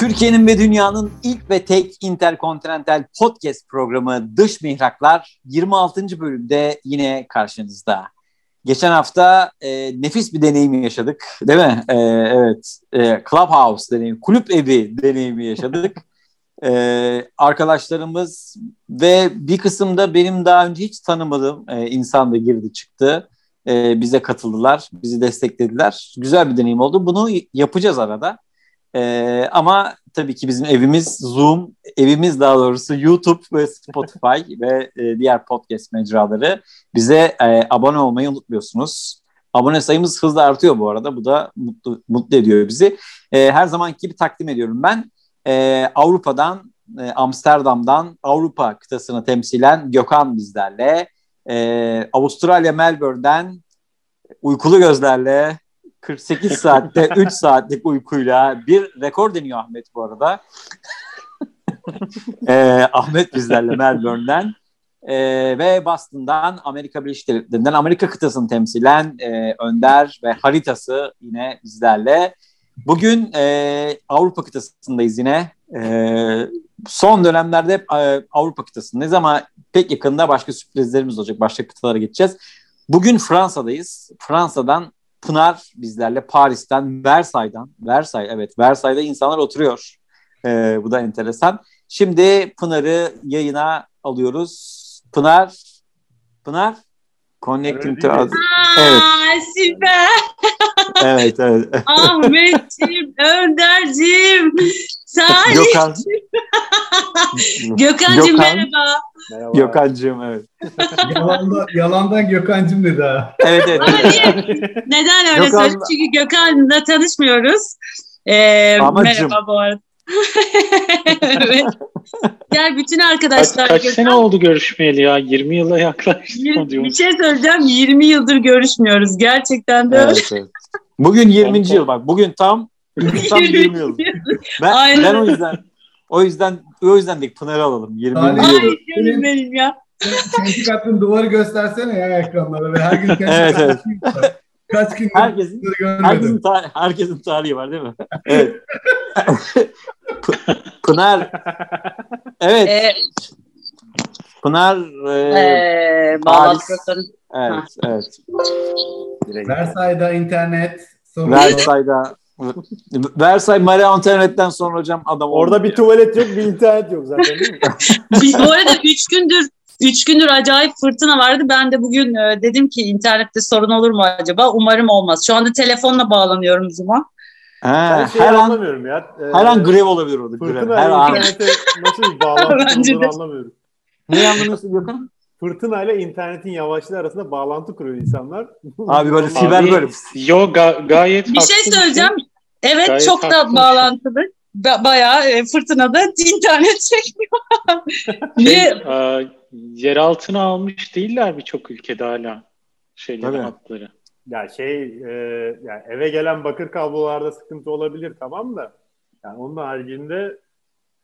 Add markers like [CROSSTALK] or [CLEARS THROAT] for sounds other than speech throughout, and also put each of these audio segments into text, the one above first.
Türkiye'nin ve dünyanın ilk ve tek interkontinental podcast programı Dış Mihraklar 26. bölümde yine karşınızda. Geçen hafta e, nefis bir deneyim yaşadık değil mi? E, evet, e, Clubhouse deneyimi, kulüp evi deneyimi yaşadık. [LAUGHS] e, arkadaşlarımız ve bir kısımda benim daha önce hiç tanımadığım e, insan da girdi çıktı. E, bize katıldılar, bizi desteklediler. Güzel bir deneyim oldu. Bunu yapacağız arada. Ee, ama tabii ki bizim evimiz Zoom, evimiz daha doğrusu YouTube ve Spotify ve e, diğer podcast mecraları. Bize e, abone olmayı unutmuyorsunuz. Abone sayımız hızla artıyor bu arada. Bu da mutlu, mutlu ediyor bizi. E, her zamanki gibi takdim ediyorum ben. E, Avrupa'dan, e, Amsterdam'dan Avrupa kıtasını temsilen Gökhan bizlerle. E, Avustralya Melbourne'den uykulu gözlerle 48 saatte [LAUGHS] 3 saatlik uykuyla bir rekor deniyor Ahmet bu arada. [LAUGHS] ee, Ahmet bizlerle Melbourne'den ee, ve Boston'dan Amerika Birleşik Devletleri'nden Amerika kıtasını temsilen e, Önder ve haritası yine bizlerle. Bugün e, Avrupa kıtasındayız yine. E, son dönemlerde hep e, Avrupa kıtasındayız ama pek yakında başka sürprizlerimiz olacak. Başka kıtalara geçeceğiz. Bugün Fransa'dayız. Fransa'dan Pınar bizlerle Paris'ten, Versay'dan. Versay evet Versay'da insanlar oturuyor. Ee, bu da enteresan. Şimdi Pınar'ı yayına alıyoruz. Pınar, Pınar, Connecting to us. Evet. Süper. evet, evet. Ahmetciğim, [LAUGHS] Önderciğim, Salih. Gökhan. [LAUGHS] Gökhan'cığım Gökhan. merhaba. Merhaba. Gökhan'cığım evet. Yalanda, yalandan Gökhan'cığım dedi ha. Evet evet. Neden öyle Gökhan... söyledin? Çünkü Gökhan'la tanışmıyoruz. Ee, merhaba bu arada. [LAUGHS] evet. Gel bütün arkadaşlar. Kaç, kaç sene oldu görüşmeyeli ya? 20 yıla yaklaştı. Bir şey söyleyeceğim. 20 yıldır görüşmüyoruz. Gerçekten de evet, evet. Bugün 20. yıl bak. Bugün tam, bugün tam 20 yıl. Ben, Aynen. ben o yüzden o yüzden o yüzden de Pınar'ı alalım. 20 Ay canım benim ya. Kendi katlın duvarı göstersene ya ekranlara ve her gün kendi evet, evet. Kaç gün herkesin, herkesin, tar- herkesin tarihi var değil mi? Evet. [LAUGHS] Pınar. Evet. Ee, Pınar e, ee, Paris. Evet, evet. Versay'da internet. Versay'da Versay Marie Antoinette'den sonra hocam adam Orada bir tuvalet yok, bir internet yok zaten değil mi? [LAUGHS] Biz bu arada üç gündür Üç gündür acayip fırtına vardı. Ben de bugün e, dedim ki internette sorun olur mu acaba? Umarım olmaz. Şu anda telefonla bağlanıyorum Zoom'a. Ha, şey her an, ya. Ee, her an grev olabilir orada. Fırtına grev. Her an. nasıl bir bağlantı [LAUGHS] olduğunu anlamıyorum. Ne anlamıyorsun Gökhan? Fırtına ile internetin yavaşlığı arasında bağlantı kuruyor insanlar. Abi böyle fiber böyle. Yo ga- gayet Bir şey söyleyeceğim. Evet gayet çok da bağlantılı. Ba- bayağı e, fırtınada [LAUGHS] internet çekmiyor. Niye? Şey, e, yer altına almış değiller birçok ülkede hala şeyleri Tabii. hatları. Ya şey e, yani eve gelen bakır kablolarda sıkıntı olabilir tamam da yani onun haricinde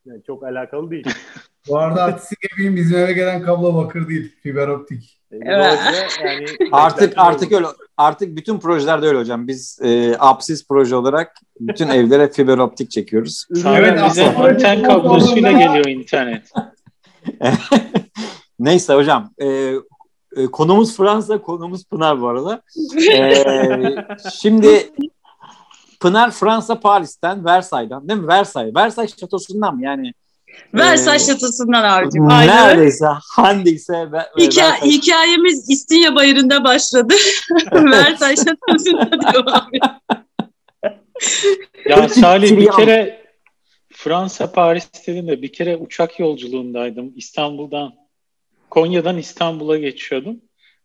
yani çok alakalı değil. Bu arada artistik yapayım bizim eve gelen kablo bakır değil fiber optik. E, evet. Yani [LAUGHS] artık artık öyle artık bütün projelerde öyle hocam. Biz e, apsis proje olarak bütün evlere fiber optik çekiyoruz. evet, bize anten kablosuyla geliyor internet. [LAUGHS] Neyse hocam. E, e, konumuz Fransa, konumuz Pınar bu arada. E, [LAUGHS] şimdi Pınar Fransa Paris'ten, Versay'dan değil mi? Versay. Versay şatosundan mı? Yani Versay e, şatosundan abicim. Neredeyse handiyse. Ve, Hika. Hikayemiz İstinye Bayırı'nda başladı. [LAUGHS] [LAUGHS] Versay şatosundan devam Ya Salih bir kere Fransa Paris dedim de bir kere uçak yolculuğundaydım İstanbul'dan Konya'dan İstanbul'a geçiyordum.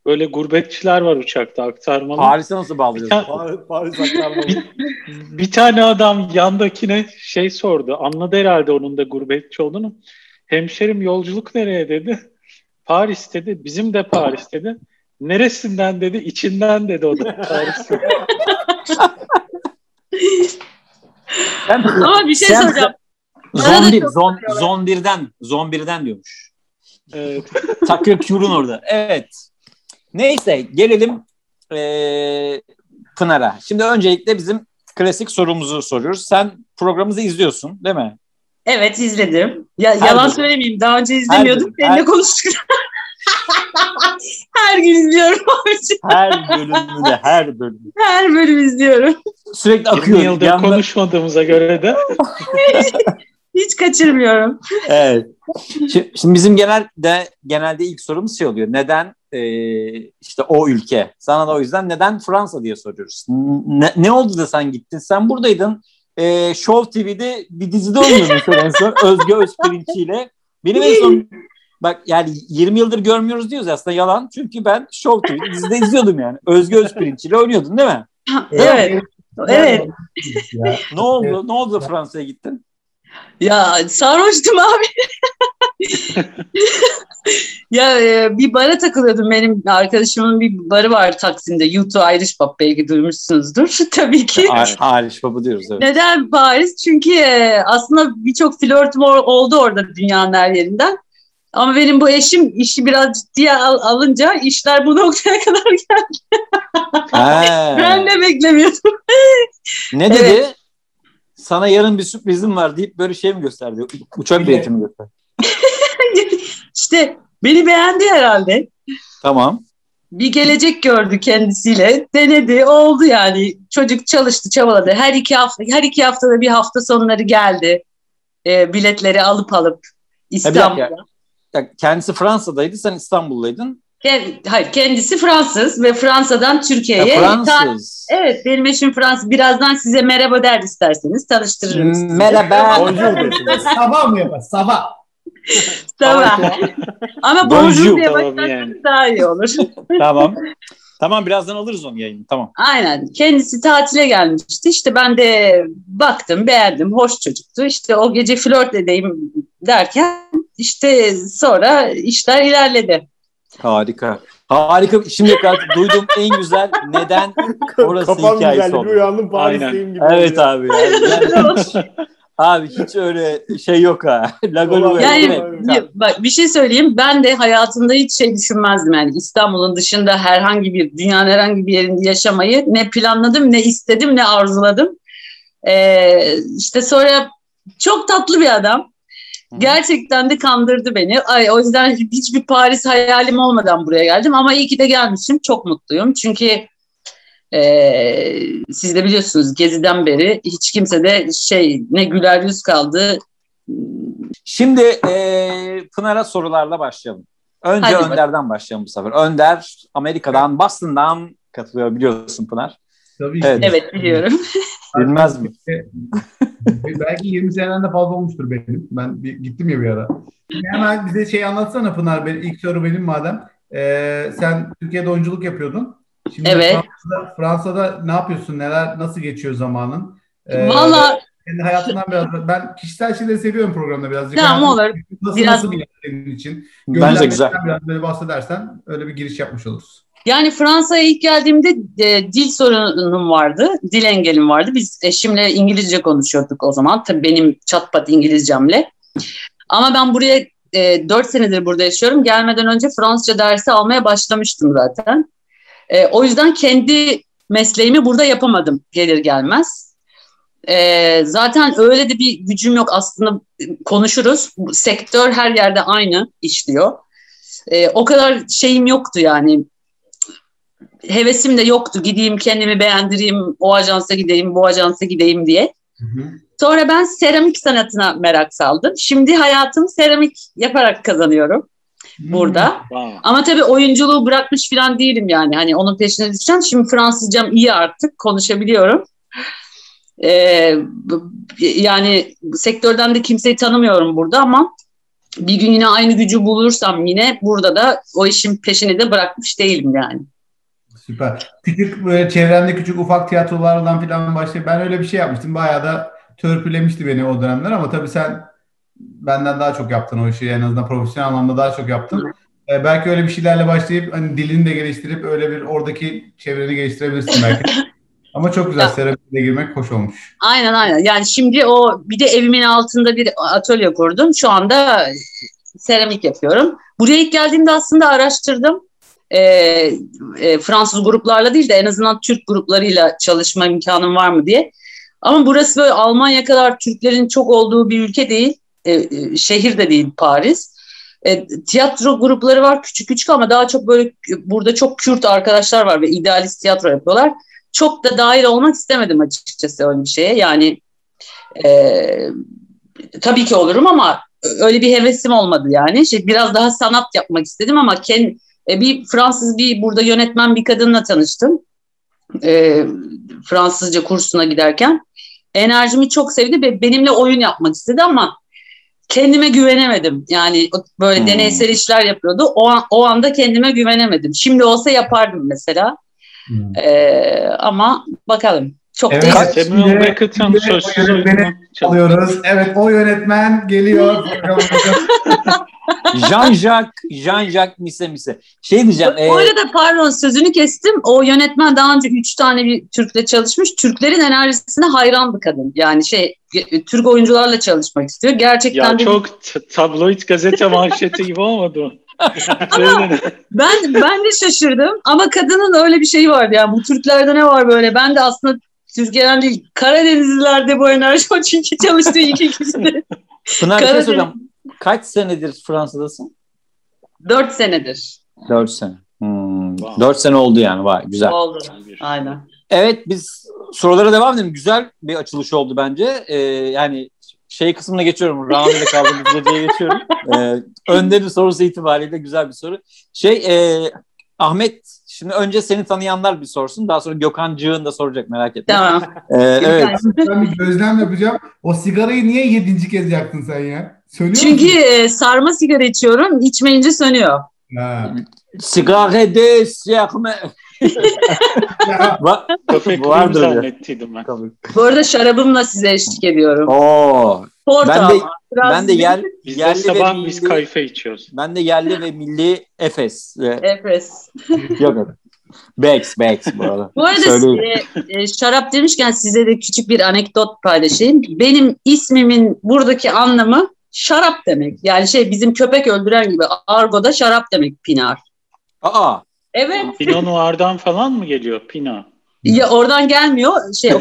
Böyle gurbetçiler var uçakta aktarmalı. Paris'e nasıl bağlıyorsun? Paris, Paris aktarmalı. bir, bir tane adam yandakine şey sordu. Anladı herhalde onun da gurbetçi olduğunu. Hemşerim yolculuk nereye dedi. Paris dedi. Bizim de Paris dedi. Neresinden dedi. İçinden dedi o da [LAUGHS] Paris. Ama bir şey sen, soracağım. Zon 1, zon, zon 1'den, zon 1'den diyormuş. Evet. [LAUGHS] Tucker Cure'un orada. Evet. Neyse gelelim ee, Pınar'a. Şimdi öncelikle bizim klasik sorumuzu soruyoruz. Sen programımızı izliyorsun değil mi? Evet izledim. Ya, her yalan bölüm. söylemeyeyim. Daha önce izlemiyordum. Seninle konuştuk. [LAUGHS] her gün izliyorum. [LAUGHS] her bölümünde her bölüm. Her bölüm izliyorum. Sürekli akıyor. 20 yıldır konuşmadığımıza göre de. Hiç kaçırmıyorum. Evet. Şimdi, şimdi bizim genelde genelde ilk sorumuz şey oluyor. Neden e, işte o ülke? Sana da o yüzden neden Fransa diye soruyoruz. Ne, ne oldu da sen gittin? Sen buradaydın. E, Show TV'de bir dizide oynuyordun en son. [LAUGHS] Özge Özpirinç'i ile. Benim en son bak yani 20 yıldır görmüyoruz diyoruz aslında yalan. Çünkü ben Show TV'de dizide izliyordum yani. Özge Özpirinç ile oynuyordun değil mi? evet. Evet. ne oldu? Ne oldu Fransa'ya gittin? Ya sarhoştum abi. [LAUGHS] ya e, bir bara takılıyordum. Benim arkadaşımın bir barı var Taksim'de. YouTube Irish Pub belki duymuşsunuzdur. [LAUGHS] Tabii ki. Irish Pub'u diyoruz evet. Neden Paris? Çünkü e, aslında birçok flörtüm oldu orada dünyanın her yerinden. Ama benim bu eşim işi biraz ciddiye al, alınca işler bu noktaya [LAUGHS] kadar geldi. ben de beklemiyordum. ne dedi? Evet. Sana yarın bir sürprizim var deyip böyle şey mi gösterdi? Uçak bileti mi gösterdi? [LAUGHS] İşte beni beğendi herhalde. Tamam. Bir gelecek gördü kendisiyle. Denedi, oldu yani. Çocuk çalıştı, çabaladı. Her iki hafta, her iki haftada bir hafta sonları geldi. E, biletleri alıp alıp İstanbul'a. Kendisi Fransa'daydı, sen İstanbul'daydın. Hayır kendisi Fransız ve Fransa'dan Türkiye'ye. Fransız. evet benim eşim Fransız. Birazdan size merhaba der isterseniz tanıştırırım sizi. Merhaba. [LAUGHS] sabah mı yapar? Sabah. Sabah. Ama bonjour diye başlarsanız yani. daha iyi olur. [LAUGHS] tamam. Tamam birazdan alırız onu yayını tamam. Aynen kendisi tatile gelmişti işte ben de baktım beğendim hoş çocuktu işte o gece flört edeyim derken işte sonra işler ilerledi. Harika. Harika. Şimdi kadar duyduğum en güzel neden orası Kafam hikayesi güzel, oldu. Bir uyandım Paris'teyim gibi. Evet abi. Yani, [LAUGHS] abi hiç öyle şey yok ha. [LAUGHS] Lagolu yani evet. bak bir şey söyleyeyim. Ben de hayatımda hiç şey düşünmezdim. Yani İstanbul'un dışında herhangi bir dünyanın herhangi bir yerinde yaşamayı ne planladım, ne istedim, ne arzuladım. Ee, işte sonra çok tatlı bir adam. Gerçekten de kandırdı beni. Ay, o yüzden hiçbir Paris hayalim olmadan buraya geldim. Ama iyi ki de gelmişim. Çok mutluyum. Çünkü e, siz de biliyorsunuz Gezi'den beri hiç kimse de şey ne güler yüz kaldı. Şimdi e, Pınar'a sorularla başlayalım. Önce Hadi Önder'den bak. başlayalım bu sefer. Önder Amerika'dan, Boston'dan katılıyor biliyorsun Pınar. Tabii evet. evet biliyorum. [LAUGHS] Bilmez mi? Belki 20 seneden de fazla olmuştur benim. Ben bir, gittim ya bir ara. Hemen bize şey anlatsana Pınar. Ben, ilk soru benim madem. Ee, sen Türkiye'de oyunculuk yapıyordun. Şimdi evet. Fransa'da, Fransa'da ne yapıyorsun? Neler nasıl geçiyor zamanın? Ee, Valla kendi hayatından biraz ben kişisel şeyleri seviyorum programda birazcık. Tamam olur. Nasıl, biraz... nasıl bir yer senin için? Bence güzel. Biraz böyle bahsedersen öyle bir giriş yapmış oluruz. Yani Fransa'ya ilk geldiğimde e, dil sorunum vardı, dil engelim vardı. Biz eşimle İngilizce konuşuyorduk o zaman. Tabii benim çatpat İngilizcemle. Ama ben buraya e, 4 senedir burada yaşıyorum. Gelmeden önce Fransızca dersi almaya başlamıştım zaten. E, o yüzden kendi mesleğimi burada yapamadım gelir gelmez. E, zaten öyle de bir gücüm yok aslında konuşuruz. Sektör her yerde aynı işliyor. E, o kadar şeyim yoktu yani hevesim de yoktu. Gideyim kendimi beğendireyim, o ajansa gideyim, bu ajansa gideyim diye. Hı hı. Sonra ben seramik sanatına merak saldım. Şimdi hayatımı seramik yaparak kazanıyorum hmm. burada. Wow. Ama tabii oyunculuğu bırakmış falan değilim yani. Hani onun peşine düşeceğim. Şimdi Fransızcam iyi artık. Konuşabiliyorum. Ee, yani sektörden de kimseyi tanımıyorum burada ama bir gün yine aynı gücü bulursam yine burada da o işin peşini de bırakmış değilim yani. Süper. Küçük böyle çevremde küçük ufak tiyatrolardan falan başlayıp ben öyle bir şey yapmıştım. Bayağı da törpülemişti beni o dönemler ama tabii sen benden daha çok yaptın o işi. En azından profesyonel anlamda daha çok yaptın. Ee, belki öyle bir şeylerle başlayıp hani dilini de geliştirip öyle bir oradaki çevreni geliştirebilirsin belki. [LAUGHS] Ama çok güzel Ya. seramikle girmek hoş olmuş. Aynen aynen. Yani şimdi o bir de evimin altında bir atölye kurdum. Şu anda seramik yapıyorum. Buraya ilk geldiğimde aslında araştırdım. Ee, e, Fransız gruplarla değil de en azından Türk gruplarıyla çalışma imkanım var mı diye. Ama burası böyle Almanya kadar Türklerin çok olduğu bir ülke değil. Ee, e, şehir de değil Paris. E, tiyatro grupları var küçük küçük ama daha çok böyle burada çok Kürt arkadaşlar var ve idealist tiyatro yapıyorlar çok da dahil olmak istemedim açıkçası öyle bir şeye. Yani e, tabii ki olurum ama öyle bir hevesim olmadı yani. Şey, biraz daha sanat yapmak istedim ama ken, e, bir Fransız bir burada yönetmen bir kadınla tanıştım. E, Fransızca kursuna giderken. Enerjimi çok sevdi ve benimle oyun yapmak istedi ama kendime güvenemedim. Yani böyle Hmm. deneysel işler yapıyordu. O, an, o anda kendime güvenemedim. Şimdi olsa yapardım mesela. Hmm. Ee, ama bakalım. Çok Evet. Kaç- Samuel Şimdi- Beckett'ın sözsüz. Alıyoruz. Evet o yönetmen geliyor. [LAUGHS] Jean-Jacques, Jean-Jacques Mise Mise. Şey diyeceğim. e, Bu arada pardon sözünü kestim. O yönetmen daha önce üç tane bir Türk'le çalışmış. Türklerin enerjisine hayran bir kadın. Yani şey e, Türk oyuncularla çalışmak istiyor. Gerçekten Ya de çok tabloid gazete manşeti gibi olmadı. Söyle. [LAUGHS] ben ben de şaşırdım. Ama kadının öyle bir şeyi vardı. Yani bu Türklerde ne var böyle? Ben de aslında Türkiye'den değil Karadenizlilerde bu enerji o çünkü çalıştığı iki kişi de. [LAUGHS] Pınar bir şey Karadeniz- soracağım. Kaç senedir Fransa'dasın? Dört senedir Dört sene. Hmm, Wow. Dört sene oldu yani. Vay güzel. oldu. Aynen. Evet biz sorulara devam edelim. Güzel bir açılış oldu bence. Ee, yani şey kısmına geçiyorum. Rahmi'de kaldığımız geceye geçiyorum. Ee, önde bir sorusu itibariyle güzel bir soru. Şey e, Ahmet şimdi önce seni tanıyanlar bir sorsun. Daha sonra Gökhan Cığın da soracak merak etme. Tamam. Ee, evet. ben bir gözlem yapacağım. O sigarayı niye yedinci kez yaktın sen ya? Söylüyor Çünkü musun? e, sarma sigara içiyorum. içmeyince sönüyor. Ha. Sigare de siyahme. Ya, [LAUGHS] Va- Köpek Vardır ya. zannettiydim ben. Bu arada şarabımla size eşlik ediyorum. Oo. Porto Ben de ama. Biraz ben de yer, Biz de yerli ve sabah biz milli, kayfe içiyoruz. ben de yerli ve milli Efes. Efes. [LAUGHS] Yok yok. Bex, Bex bu arada. Bu arada Söyleyeyim. e, şarap demişken size de küçük bir anekdot paylaşayım. Benim ismimin buradaki anlamı şarap demek. Yani şey bizim köpek öldüren gibi argoda şarap demek pinar. Aa. Evet. Pinot Noir'dan falan mı geliyor? Pina. Ya oradan gelmiyor. Şey o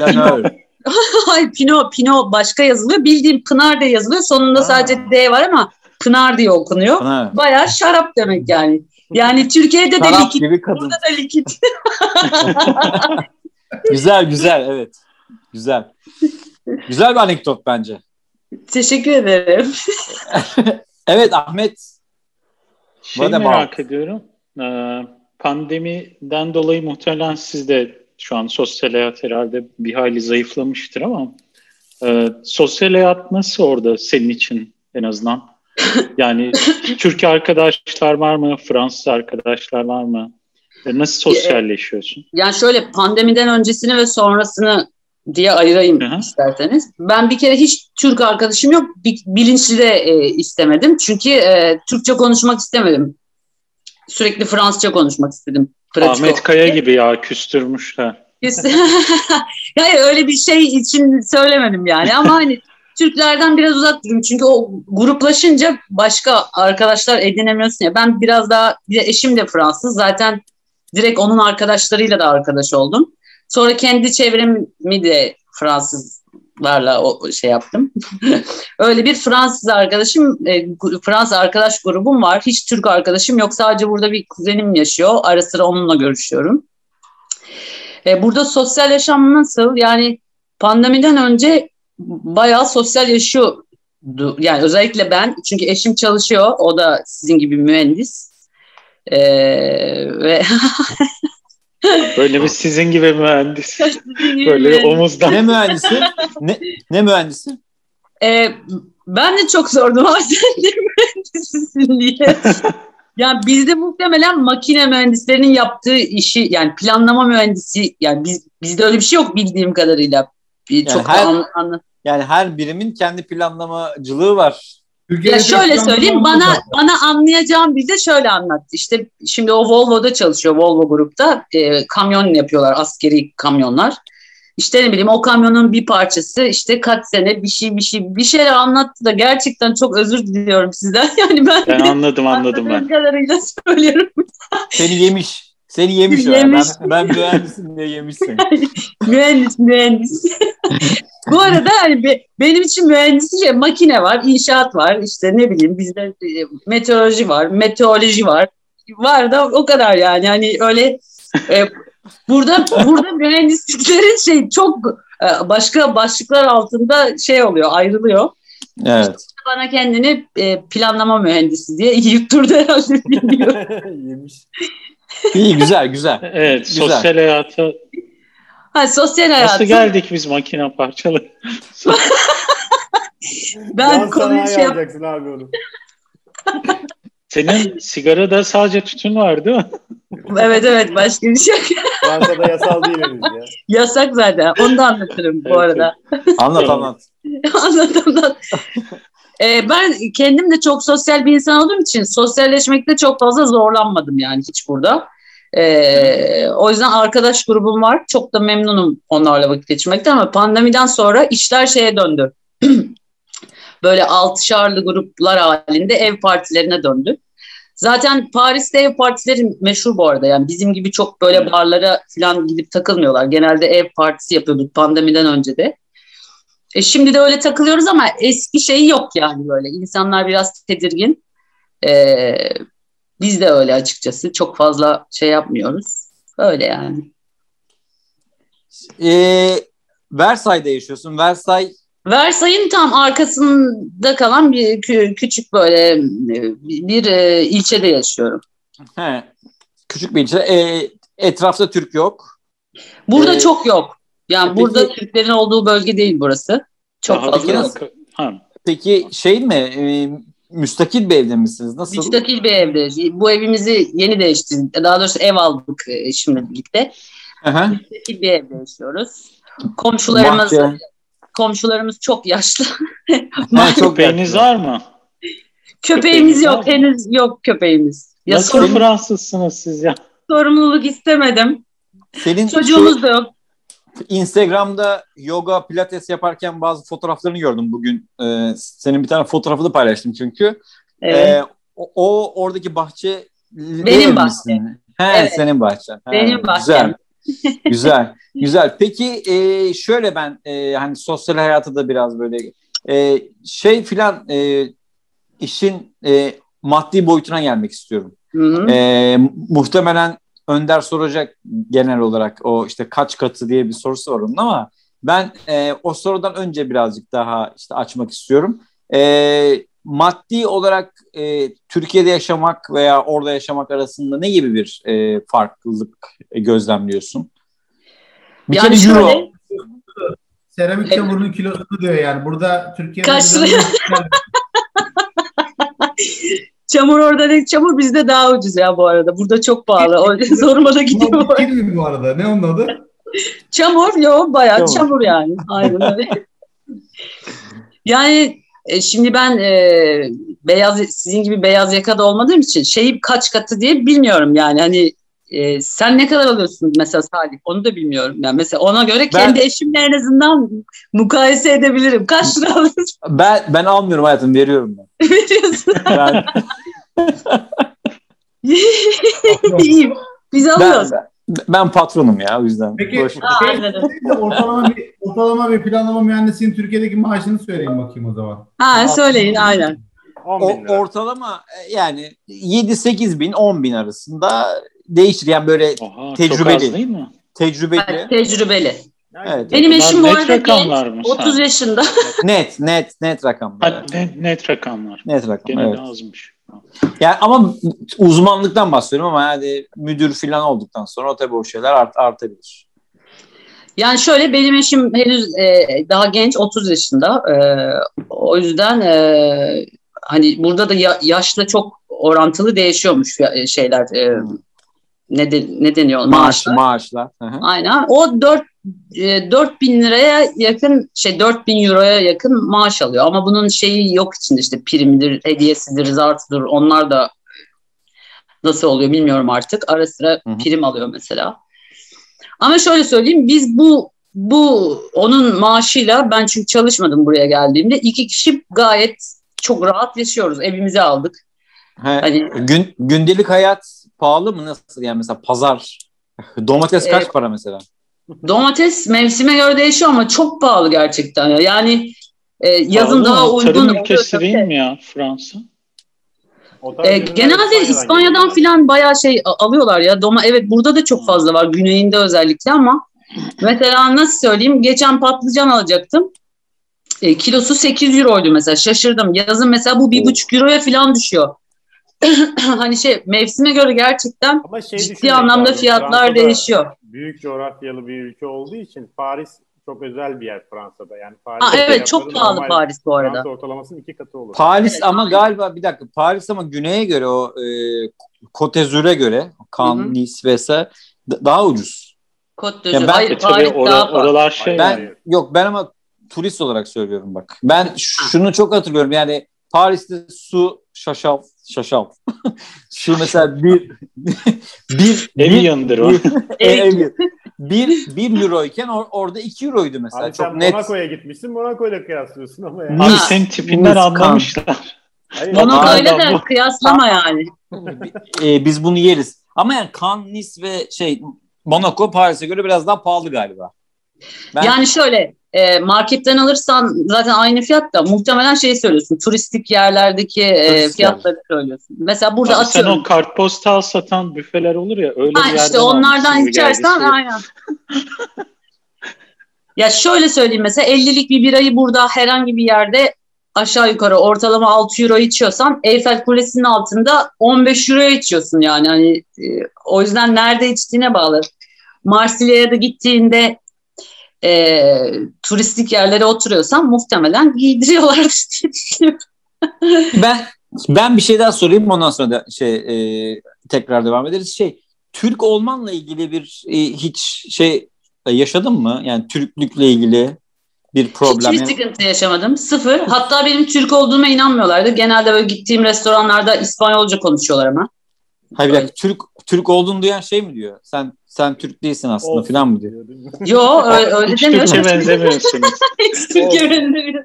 [LAUGHS] Hayır Pinot, Pinot başka yazılıyor. Bildiğim Pınar diye yazılıyor. Sonunda sadece D var ama Pınar diye okunuyor. Pınar. Bayağı şarap demek yani. Yani Türkiye'de de Şarap likit, gibi kadın. burada da likit. [LAUGHS] Güzel güzel evet. Güzel. Güzel bir anekdot bence. Teşekkür ederim. [LAUGHS] Evet Ahmet. Şey merak ediyorum. Ee, pandemiden dolayı muhtemelen siz de şu an sosyal hayat herhalde bir hayli zayıflamıştır ama e, sosyal hayat nasıl orada senin için en azından? [COUGHS] Yani Türk arkadaşlar var mı? Fransız arkadaşlar var mı? E, Nasıl sosyalleşiyorsun? Yani şöyle pandemiden öncesini ve sonrasını diye ayırayım Hı hı. isterseniz. Ben bir kere hiç Türk arkadaşım yok. Bi- Bilinçli de e, istemedim. Çünkü e, Türkçe konuşmak istemedim. Sürekli Fransızca konuşmak istedim. Pratik Ahmet Kaya diye. gibi ya küstürmüşler. [LAUGHS] Hayır öyle bir şey için söylemedim yani ama hani [LAUGHS] Türklerden biraz uzak duruyorum. Çünkü o gruplaşınca başka arkadaşlar edinemiyorsun ya. Ben biraz daha bir de eşim de Fransız. Zaten direkt onun arkadaşlarıyla da arkadaş oldum. Sonra kendi çevremi de Fransızlarla o şey yaptım. [LAUGHS] Öyle bir Fransız arkadaşım, e, Fransız arkadaş grubum var. Hiç Türk arkadaşım yok. Sadece burada bir kuzenim yaşıyor. Ara sıra onunla görüşüyorum. E, burada sosyal yaşam nasıl? Yani pandemiden önce bayağı sosyal yaşıyordu. Yani özellikle ben çünkü eşim çalışıyor. O da sizin gibi mühendis. E, ve [LAUGHS] Böyle bir sizin gibi mühendis. Böyle omuzdan. Ne mühendisi? Ne, ne mühendisi? E, ben de çok sordum [LAUGHS] ama sen de mühendisisin diye. Yani bizde muhtemelen makine mühendislerinin yaptığı işi yani planlama mühendisi yani biz, bizde öyle bir şey yok bildiğim kadarıyla. Bir, Yani çok her- an, anla- Yani her birimin kendi planlamacılığı var. Türkiye'de Ya şöyle söyleyeyim bana var. bana anlayacağım bir de şöyle anlattı. İşte şimdi o Volvo'da çalışıyor Volvo grupta. E, kamyon yapıyorlar askeri kamyonlar. işte ne bileyim o kamyonun bir parçası işte kaç sene bir şey bir şey bir şeyler anlattı da gerçekten çok özür diliyorum sizden. [LAUGHS] Yani ben, Ben anladım anladım ben. kadarıyla söylüyorum. Seni yemiş. Seni yemiş. o. Yemiş. Ben, ben mühendisim diye yemiş seni. [LAUGHS] mühendis mühendis. [LAUGHS] Bu arada hani be- benim için mühendislik şey, makine var, inşaat var, işte ne bileyim bizde e, meteoroloji var, meteoroloji var. Var da o kadar yani. Hani öyle e, burada burada [LAUGHS] mühendisliklerin şey çok e, başka başlıklar altında şey oluyor, ayrılıyor. Evet. Bana kendini e, planlama mühendisi diye yutturdu herhalde bilmiyorum. [LAUGHS] Yemiş. İyi güzel güzel. Evet Güzel. sosyal hayata [LAUGHS] Ha, sosyal nasıl hayatım. geldik biz makine parçaları? [LAUGHS] Ben Yan konuyu şey yap- alacaksın abi onu. [LAUGHS] Senin sigarada sadece tütün var değil mi? Evet evet başka bir şey. Fransa'da yasal değil henüz ya. Yasak zaten. Onu da anlatırım bu Evet, arada. Anlat anlat. anlat anlat. Ee, ben kendim de çok sosyal bir insan olduğum için sosyalleşmekte çok fazla zorlanmadım yani hiç burada. Ee, o yüzden arkadaş grubum var. Çok da memnunum onlarla vakit geçirmekten ama pandemiden sonra işler şeye döndü. [CLEARS THROAT] Böyle altışarlı gruplar halinde ev partilerine döndü. Zaten Paris'te ev partileri meşhur bu arada. Yani bizim gibi çok böyle barlara falan gidip takılmıyorlar. Genelde ev partisi yapıyorduk pandemiden önce de. E şimdi de öyle takılıyoruz ama eski şey yok yani böyle. İnsanlar biraz tedirgin. E, biz de öyle açıkçası. Çok fazla şey yapmıyoruz. Öyle yani. Ee, Versailles'da yaşıyorsun. Versailles Versailles'in tam arkasında kalan bir kü- küçük böyle e, bir e, ilçede yaşıyorum. he, küçük bir ilçe. Ee, etrafta Türk yok. Burada Ee, çok yok. Yani peki- burada Türklerin olduğu bölge değil burası. Çok fazla kere- Ha, Peki şey mi? Müstakil bir evde misiniz? Nasıl? Müstakil bir evde. Bu evimizi yeni değiştirdik. Daha doğrusu ev aldık eşimle birlikte. Hı hı. Müstakil bir evde yaşıyoruz. Komşularımız Bahçe. komşularımız çok yaşlı. [LAUGHS] Ha, çok köpeğiniz var mı? köpeğimiz yok. mı? Henüz yok köpeğimiz. Ya Nasıl sorumluluk, Fransızsınız siz ya? sorumluluk istemedim. Senin Çocuğumuz da yok. Instagram'da yoga, pilates yaparken bazı fotoğraflarını gördüm bugün. Ee, senin bir tane fotoğrafını paylaştım çünkü. Evet. Ee, o, o oradaki bahçe Benim bahçem. He, Evet. senin bahçen. He, Benim bahçem. Güzel. [LAUGHS] güzel. Güzel. Peki e, şöyle ben e, hani sosyal hayatı da biraz böyle e, şey filan e, işin e, maddi boyutuna gelmek istiyorum. Hı-hı. E, muhtemelen Önder soracak genel olarak o işte kaç katı diye bir sorusu var onun ama ben e, o sorudan önce birazcık daha işte açmak istiyorum. E, maddi olarak e, Türkiye'de yaşamak veya orada yaşamak arasında ne gibi bir e, farklılık e, gözlemliyorsun? Bir Yani kere euro. Seramik Evet. çamurunun kilosunu diyor yani. Burada Türkiye'de Kaç bir de- [LAUGHS] [LAUGHS] Çamur orada değil, çamur bizde daha ucuz ya bu arada. Burada çok pahalı. O [LAUGHS] zoruma da gidiyor. Fikir mi bu arada? Ne onun adı? Çamur yok bayağı Çamur. çamur, yani. Aynen öyle. [LAUGHS] yani e, şimdi ben e, beyaz sizin gibi beyaz yakada olmadığım için şeyi kaç katı diye bilmiyorum yani hani e, sen ne kadar alıyorsun mesela Salih onu da bilmiyorum yani mesela ona göre kendi eşimle en azından mukayese edebilirim kaç lira alıyorsun Ben ben almıyorum hayatım veriyorum ben. [LAUGHS] veriyorsun Ben, İyiyim biz ben, alıyoruz ben patronum ya o yüzden. Peki şey, ortalama bir ortalama bir planlama mühendisinin Türkiye'deki maaşını söyleyin bakayım o zaman. ha söyleyin aynen 10 O, ortalama e, yani 7-8 bin 10 bin arasında değişir. Yani böyle Oha, Tecrübeli. Çok az değil mi? tecrübeli. tecrübeli Yani Evet. benim eşim bu arada genç rakamlarmış, 30 ha. yaşında Net net net rakamlar. Ha, net, net rakamlar. Net rakam Gene evet. azmış. Yani ama uzmanlıktan bahsediyorum ama yani müdür falan olduktan sonra o tabii o şeyler art, artabilir. Yani şöyle benim eşim henüz e, daha genç 30 yaşında. E, o yüzden e, hani burada da ya- yaşla çok orantılı değişiyormuş ya- şeyler. E, ne, de, ne deniyor? Maaş, Maaşlar. maaşlar. Hı hı. Aynen. O 4 e, 4 bin liraya yakın şey 4 bin euroya yakın maaş alıyor. Ama bunun şeyi yok içinde işte primidir, hediyesidir, zartıdır. Onlar da nasıl oluyor bilmiyorum artık. Ara sıra prim alıyor mesela. Ama şöyle söyleyeyim biz bu bu onun maaşıyla ben çünkü çalışmadım buraya geldiğimde iki kişi gayet çok rahat yaşıyoruz. Evimize aldık. He, Hani- gün, gündelik hayat pahalı mı nasıl yani mesela pazar domates kaç Ee, para mesela? Domates mevsime göre değişiyor ama çok pahalı gerçekten. ya. Yani e, yazın Pahalı daha mı? uygun Tarım ülkesi değil mi ya Fransa? E, genelde İspanya'dan filan bayağı şey alıyorlar ya. Doma evet burada da çok fazla var güneyinde özellikle ama mesela nasıl söyleyeyim geçen patlıcan alacaktım. E, kilosu 8 euroydu mesela şaşırdım. Yazın mesela bu bir buçuk euroya filan düşüyor. [CLEARS THROAT] hani şey mevsime göre gerçekten Ama şey ciddi anlamda lazım. fiyatlar Fransa'da değişiyor. Büyük coğrafyalı bir ülke olduğu için Paris çok özel bir yer Fransa'da. Yani Paris Ha, evet çok pahalı Paris bu arada. Fransa ortalamasının iki katı olur. Paris Evet, ama galiba bir dakika Paris ama güneye göre o e, Côte d'Azur'a göre. Cannes, Nice vesaire da- daha ucuz. Côte Ya d'Azur. ben- Hayır Paris ora- daha pahalı. oralar şey Ben Hayır. yok ben ama turist olarak söylüyorum bak. Ben şunu çok hatırlıyorum yani Paris'te su şaşal şaşal. [LAUGHS] Şu mesela bir [LAUGHS] bir bir, Evian'dır o. bir, [LAUGHS] bir, bir euroyken or- orada iki euroydu mesela. Abi çok sen net. Monaco'ya gitmişsin. Monaco'yla kıyaslıyorsun ama yani. Abi Nice. senin tipinden anlamışlar. Hayır, Monaco ile Adam de bu. kıyaslama yani. E, biz bunu yeriz. Ama yani Cannes, Nice ve şey Monaco Paris'e göre biraz daha pahalı galiba. Ben, Yani şöyle e, marketten alırsan zaten aynı fiyat da muhtemelen şey söylüyorsun. Turistik yerlerdeki e, fiyatları söylüyorsun. Mesela burada Abi sen atıyorum. o kartpostal satan büfeler olur ya öyle Ha bir yerden işte onlardan içersen aynen. ya şöyle söyleyeyim mesela 50'lik bir birayı burada herhangi bir yerde aşağı yukarı ortalama 6 euro içiyorsan Eyfel Kulesi'nin altında 15 euroya içiyorsun yani. Hani e, o yüzden nerede içtiğine bağlı. Marsilya'ya da gittiğinde e, turistik yerlere oturuyorsan muhtemelen giydiriyorlardır [LAUGHS] diye düşünüyorum. ben ben bir şey daha sorayım ondan sonra da şey e, tekrar devam ederiz. Şey Türk olmanla ilgili bir e, hiç şey e, yaşadın mı? Yani Türklükle ilgili bir problem. Hiçbir sıkıntı yaşamadım. Sıfır. Hatta benim Türk olduğuma inanmıyorlardı. Genelde böyle gittiğim restoranlarda İspanyolca konuşuyorlar ama. Hayır bir dakika, Türk Türk olduğunu duyan şey mi diyor? Sen sen Türk değilsin aslında falan mı diyor? Yo öyle, öyle Hiç demiyor. Türkçe benzemiyorsunuz. [LAUGHS] Hiç Türkçe benzemiyor.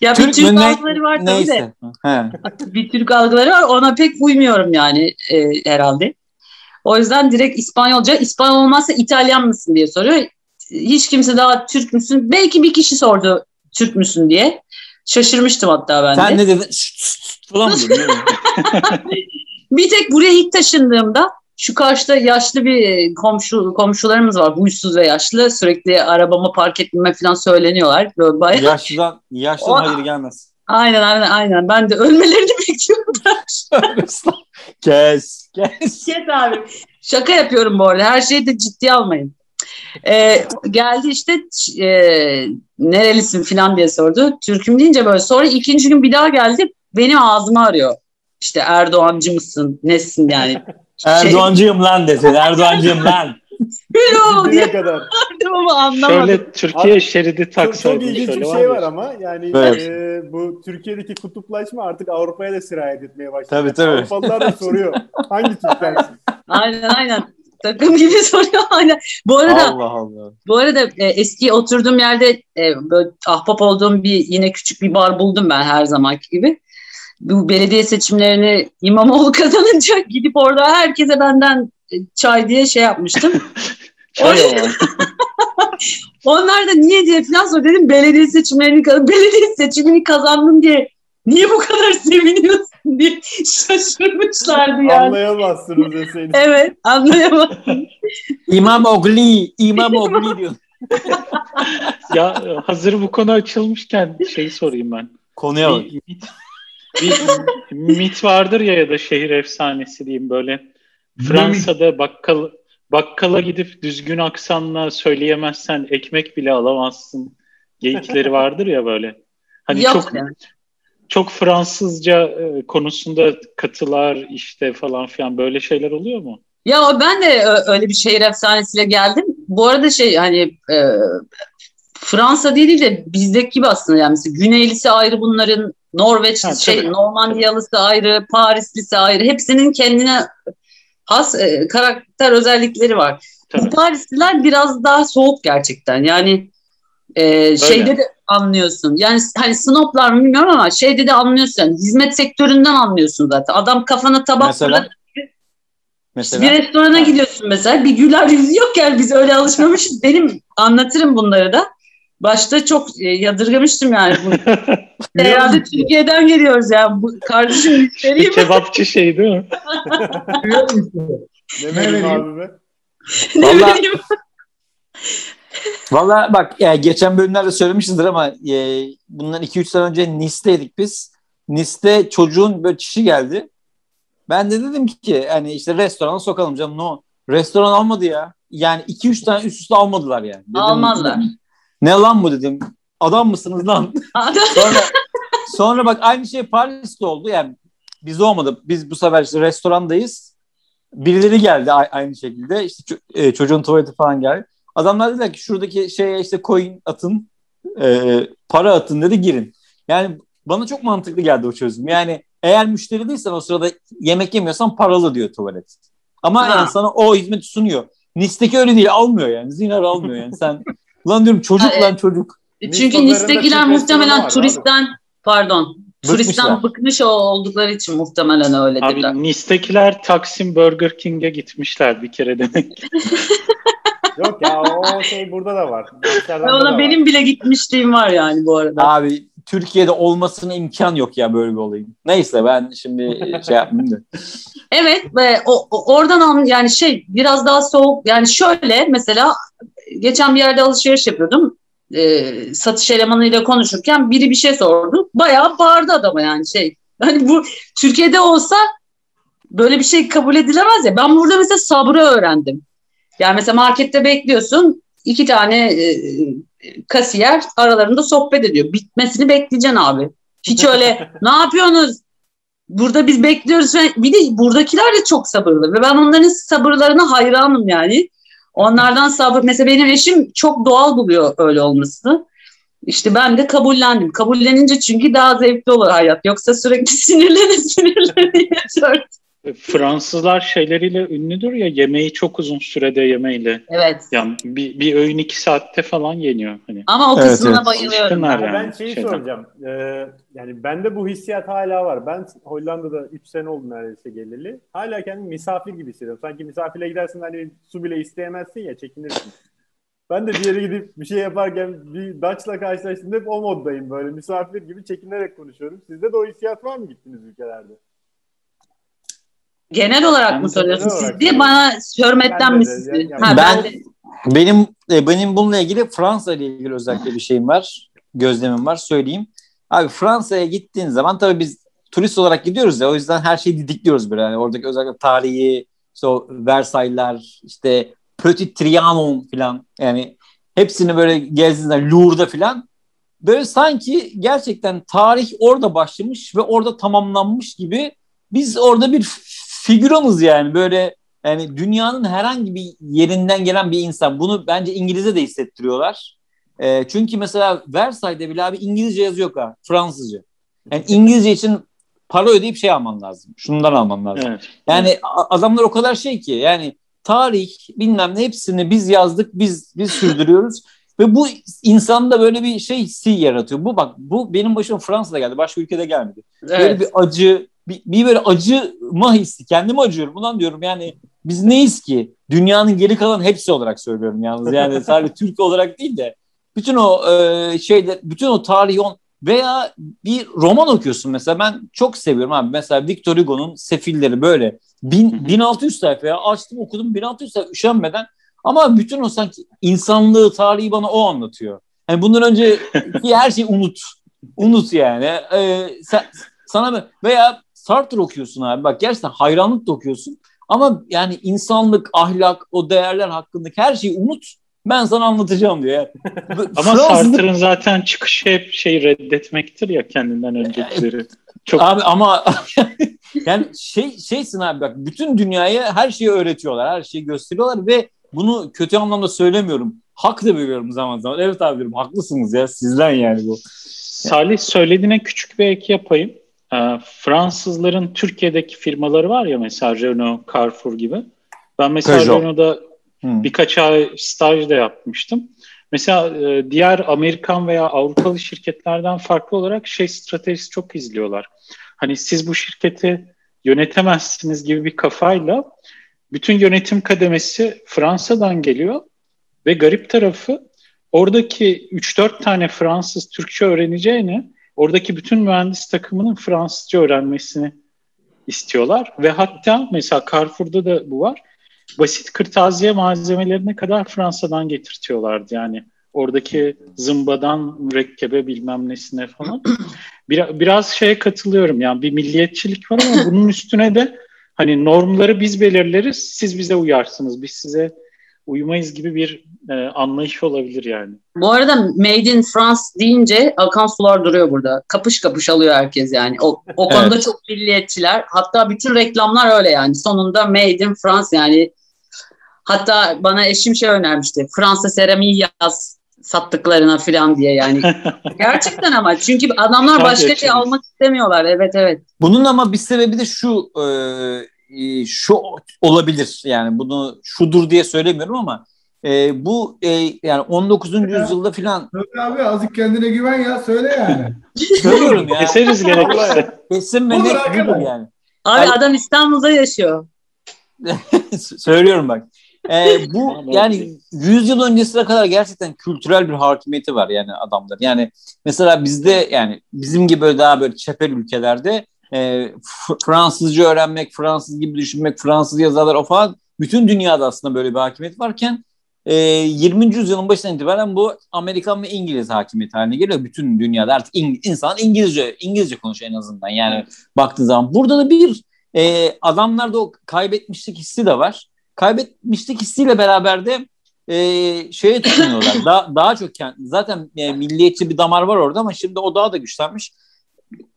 Ya bir Türk Türk mü? Ne- algıları var tabii de. Neyse. He. Bir Türk algıları var. Ona pek uymuyorum yani e, herhalde. O yüzden direkt İspanyolca. İspanyol olmazsa İtalyan mısın diye soruyor. Hiç kimse daha Türk müsün? Belki bir kişi sordu Türk müsün diye. Şaşırmıştım hatta ben de. Sen ne dedin? Şşt, şşt, falan mı? [LAUGHS] [LAUGHS] Bir tek buraya ilk taşındığımda şu karşıda yaşlı bir komşu komşularımız var. Huysuz ve yaşlı. Sürekli arabama park etmeme falan söyleniyorlar. Böyle bayağı. Yaşlıdan, yaşlıdan O- hayır gelmez. Aynen aynen aynen. Ben de ölmelerini [LAUGHS] bekliyorum. kes. Kes. Kes abi. Şaka yapıyorum bu arada. Her şeyi de ciddiye almayın. Ee, geldi işte e, nerelisin falan diye sordu. Türk'üm deyince böyle. Sonra ikinci gün bir daha geldi. Benim ağzımı arıyor. İşte Erdoğancı mısın? Nesin yani? Erdoğancıyım lan desin. Erdoğancıyım lan. Oldu Gidene kadar. [LAUGHS] ama anlamadım. Şöyle Türkiye Abi, şeridi Çok, taksaydın çok ilginç şöyle bir şey ya. var ama yani Evet. e, bu Türkiye'deki kutuplaşma artık Avrupa'ya da sirayet etmeye başladı. Tabii, tabii. Avrupalılar da soruyor. [LAUGHS] Hangi Türklersin? Aynen aynen. Takım gibi [LAUGHS] soruyor aynen. Bu arada Allah Allah. bu arada e, eski oturduğum yerde e, böyle ahbap olduğum bir yine küçük bir bar buldum ben her zamanki gibi. Bu belediye seçimlerini İmamoğlu [LAUGHS] kazanınca gidip orada herkese benden e, çay diye şey yapmıştım. [LAUGHS] Çay o. [LAUGHS] Onlar da niye diye falan sor dedim belediye seçimlerini belediye seçimini kazandım diye niye bu kadar seviniyorsun diye şaşırmışlardı yani. Anlayamazsınız deseydim. Evet anlayamadım. İmam Ogli. İmam Ogli diyor. ya hazır bu konu açılmışken şeyi sorayım ben. Konuya bak. Bir, mit, vardır ya ya da şehir efsanesi diyeyim böyle. Fransa'da bakkal bakkala gidip düzgün aksanla söyleyemezsen ekmek bile alamazsın. Geyikleri vardır ya böyle. Hani Yok çok yani. çok Fransızca e, konusunda katılar işte falan filan böyle şeyler oluyor mu? Ya ben de öyle bir şehir efsanesiyle geldim. Bu arada şey hani e, Fransa değil de bizdeki gibi aslında yani mesela Güneylisi ayrı bunların Norveç Ha, şey tabii. Normandiyalısı ayrı, Parislisi ayrı. Hepsinin kendine has e, karakter özellikleri var. bu Parisliler biraz daha soğuk gerçekten. Yani e, şeyde de anlıyorsun. Yani hani snoplar mı bilmiyorum ama şeyde de anlıyorsun. Yani hizmet sektöründen anlıyorsun zaten. Adam kafana tabak Mesela? Mesela Bir restorana gidiyorsun mesela. Bir güler yüzü yok yani biz öyle alışmamışız. Benim anlatırım bunları da. Başta çok e, yadırgamıştım yani. Bunu. [LAUGHS] Herhalde Türkiye'den geliyoruz ya. Bu, kardeşim [LAUGHS] müşteriyim. Kebapçı şey değil mi? Ne Ne vereyim vereyim? abi be? [LAUGHS] ne Vallahi- bileyim. Valla bak yani geçen bölümlerde söylemişizdir ama e, bundan 2-3 sene önce Nice'teydik biz. Nice'de çocuğun böyle çişi geldi. Ben de dedim ki hani işte restorana sokalım canım. No. Restoran almadı ya. Yani 2-3 tane üst üste almadılar yani. Dedim, Almazlar. Ne lan bu dedim. Adam mısınız lan? sonra, sonra bak aynı şey Paris'te oldu. Yani biz olmadı. Biz bu sefer işte restorandayız. Birileri geldi aynı şekilde. İşte e, çocuğun tuvaleti falan geldi. Adamlar dediler ki şuradaki şeye işte coin atın, e, para atın dedi girin. Yani bana çok mantıklı geldi o çözüm. Yani eğer müşteri değilsen o sırada yemek yemiyorsan paralı diyor tuvalet. Ama Ha. yani sana o hizmeti sunuyor. Nice'deki öyle değil almıyor yani. Zinar almıyor yani. Sen lan diyorum çocuk Ha, lan çocuk. Çünkü Nice'dekiler pazarında Türk muhtemelen turistten pardon Bıkmışlar. turistten bıkmış oldukları için muhtemelen öyle dediler. Abi Nice'dekiler Taksim Burger King'e gitmişler bir kere demek. [LAUGHS] Yok ya o şey burada da var. Amsterdam'da Ve da ona var. benim bile gitmişliğim var yani bu arada. Abi Türkiye'de olmasına imkan yok ya böyle bir olayın. Neyse ben şimdi şey yapmayayım da. Evet ve o, oradan an yani şey biraz daha soğuk yani şöyle mesela geçen bir yerde alışveriş yapıyordum. Ee, satış elemanıyla konuşurken biri bir şey sordu. Bayağı bağırdı adama yani şey. [LAUGHS] Hani bu Türkiye'de olsa böyle bir şey kabul edilemez ya. Ben burada mesela sabrı öğrendim. Yani mesela markette bekliyorsun iki tane e, kasiyer aralarında sohbet ediyor. Bitmesini bekleyeceksin abi. Hiç öyle [LAUGHS] ne yapıyorsunuz? Burada biz bekliyoruz. ve Bir de buradakiler de çok sabırlı. Ve ben onların sabırlarına hayranım yani. Onlardan sabır. Mesela benim eşim çok doğal buluyor öyle olmasını. İşte ben de kabullendim. Kabullenince çünkü daha zevkli olur hayat. Yoksa sürekli [LAUGHS] sinirlene sinirlene. Fransızlar şeyleriyle ünlüdür ya yemeği çok uzun sürede yemeyle. Evet. Yani bir, bir öğün iki saatte falan yeniyor. Hani. Ama o Evet, kısmına evet. bayılıyorum. Alışkınlar Ya yani. ben şeyi şeyden. soracağım. Ee, yani bende bu hissiyat hala var. Ben Hollanda'da 3 sene oldu neredeyse geleli. Hala kendimi misafir gibi hissediyorum. Sanki misafire gidersin hani su bile isteyemezsin ya çekinirsin. Ben de bir yere gidip bir şey yaparken bir Dutch'la karşılaştığımda hep o moddayım böyle misafir gibi çekinerek konuşuyorum. Sizde de o hissiyat var mı gittiğiniz ülkelerde? Genel olarak Ben mı de olarak Siz diye söylüyorum. bana hürmetten Ben de mi de, siz? yani- Ha, Ben- ben de- Benim e, benim bununla ilgili Fransa ile ilgili özellikle bir şeyim var. Gözlemim var söyleyeyim. Abi Fransa'ya gittiğin zaman tabii biz turist olarak gidiyoruz ya o yüzden her şeyi didikliyoruz böyle. Yani oradaki özellikle tarihi, işte o Versailles'ler, işte Petit Trianon falan yani hepsini böyle gezdiğinde Louvre'da falan böyle sanki gerçekten tarih orada başlamış ve orada tamamlanmış gibi biz orada bir figüranız yani böyle yani dünyanın herhangi bir yerinden gelen bir insan. Bunu bence İngilizce de hissettiriyorlar. E, çünkü mesela Versailles'de bile abi İngilizce yazı yok ha. Fransızca. Yani İngilizce için para ödeyip şey alman lazım. Şundan alman lazım. Evet. Yani a- adamlar o kadar şey ki yani tarih bilmem ne hepsini biz yazdık biz biz sürdürüyoruz ve bu insanda böyle bir şey hissi yaratıyor. Bu bak bu benim başıma Fransa'da geldi. Başka ülkede gelmedi. Böyle Evet. bir acı bir, bir böyle acıma hissi. Kendime acıyorum. Ulan diyorum yani biz neyiz ki? Dünyanın geri kalan hepsi olarak söylüyorum yalnız. Yani [LAUGHS] sadece Türk olarak değil de bütün o e, şeyler, bütün o tarihi on veya bir roman okuyorsun mesela ben çok seviyorum abi. Mesela Victor Hugo'nun Sefilleri böyle bin, Hı hı. 1600 sayfaya açtım okudum 1600 sayfa üşenmeden ama bütün o sanki insanlığı, tarihi bana o anlatıyor. Yani bundan önce [LAUGHS] her şeyi unut. Unut yani. Ee, sen, sana veya Sartre okuyorsun abi. Bak gerçekten hayranlık da okuyorsun. Ama yani insanlık, ahlak, o değerler hakkındaki her şeyi unut. Ben sana anlatacağım diyor. Yani. [LAUGHS] Ama Fransızlık- Sartre'ın zaten çıkışı hep şey reddetmektir ya kendinden öncekileri. Çok Abi ama [LAUGHS] yani şey şeysin abi bak bütün dünyaya her şeyi öğretiyorlar, her şeyi gösteriyorlar ve bunu kötü anlamda söylemiyorum. Hak da veriyorum zaman zaman. Evet abi diyorum haklısınız ya sizden yani bu. Salih söylediğine küçük bir ek yapayım. Ee, Fransızların Türkiye'deki firmaları var ya mesela Renault, Carrefour gibi. Ben mesela Peugeot. Renault'da Hı. Birkaç ay staj da yapmıştım. Mesela e, diğer Amerikan veya Avrupalı şirketlerden farklı olarak şey stratejisi çok izliyorlar. Hani siz bu şirketi yönetemezsiniz gibi bir kafayla bütün yönetim kademesi Fransa'dan geliyor ve garip tarafı oradaki 3-4 tane Fransız Türkçe öğreneceğine oradaki bütün mühendis takımının Fransızca öğrenmesini istiyorlar ve hatta mesela Carrefour'da da bu var. Basit kırtasiye malzemelerine kadar Fransa'dan getirtiyorlardı yani. Oradaki zımbadan mürekkebe bilmem nesine falan. [CLEARS THROAT] Bir, biraz şeye katılıyorum yani bir milliyetçilik var ama bunun üstüne de hani normları biz belirleriz, siz bize uyarsınız, biz size uymayız gibi bir e, anlayış olabilir yani. Bu arada Made in France deyince akan sular duruyor burada. Kapış kapış alıyor herkes yani. O, o konuda Evet. çok milliyetçiler. Hatta bütün reklamlar öyle yani. Sonunda Made in France yani. Hatta bana eşim şey önermişti. Fransa seramiği yaz sattıklarına falan diye yani. [LAUGHS] Gerçekten ama çünkü adamlar başka şey almak istemiyorlar. Evet evet. Bunun ama bir sebebi de şu e, e, şu olabilir yani bunu şudur diye söylemiyorum ama e, bu e, yani 19. yüzyılda filan Söyle abi azıcık kendine güven ya söyle yani. [LAUGHS] söylüyorum ya. Keseriz gerekirse. Kesin ve net budur yani. Abi Ay- adam İstanbul'da yaşıyor. [LAUGHS] Söylüyorum bak. Ee, bu [LAUGHS] yani 100 yıl öncesine kadar gerçekten kültürel bir hakimiyeti var yani adamlar. Yani mesela bizde yani bizim gibi böyle daha böyle çeper ülkelerde e, Fransızca öğrenmek, Fransız gibi düşünmek, Fransız yazarlar o falan bütün dünyada aslında böyle bir hakimiyet varken e, 20. yüzyılın başından itibaren bu Amerikan ve İngiliz hakimiyeti haline geliyor. Bütün dünyada artık İng- insan İngilizce İngilizce konuşuyor en azından yani baktığı zaman. Burada da bir e, adamlarda o kaybetmişlik hissi de var. Kaybetmişlik hissiyle beraber de e, şeye tutunuyorlar. [COUGHS] daha, daha çok kend- zaten e, milliyetçi bir damar var orada ama şimdi o daha da güçlenmiş.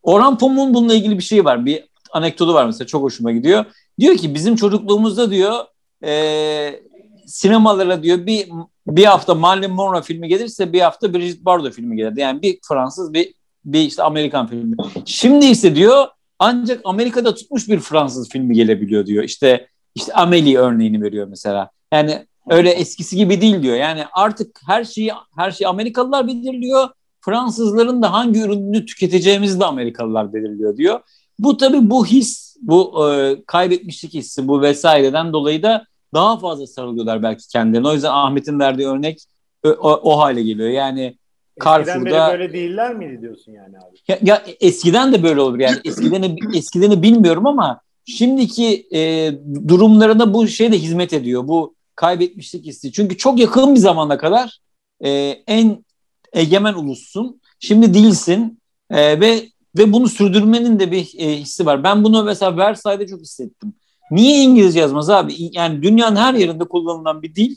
Orhan Pamuk'un bununla ilgili bir şey var. Bir anekdotu var mesela çok hoşuma gidiyor. Diyor ki bizim çocukluğumuzda diyor e, sinemalara diyor bir bir hafta Marilyn Monroe filmi gelirse bir hafta Brigitte Bardot filmi gelirdi. Yani bir Fransız bir bir işte Amerikan filmi. Şimdi ise diyor ancak Amerika'da tutmuş bir Fransız filmi gelebiliyor diyor. İşte işte Amelie örneğini veriyor mesela. Yani öyle eskisi gibi değil diyor. Yani artık her şeyi her şeyi Amerikalılar belirliyor. Fransızların da hangi ürünü tüketeceğimizi de Amerikalılar belirliyor diyor. Bu tabii bu his, bu e, kaybetmişlik hissi, bu vesaireden dolayı da daha fazla sarılıyorlar belki kendilerine. O yüzden Ahmet'in verdiği örnek o, o, o hale geliyor. Yani Eskiden Carrefour'da- böyle değiller miydi diyorsun yani abi? ya, ya eskiden de böyle olur yani eskiden eskideni bilmiyorum ama şimdiki e, durumlarına bu şey de hizmet ediyor bu kaybetmişlik hissi çünkü çok yakın bir zamana kadar e, en egemen ulussun şimdi değilsin. E, ve ve bunu sürdürmenin de bir e, hissi var. Ben bunu mesela Versailles'de çok hissettim. Niye İngilizce yazmaz abi? Yani dünyanın her yerinde kullanılan bir dil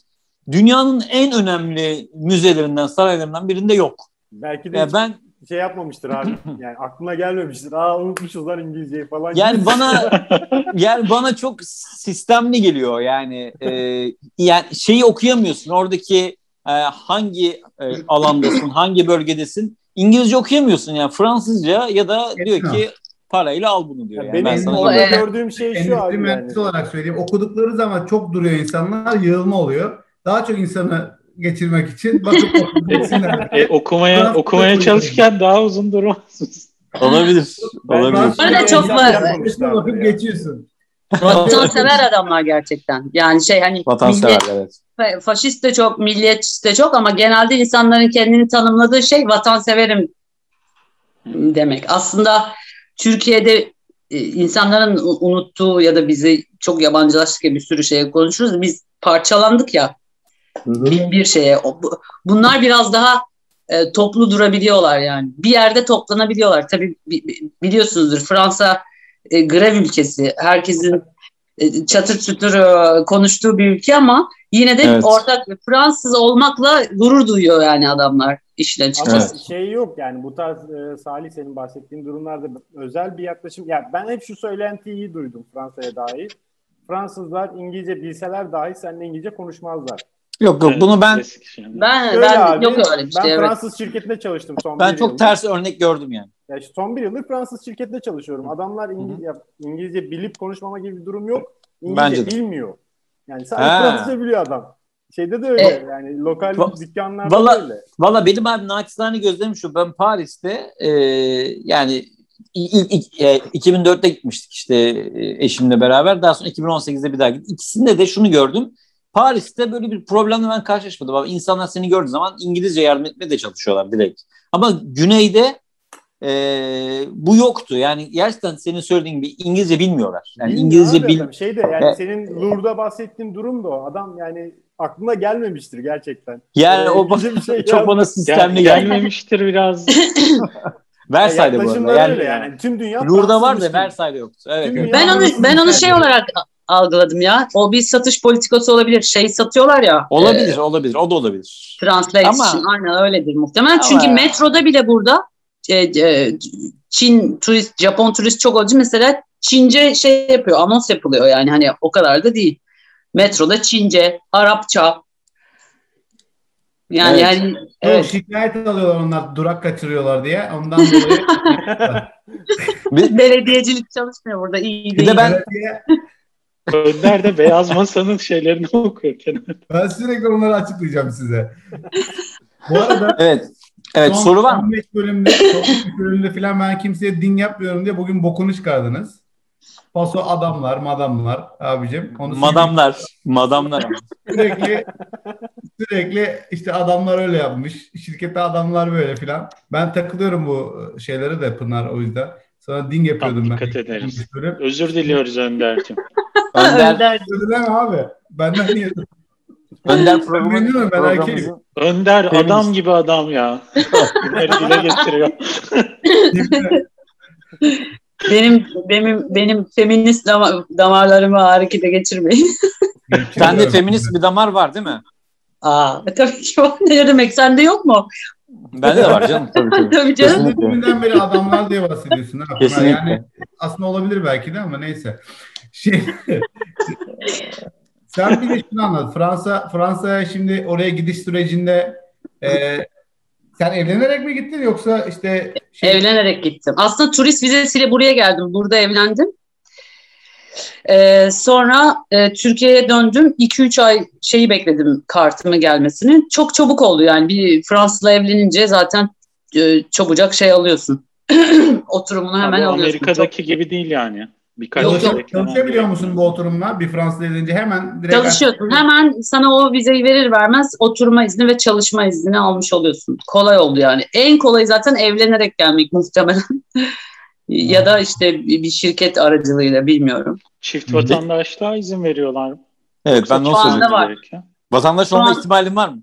dünyanın en önemli müzelerinden saraylarından birinde yok. Belki de ya hiç ben şey yapmamıştır abi. [LAUGHS] Yani aklına gelmemiştir. Aa unutmuşuz lan İngilizceyi falan. Yani bana [LAUGHS] yani bana çok sistemli geliyor. Yani e, yani şeyi okuyamıyorsun. Oradaki e, hangi e, alandasın hangi bölgedesin İngilizce okuyamıyorsun yani Fransızca ya da diyor ki parayla al bunu diyor. Yani. benim Ben sana orada gördüğüm şey şu Endüstri abi yani. olarak söyleyeyim. Okudukları zaman çok duruyor insanlar. Yığılma oluyor. Daha çok insanı geçirmek için bakıp. [LAUGHS] E, okumaya Fransızca okumaya çalışırken daha uzun durmazsınız. olabilir. Olabilir. Arada çok var. bakıp geçiyorsun. Vatansever adamlar gerçekten. Yani şey hani Vatansever evet. fa- faşist de çok, milliyetçi de çok ama genelde insanların kendini tanımladığı şey vatanseverim demek. Aslında Türkiye'de e, insanların unuttuğu ya da bizi çok yabancılaştık ya bir sürü şeye konuşuruz. Biz parçalandık ya bin bir şeye. Bunlar biraz daha e, toplu durabiliyorlar yani. Bir yerde toplanabiliyorlar. Tabii bi- bi- biliyorsunuzdur Fransa e, grev ülkesi. Herkesin e, çatır çutur e, konuştuğu bir ülke ama yine de Evet. ortak Fransız olmakla gurur duyuyor yani adamlar işin Ama açıkçası. Evet. şey yok yani bu tarz e, Salih senin bahsettiğin durumlarda özel bir yaklaşım. Yani ben hep şu söylentiyi duydum Fransa'ya dair. Fransızlar İngilizce bilseler dahi seninle İngilizce konuşmazlar. Yok yok bunu ben şey. Ben, Öyle ben abi. yok öyle bir ben. Evet. Fransız şirketinde çalıştım son ben bir çok yıldır. ters örnek gördüm yani. Ya işte son bir yıldır Fransız şirketinde çalışıyorum. Adamlar İngiliz, ya İngilizce bilip konuşmama gibi bir durum yok. İngilizce Bence de. bilmiyor. Yani sadece Ha. Fransızca biliyor adam. Şeyde de öyle E, yani lokal va- dükkanlarda valla- öyle. Valla benim abi naçizane gözlemim şu. Ben Paris'te e, yani ilk, ilk, e, 2004'te gitmiştik işte e, eşimle beraber. Daha sonra 2018'de bir daha gittik. İkisinde de şunu gördüm. Paris'te böyle bir problemle ben karşılaşmadım. Abi, insanlar seni gördüğü zaman İngilizce yardım etmeye de çalışıyorlar direkt. Ama güneyde e, bu yoktu. Yani gerçekten senin söylediğin gibi İngilizce bilmiyorlar. Yani Bilmiyor İngilizce bil adam. Şeyde yani E- senin Lourdes'da bahsettiğin durum da o. Adam yani aklına gelmemiştir gerçekten. yani Ee, o [LAUGHS] bizim şey [LAUGHS] çok bana Gel, sistemli geldi. gelmemiştir biraz. [LAUGHS] Versailles'de bu arada. Yani, öyle yani. Tüm dünya Lourdes'da var da. Versailles'de yoktu. Evet. Tüm evet. Ben onu ben onu şey olarak algıladım ya. O bir satış politikası olabilir. Şey satıyorlar ya. Olabilir, olabilir. O da olabilir. Translation. Ama- Aynen öyledir muhtemelen. Ama- Çünkü metroda bile burada e, e, Çin turist, Japon turist çok olunca mesela Çince şey yapıyor, anons yapılıyor yani hani o kadar da değil. Metroda Çince, Arapça. Yani Evet. yani Evet. Şikayet alıyorlar onlar durak kaçırıyorlar diye. Ondan dolayı [LAUGHS] Bir, belediyecilik çalışmıyor burada iyi Bir değil. de ben- Önder de Beyaz Masa'nın şeylerini [LAUGHS] okuyorken. ben sürekli onları açıklayacağım size. Bu arada evet. Evet son soru var mı? 15 bölümde, son 15 bölümde falan ben kimseye din yapmıyorum diye bugün bokunu çıkardınız. Paso adamlar, madamlar abicim. Onu Madamlar. Madamlar. sürekli sürekli işte adamlar öyle yapmış. Şirkette adamlar böyle filan. Ben takılıyorum bu şeylere de Pınar o yüzden. Sana din yapıyordum ben. dikkat ederiz. Özür diliyoruz Önder'cim. [LAUGHS] Önder. Özür dileme abi. Benden niye? Önder Ben programı, ben erkeğim. Önder Feminist. adam gibi adam ya. Bunları dile getiriyor. [LAUGHS] Benim benim benim feminist dama- damarlarımı harekete geçirmeyin. Sende feminist bir damar var değil mi? Aa, tabii ki var. Ne demek? Sende yok mu? Bende de var canım [LAUGHS] tabii tabii. Tabii canım. Kesinlikle. Bugünden beri adamlar diye bahsediyorsun. Ha? Kesinlikle. Yani aslında olabilir belki de ama neyse. Şey, [LAUGHS] sen bir de şunu anlat. Fransa Fransa'ya şimdi oraya gidiş sürecinde e, sen evlenerek mi gittin yoksa işte şey, Evlenerek gittim. Aslında turist vizesiyle buraya geldim. Burada evlendim. Ee, sonra e, Türkiye'ye döndüm. 2-3 ay şeyi bekledim kartımı gelmesini. Çok çabuk oldu yani. Bir Fransızla evlenince zaten e, çabucak şey alıyorsun. [CLEARS THROAT] Oturumunu hemen Abi, alıyorsun. Amerika'daki gibi değil yani. Birkaç Yok, ay yok. çalışabiliyor musun bu oturumla? Bir Fransız evlenince hemen direkt Çalışıyorsun. Hemen sana o vizeyi verir vermez oturma izni ve çalışma izni almış oluyorsun. Kolay oldu yani. En kolayı zaten evlenerek gelmek muhtemelen. [LAUGHS] ya da işte bir şirket aracılığıyla bilmiyorum. Çift vatandaşlığa izin veriyorlar. Evet ben anda söyleyeyim. var. Gerekiyor. Vatandaş olma an- ihtimalin var mı?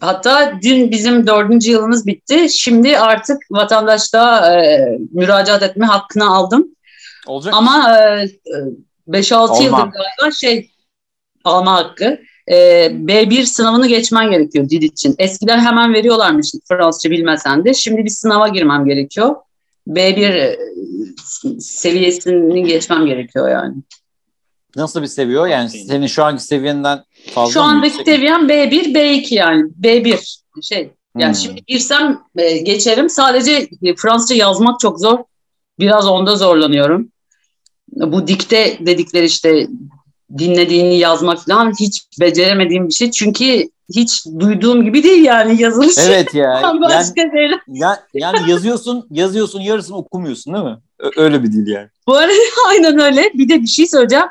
Hatta dün bizim dördüncü yılımız bitti. Şimdi artık vatandaşlığa e, müracaat etme hakkını aldım. Olacak. Ama e, e, 5-6 Alma. yıldır galiba şey alma hakkı. E, B1 sınavını geçmen gerekiyor dil için. Eskiden hemen veriyorlarmış Fransızca bilmesen de. Şimdi bir sınava girmem gerekiyor. B1 e, seviyesini geçmem gerekiyor yani. Nasıl bir seviyor? Yani senin şu anki seviyenden fazla Şu andaki yüksek? seviyem B1, B2 yani. B1 şey. Yani Hmm. şimdi girsem e, geçerim. Sadece e, Fransızca yazmak çok zor. Biraz onda zorlanıyorum. Bu dikte dedikleri işte dinlediğini yazmak falan hiç beceremediğim bir şey. Çünkü hiç duyduğum gibi değil yani yazılış. Evet ya. [LAUGHS] yani, Başka şeyler. ya, yani yazıyorsun, yazıyorsun yarısını okumuyorsun değil mi? Öyle bir dil yani. Bu arada [LAUGHS] aynen öyle. Bir de bir şey söyleyeceğim.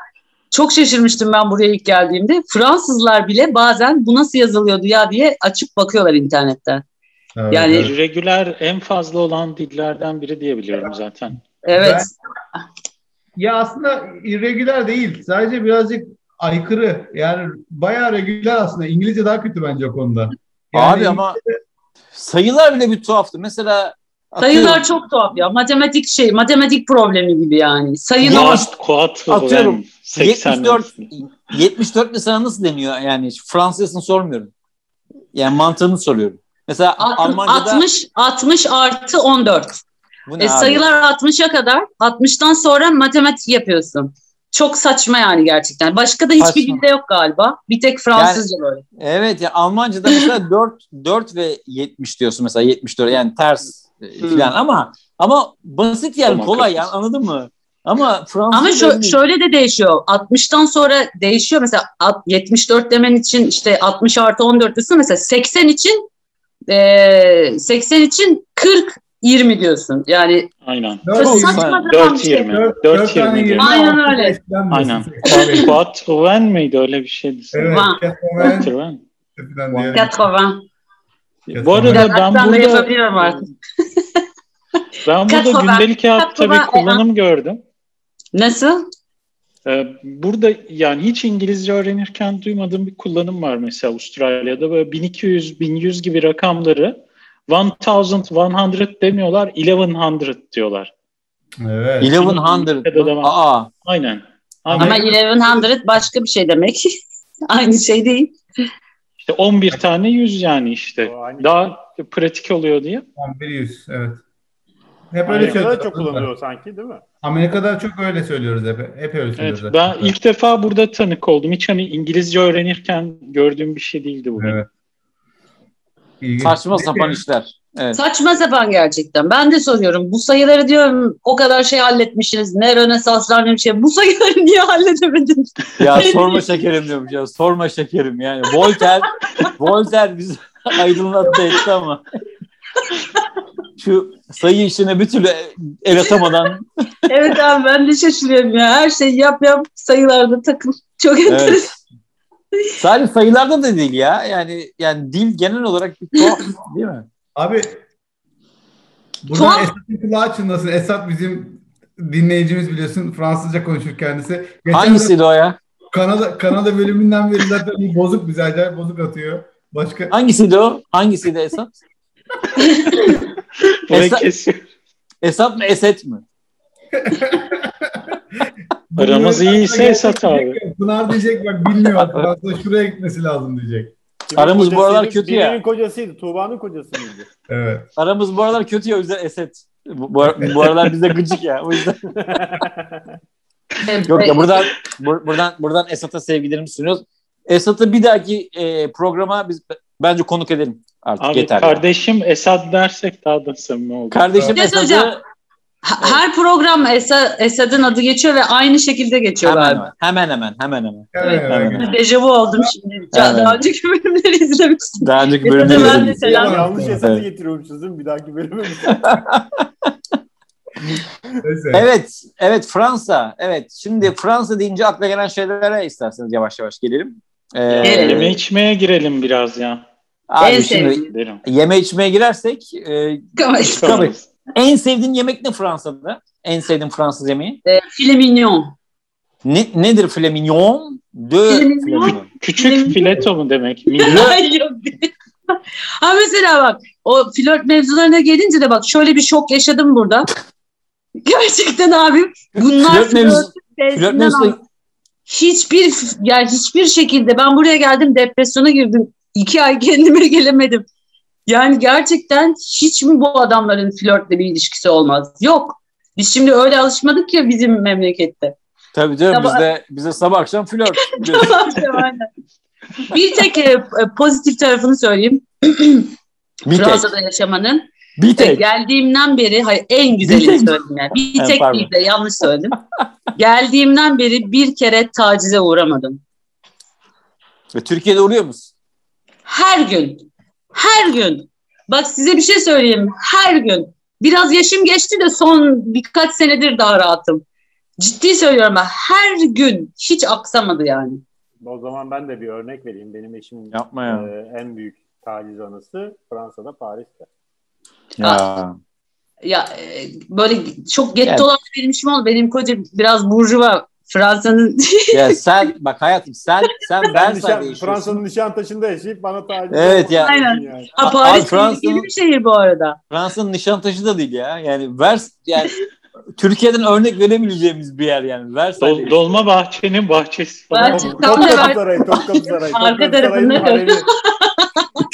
Çok şaşırmıştım ben buraya ilk geldiğimde. Fransızlar bile bazen bu nasıl yazılıyordu ya diye açıp bakıyorlar internetten. Evet, Yani- evet. Irregüler en fazla olan dillerden biri diye biliyorum zaten. Evet. Ya aslında irregüler değil. Sadece birazcık aykırı. Yani bayağı regüler aslında. İngilizce daha kötü bence o konuda. Yani Abi ama sayılar bile bir tuhaftı. Mesela Sayılar atıyorum, çok tuhaf ya. Matematik şey, matematik problemi gibi yani. Sayılar Kuat, kuat atıyorum, 80 74 74 mesela nasıl deniyor yani Fransızcasını sormuyorum. Yani mantığını soruyorum. Mesela Alt- Almanca'da 60 60 artı 14. bu ne E, abi? sayılar 60'a kadar. 60'tan sonra matematik yapıyorsun. Çok saçma yani gerçekten. Başka da hiçbir Saçma. dilde yok galiba. Bir tek Fransızca böyle. Evet ya Almanca'da mesela [LAUGHS] 4 4 ve 70 diyorsun mesela 74 yani ters e, Hmm. filan ama ama basit yani Tamam, kolay yani anladın mı? Ama Fransız Ama şö- şöyle de değişiyor. 60'tan sonra değişiyor. Mesela at- 74 demen için işte 60 artı 14 diyorsun. Mesela 80 için e, 80 için 40 20 diyorsun. Yani Aynen. Dört saçma sapan bir 4 şey. 20. Dört- 4 dört tane 20. yirmi, Aynen altı öyle. Aynen. Quattro [LAUGHS] miydi öyle bir şeydi. Evet. Diye. 80. Bu arada ben burada ben burada gündelik hayatta bir kullanım gördüm. Nasıl? Ee, Burada yani hiç İngilizce öğrenirken duymadığım bir kullanım var mesela Avustralya'da böyle 1200 1100 gibi rakamları 1100 demiyorlar 1100 diyorlar. Evet. 1100. Ya da devam. Aa, Aynen. Aynen. Ama 1100 başka bir şey demek. [LAUGHS] Aynı şey değil. İşte 11 tane 100 yani işte. O Daha pratik oluyor diye. 1100 evet. Hep öyle. Amerika'da çok kullanılıyor sanki değil mi? Amerika'da çok öyle söylüyoruz hep. Hep öyle Evet, söylüyoruz. ben zaten. ilk defa burada tanık oldum. Hiç hani İngilizce öğrenirken gördüğüm bir şey değildi bu. Evet. İlginç. saçma sapan işler. Evet. Saçma sapan gerçekten. Ben de soruyorum. Bu sayıları diyorum o kadar şey halletmişsiniz. Ne Rönesanslar ne bir şey. Bu sayıları niye halledemediniz? Ya sorma şekerim diyorum ya. Sorma şekerim yani. Voltaire, [LAUGHS] Voltaire bizi [LAUGHS] aydınlattı etti ama. Şu sayı işine bir türlü el atamadan. evet abi ben de şaşırıyorum ya. Her şeyi yap yap sayılarda takıl. Çok enteresan. Evet. Sadece sayılarda da değil ya. Yani yani dil genel olarak bir tuhaf değil mi? Abi buradan. Esat'ın kulağı çınlasın. Esat bizim dinleyicimiz biliyorsun. Fransızca konuşur kendisi. Geçen Hangisiydi o ya? Kanada, Kanada bölümünden beri zaten bozuk bize acayip bozuk atıyor. Başka Hangisiydi o? Hangisiydi Esat? Burayı Esat- kesiyor. Esat mı [LAUGHS] Aramız iyiyse Esat abi. Pınar diyecek bak bilmiyor. [LAUGHS] Fransa şuraya gitmesi lazım diyecek. Kimin Aramız bu aralar kötü ya. Birinin kocasıydı. Tuğba'nın kocası mıydı? Evet. Aramız bu aralar kötü ya o yüzden Eset. Bu, bu, bu aralar bize gıcık ya. O yüzden yok ya buradan bur- buradan buradan Esat'a sevgilerimi sunuyoruz. Esat'ı bir dahaki e, programa biz bence konuk edelim artık Abi yeter. kardeşim Esad dersek daha da samimi olur. Kardeşim Bir Esad'ı Her program Esad, Esad'ın adı geçiyor ve aynı şekilde geçiyor hemen, galiba. hemen hemen hemen hemen. Evet, Evet. evet. Dejavu oldum şimdi. Evet. Daha önceki bölümleri izlemiştim. Daha önceki izledik. selam. Yanlış esası Evet. getiriyormuşuz değil mi? Bir dahaki bölüme. [LAUGHS] Evet, evet Fransa. Evet, şimdi Fransa deyince akla gelen şeylere isterseniz yavaş yavaş gelelim. Ee, Evet. Yeme içmeye girelim biraz ya. abi En şimdi sevdiğim. Yeme içmeye girersek e, Tabii. En sevdiğin yemek ne Fransa'da? En sevdiğin Fransız yemeği? E, Filet mignon. Ne, nedir filet mignon? De Filet filet mignon. Küçük fileto mu demek? [LAUGHS] Ay, yok. [LAUGHS] ha mesela bak o flört mevzularına gelince de bak şöyle bir şok yaşadım burada. [LAUGHS] Gerçekten abi bunlar Flört Flört mevzusu al- hiçbir yani hiçbir şekilde ben buraya geldim depresyona girdim. İki ay kendime gelemedim. Yani gerçekten hiç mi bu adamların flörtle bir ilişkisi olmaz? Yok. Biz şimdi öyle alışmadık ya bizim memlekette. Tabii canım Sabah- bizde, bize sabah akşam flört. [LAUGHS] Aynen. bir tek e, pozitif tarafını söyleyeyim. bir tek. Fransa'da yaşamanın. Bir E, tek. Geldiğimden beri hayır, en Bir güzelini tek. söyledim yani. Bir tek pardon. değil de yanlış söyledim. Geldiğimden beri bir kere tacize uğramadım. Ve Türkiye'de uğruyor musun? Her gün. Her gün. Bak size bir şey söyleyeyim. Her gün. Biraz yaşım geçti de son birkaç senedir daha rahatım. Ciddi söylüyorum ben. Her gün hiç aksamadı yani. o zaman ben de bir örnek vereyim. Benim eşim Yapma ya. e, en büyük taciz anısı Fransa'da Paris'te. Ya. Ya e, böyle çok gettolar benim işim oldu. Benim koca biraz burjuva Fransa'nın [LAUGHS] ya sen bak hayatım sen sen Ben nişan. Fransa'nın Nişantaşı'nda yaşayıp bana taciz Evet ya. Aynen. Yani. Ha, Paris Fransa'nın- bir şehir bu arada. Fransa'nın Nişantaşı da değil ya. Yani Vers yani Türkiye'den örnek verebileceğimiz bir yer yani. Versailles. Dol, dolma bahçenin bahçesi. Bahçe- Topkapı Sarayı, Topkapı [LAUGHS] Sarayı. Arka tarafında.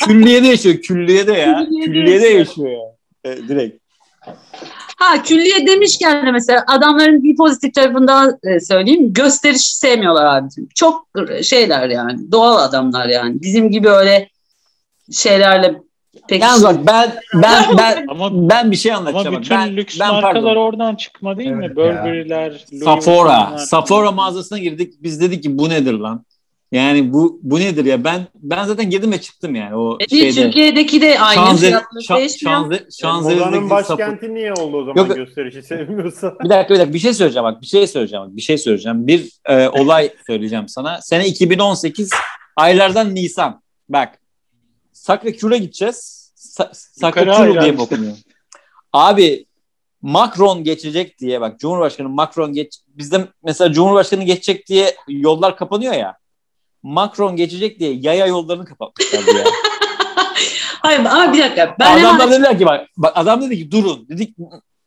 Külliyede yaşıyor. Külliyede ya. Külliyede Külliyede yaşıyor. yaşıyor ya. Evet, direkt. Ha külliye demişken de mesela adamların bir pozitif tarafından e, söyleyeyim. Gösteriş sevmiyorlar abicim. Çok şeyler yani. Doğal adamlar yani. Bizim gibi öyle şeylerle Peki. Yalnız bak ben ben [LAUGHS] ben Ama ben bir şey ama anlatacağım. bütün ben, lüks ben markalar pardon. oradan çıkma değil mi? Evet Burberry'ler, Louis Sephora. Vuitton'lar. Sephora mağazasına girdik. Biz dedik ki bu nedir lan? Yani bu bu nedir ya? Ben ben zaten girdim ve çıktım yani o E, şeyde. Türkiye'deki de aynı Şanze, değişmiyor. Şanze, Şanzelize'deki Sephora- başkenti niye oldu o zaman Yok. gösterişi sevmiyorsa? Bir dakika bir dakika bir şey söyleyeceğim bak bir şey söyleyeceğim bak bir şey söyleyeceğim. Bir e, olay söyleyeceğim sana. Sene 2018 aylardan Nisan. Bak Sacré-Cœur'e gideceğiz. Sa- Sacré-Cœur diye mi okunuyor? Abi Macron geçecek diye bak Cumhurbaşkanı Macron geç bizde mesela Cumhurbaşkanı geçecek diye yollar kapanıyor ya. Macron geçecek diye yaya yollarını kapatmışlardı ya. [LAUGHS] Hayır ama bir dakika. Ben Adamlar hemen dediler ki bak, bak adam dedi ki durun. Dedik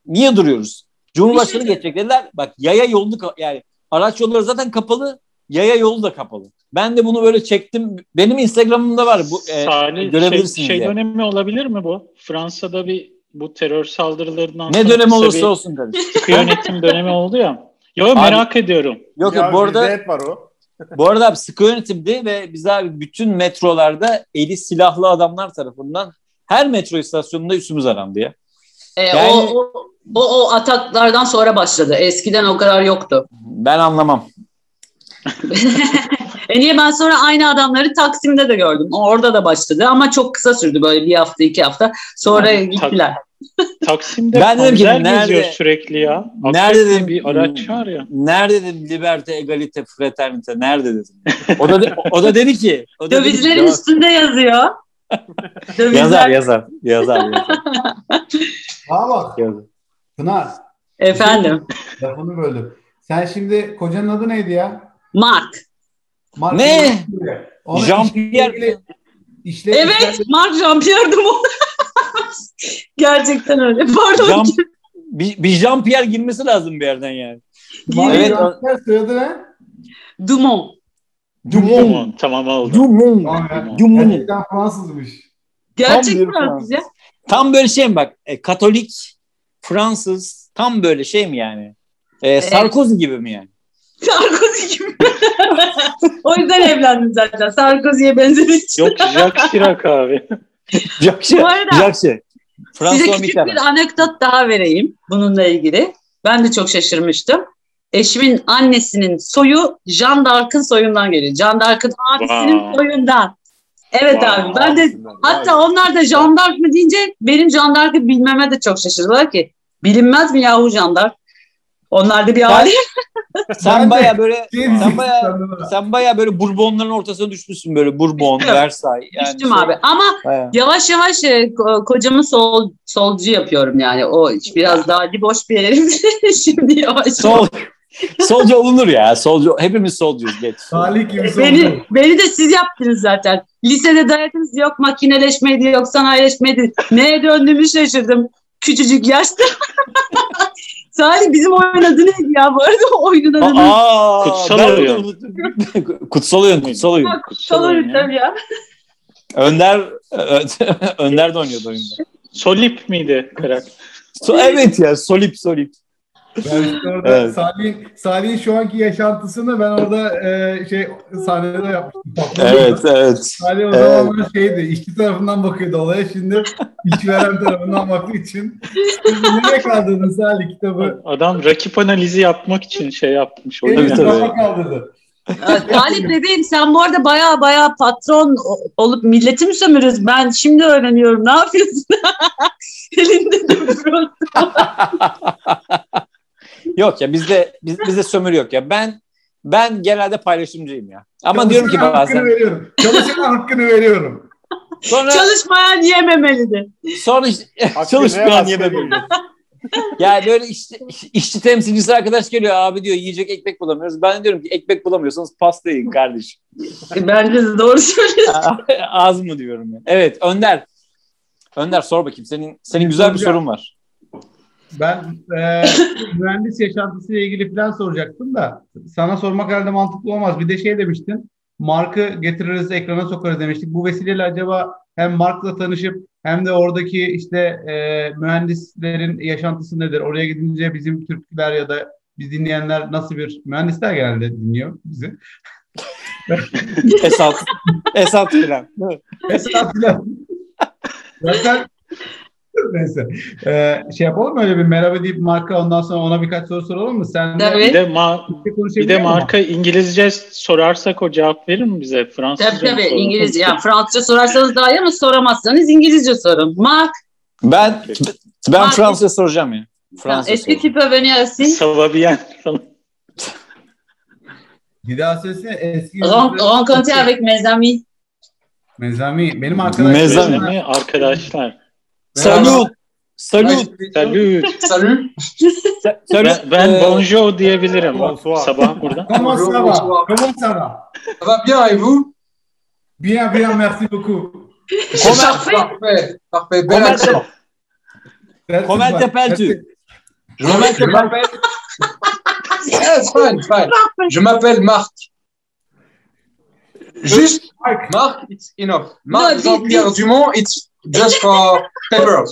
niye duruyoruz? Cumhurbaşkanı şey- geçecek dediler. Bak yaya yolunu yani araç yolları zaten kapalı. Yaya yolu da kapalı. Ben de bunu böyle çektim. Benim Instagram'ımda var bu. E, Salih, şey, görebilirsiniz şey yani. dönemi olabilir mi bu? Fransa'da bir bu terör saldırılarından ne sonra dönem kısa olursa olsun kardeşim. yönetim dönemi oldu ya. Yo Abi- merak ediyorum. Yok Ya yok bu arada var o. bu arada abi sıkı yönetimdi ve biz abi bütün metrolarda eli silahlı adamlar tarafından her metro istasyonunda üstümüz arandı ya. e, Yani- o, o, o, o ataklardan sonra başladı. Eskiden o kadar yoktu. Ben anlamam. [LAUGHS] e niye ben sonra aynı adamları Taksim'de de gördüm. Orada da başladı ama çok kısa sürdü böyle bir hafta iki hafta. Sonra Yani gittiler. Taksim'de Ben dedim ki nerede- geziyor sürekli ya. nerede Nerede dedim- bir araç var ya. Nerede dedim liberté, egalite, fraternite nerede dedim. O da o da dedi ki o da dedi ki, Dövizlerin üstünde yazıyor. Dövizler. yazar yazar yazar yazar. [LAUGHS] Aa bak yazar. Pınar Efendim. lafını böldüm. Sen şimdi kocanın adı neydi ya? Mark. Mark Ne? Jean-Pierre işle- Evet. Mark Jean-Pierre'dim o. Gerçekten öyle. [LAUGHS] Pardon. Jean, bir, bir Jean-Pierre girmesi lazım bir yerden yani. Mark Evet, soyadı ne? Dumont. Dumont. Tamam, tamam oldu. Dumont. Tamam. Dumont. Gerçekten Fransızmış. Gerçekten Fransız ya. Tam böyle şey mi bak e, Katolik, Fransız tam böyle şey mi yani? E, Sarkozy gibi mi yani? [LAUGHS] Sarkozy gibi. o yüzden evlendim zaten. Sarkozy'ye benzediği için. Yok Jacques Chirac abi. [LAUGHS] Jacques Bu arada- Jacques Size küçük Mitterrand. bir anekdot daha vereyim bununla ilgili. Ben de çok şaşırmıştım. Eşimin annesinin soyu Jean d'Arc'ın soyundan geliyor. Jean d'Arc'ın abisinin Vay. soyundan. Evet Vay, abi ben de hatta onlar da Jean d'Arc mı deyince benim Jean d'Arc'ı bilmeme de çok şaşırdılar ki. Bilinmez mi yahu Jean d'Arc? Onlar da bir aile. [LAUGHS] Sen baya böyle Şey sen baya sen baya böyle Bourbonların ortasına düşmüşsün böyle Bourbon, Düştüm. Versailles. Yani Düştüm şey- abi. Ama Baya. yavaş yavaş e, ko- kocamı sol solcu yapıyorum yani. O biraz daha boş bir herif. [LAUGHS] Şimdi yavaş Sol solcu olunur ya. Solcu hepimiz solcuyuz geç. Salih kimse Beni, oldu. beni de siz yaptınız zaten. Lisede dayatınız yok makineleşmeydi yok sanayileşmeydi. Neye döndüğümü şaşırdım. Küçücük yaşta. [LAUGHS] Salih bizim oyun adı neydi ya bu arada oyunun adı neydi? Aa, [LAUGHS] Kutsal oyun. kutsal oyun, kutsal oyun. Kutsal oyun tabii ya. Önder [LAUGHS] Önder de oynuyordu oyunda. Solip miydi karakter? So, evet ya, solip solip. Ben işte orada Evet. Salih'in Salih'in şu anki yaşantısını ben orada e, şey sahnede yapmıştım. Evet, evet. Salih o Evet. zamanlar şeydi, işçi tarafından bakıyordu olaya. Şimdi işveren tarafından [LAUGHS] baktığı için. Nereye kaldırdın Salih kitabı? Adam rakip analizi yapmak için şey yapmış. O En Tabii, üst tabii. tarafa kaldırdı. Talip bebeğim sen bu arada baya baya patron olup milleti mi sömürüyorsun? Ben şimdi öğreniyorum. Ne yapıyorsun? [LAUGHS] Elinde de [LAUGHS] yok ya bizde biz, bizde sömürü yok ya. Ben ben genelde paylaşımcıyım ya. Ama diyorum ki hakkını bazen veriyorum. Çalışana hakkını veriyorum. sonra Çalışmayan yememelidir. sonra işte, [LAUGHS] çalışmayan ne, hakkı yemem. değil. Yani böyle işte işçi temsilcisi arkadaş geliyor abi diyor yiyecek ekmek bulamıyoruz. Ben diyorum ki ekmek bulamıyorsanız pasta yiyin kardeşim. E, Bence de doğru söylüyorsun. [LAUGHS] Az mı diyorum ya. Evet Önder. Önder sor bakayım. Senin senin güzel bir sorun var. Ben e, [LAUGHS] mühendis yaşantısıyla ilgili falan soracaktım da sana sormak herhalde mantıklı olmaz. Bir de şey demiştin. Mark'ı getiririz, ekrana sokarız demiştik. Bu vesileyle acaba hem Mark'la tanışıp hem de oradaki işte e, mühendislerin yaşantısı nedir? Oraya gidince bizim Türkler ya da biz dinleyenler nasıl bir mühendisler genelde dinliyor bizi. [LAUGHS] Esat. Esat filan. Esnaf falan. Zaten [LAUGHS] Neyse. Ee, şey yapalım mı öyle bir merhaba deyip marka ondan sonra ona birkaç soru soralım mı? Sen Tabii. Bir de, ma- bir konuşabiliyor de marka İngilizce sorarsak o cevap verir mi bize? Fransızca Tabii tabii? İngilizce. Yani Fransızca sorarsanız daha iyi ama soramazsanız İngilizce sorun. Mark, Ben ben Mark- Fransızca soracağım ya. Fransızca est-ce que tu peux venir ici? Ça va bien falan. Bir daha söylesene. Eski Ren- rencontrer avec mes amis. Mezami. Benim arkadaşlarım. Öyle mi? Arkadaşlar. Salut. Salut. Salut. [LAUGHS] Salut. Salut. Ben, ben bonjour diyebilirim. Bonsoir. Sabah burada. Comment ça va? Bonsoir. Comment ça va? Ça va bien et vous? Bien, bien, merci beaucoup. Parfait. Parfait. Parfait. Bel accent. Comment t'appelles-tu? Je m'appelle- je m'appelle. Yeah, it's fine, fine. Je m'appelle Marc. Juste Marc. Marc, it's enough. Marc Jean-Pierre Dumont, it's just for peppers.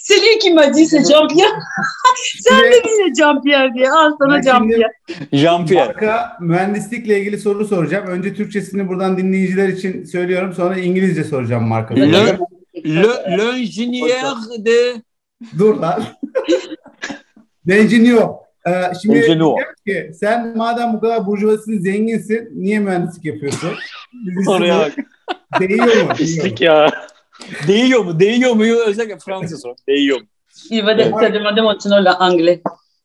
C'est lui qui m'a dit c'est Jean-Pierre. [LAUGHS] Sen de bize Jean-Pierre diye. Al sana Jean-Pierre. Jean-Pierre. Marka mühendislikle ilgili soru soracağım. Önce Türkçesini buradan dinleyiciler için söylüyorum. Sonra İngilizce soracağım Marka. Le- Le l'ingénieur de Dur lan. [LAUGHS] Denjiniyor. Ee, şimdi ki sen madem bu kadar burjuvasin zenginsin niye mühendislik yapıyorsun? [LAUGHS] Soruya bak. Değiyor mu? Pislik ya. Değiyor mu? Değiyor mu? Özellikle Fransız sor. Değiyor mu? Il va te te demander maintenant le anglais.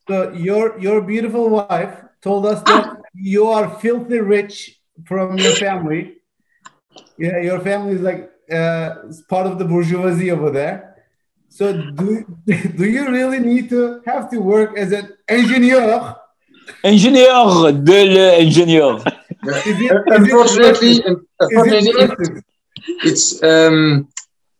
So your your beautiful wife told us that you are filthy rich from your family. Yeah, your family is like uh, part of the bourgeoisie over there. So do [LAUGHS] do you really need to have to work as an engineer? Ingénieur de l'ingénieur. Is it, is it Unfortunately, Is it unfortunately, worth it? it's um,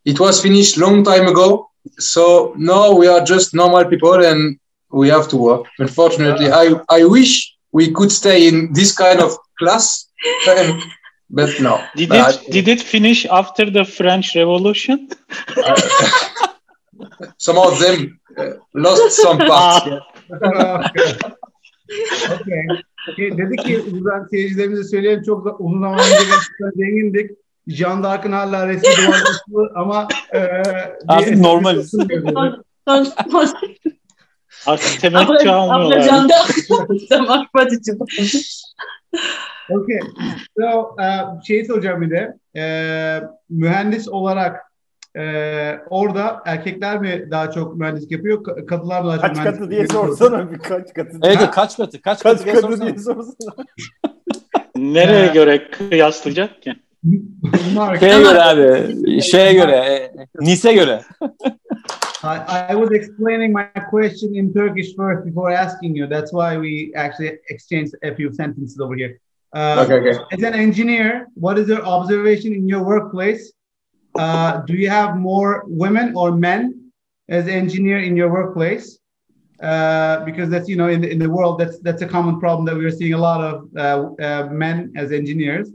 it was finished long time ago. So now we are just normal people and we have to work. Unfortunately, I I wish we could stay in this kind of class, and, but no. Did But it, did it finish after the French Revolution? [LAUGHS] some of them uh, lost some [LAUGHS] parts. okay. okay. Okay, Dedik ki buradan seyircilerimize söyleyelim çok da uzun zaman önce gerçekten [LAUGHS] zengindik. Jean d'Arc'ın hala resmi [LAUGHS] duvarda ama e, Artık normaliz. Artık temettü Après, après almıyorlar. Jean d'Arc. Okay. So, e, şey soracağım bir de. E, mühendis olarak e, orada erkekler mi daha çok mühendislik yapıyor, ka- kadınlar mı daha çok Kaç mühendislik katı diye yapıyor? sorsana bir kaç katı. Evet Ha? kaç katı? Kaç katı Kaç diye katı sorsana. diye sorsana. [LAUGHS] Nereye göre kıyaslayacak ki? Mark, Şeye göre abi. Şeye göre. e, Nice göre. I, I was explaining my question in Turkish first before asking you. That's why we actually exchanged a few sentences over here. Uh, Okay, okay. As an engineer, what is your observation in your workplace? Uh, do you have more women or men as engineer in your workplace? Uh, because that's you know in the, in the world that's that's a common problem that we are seeing a lot of uh, uh, men as engineers.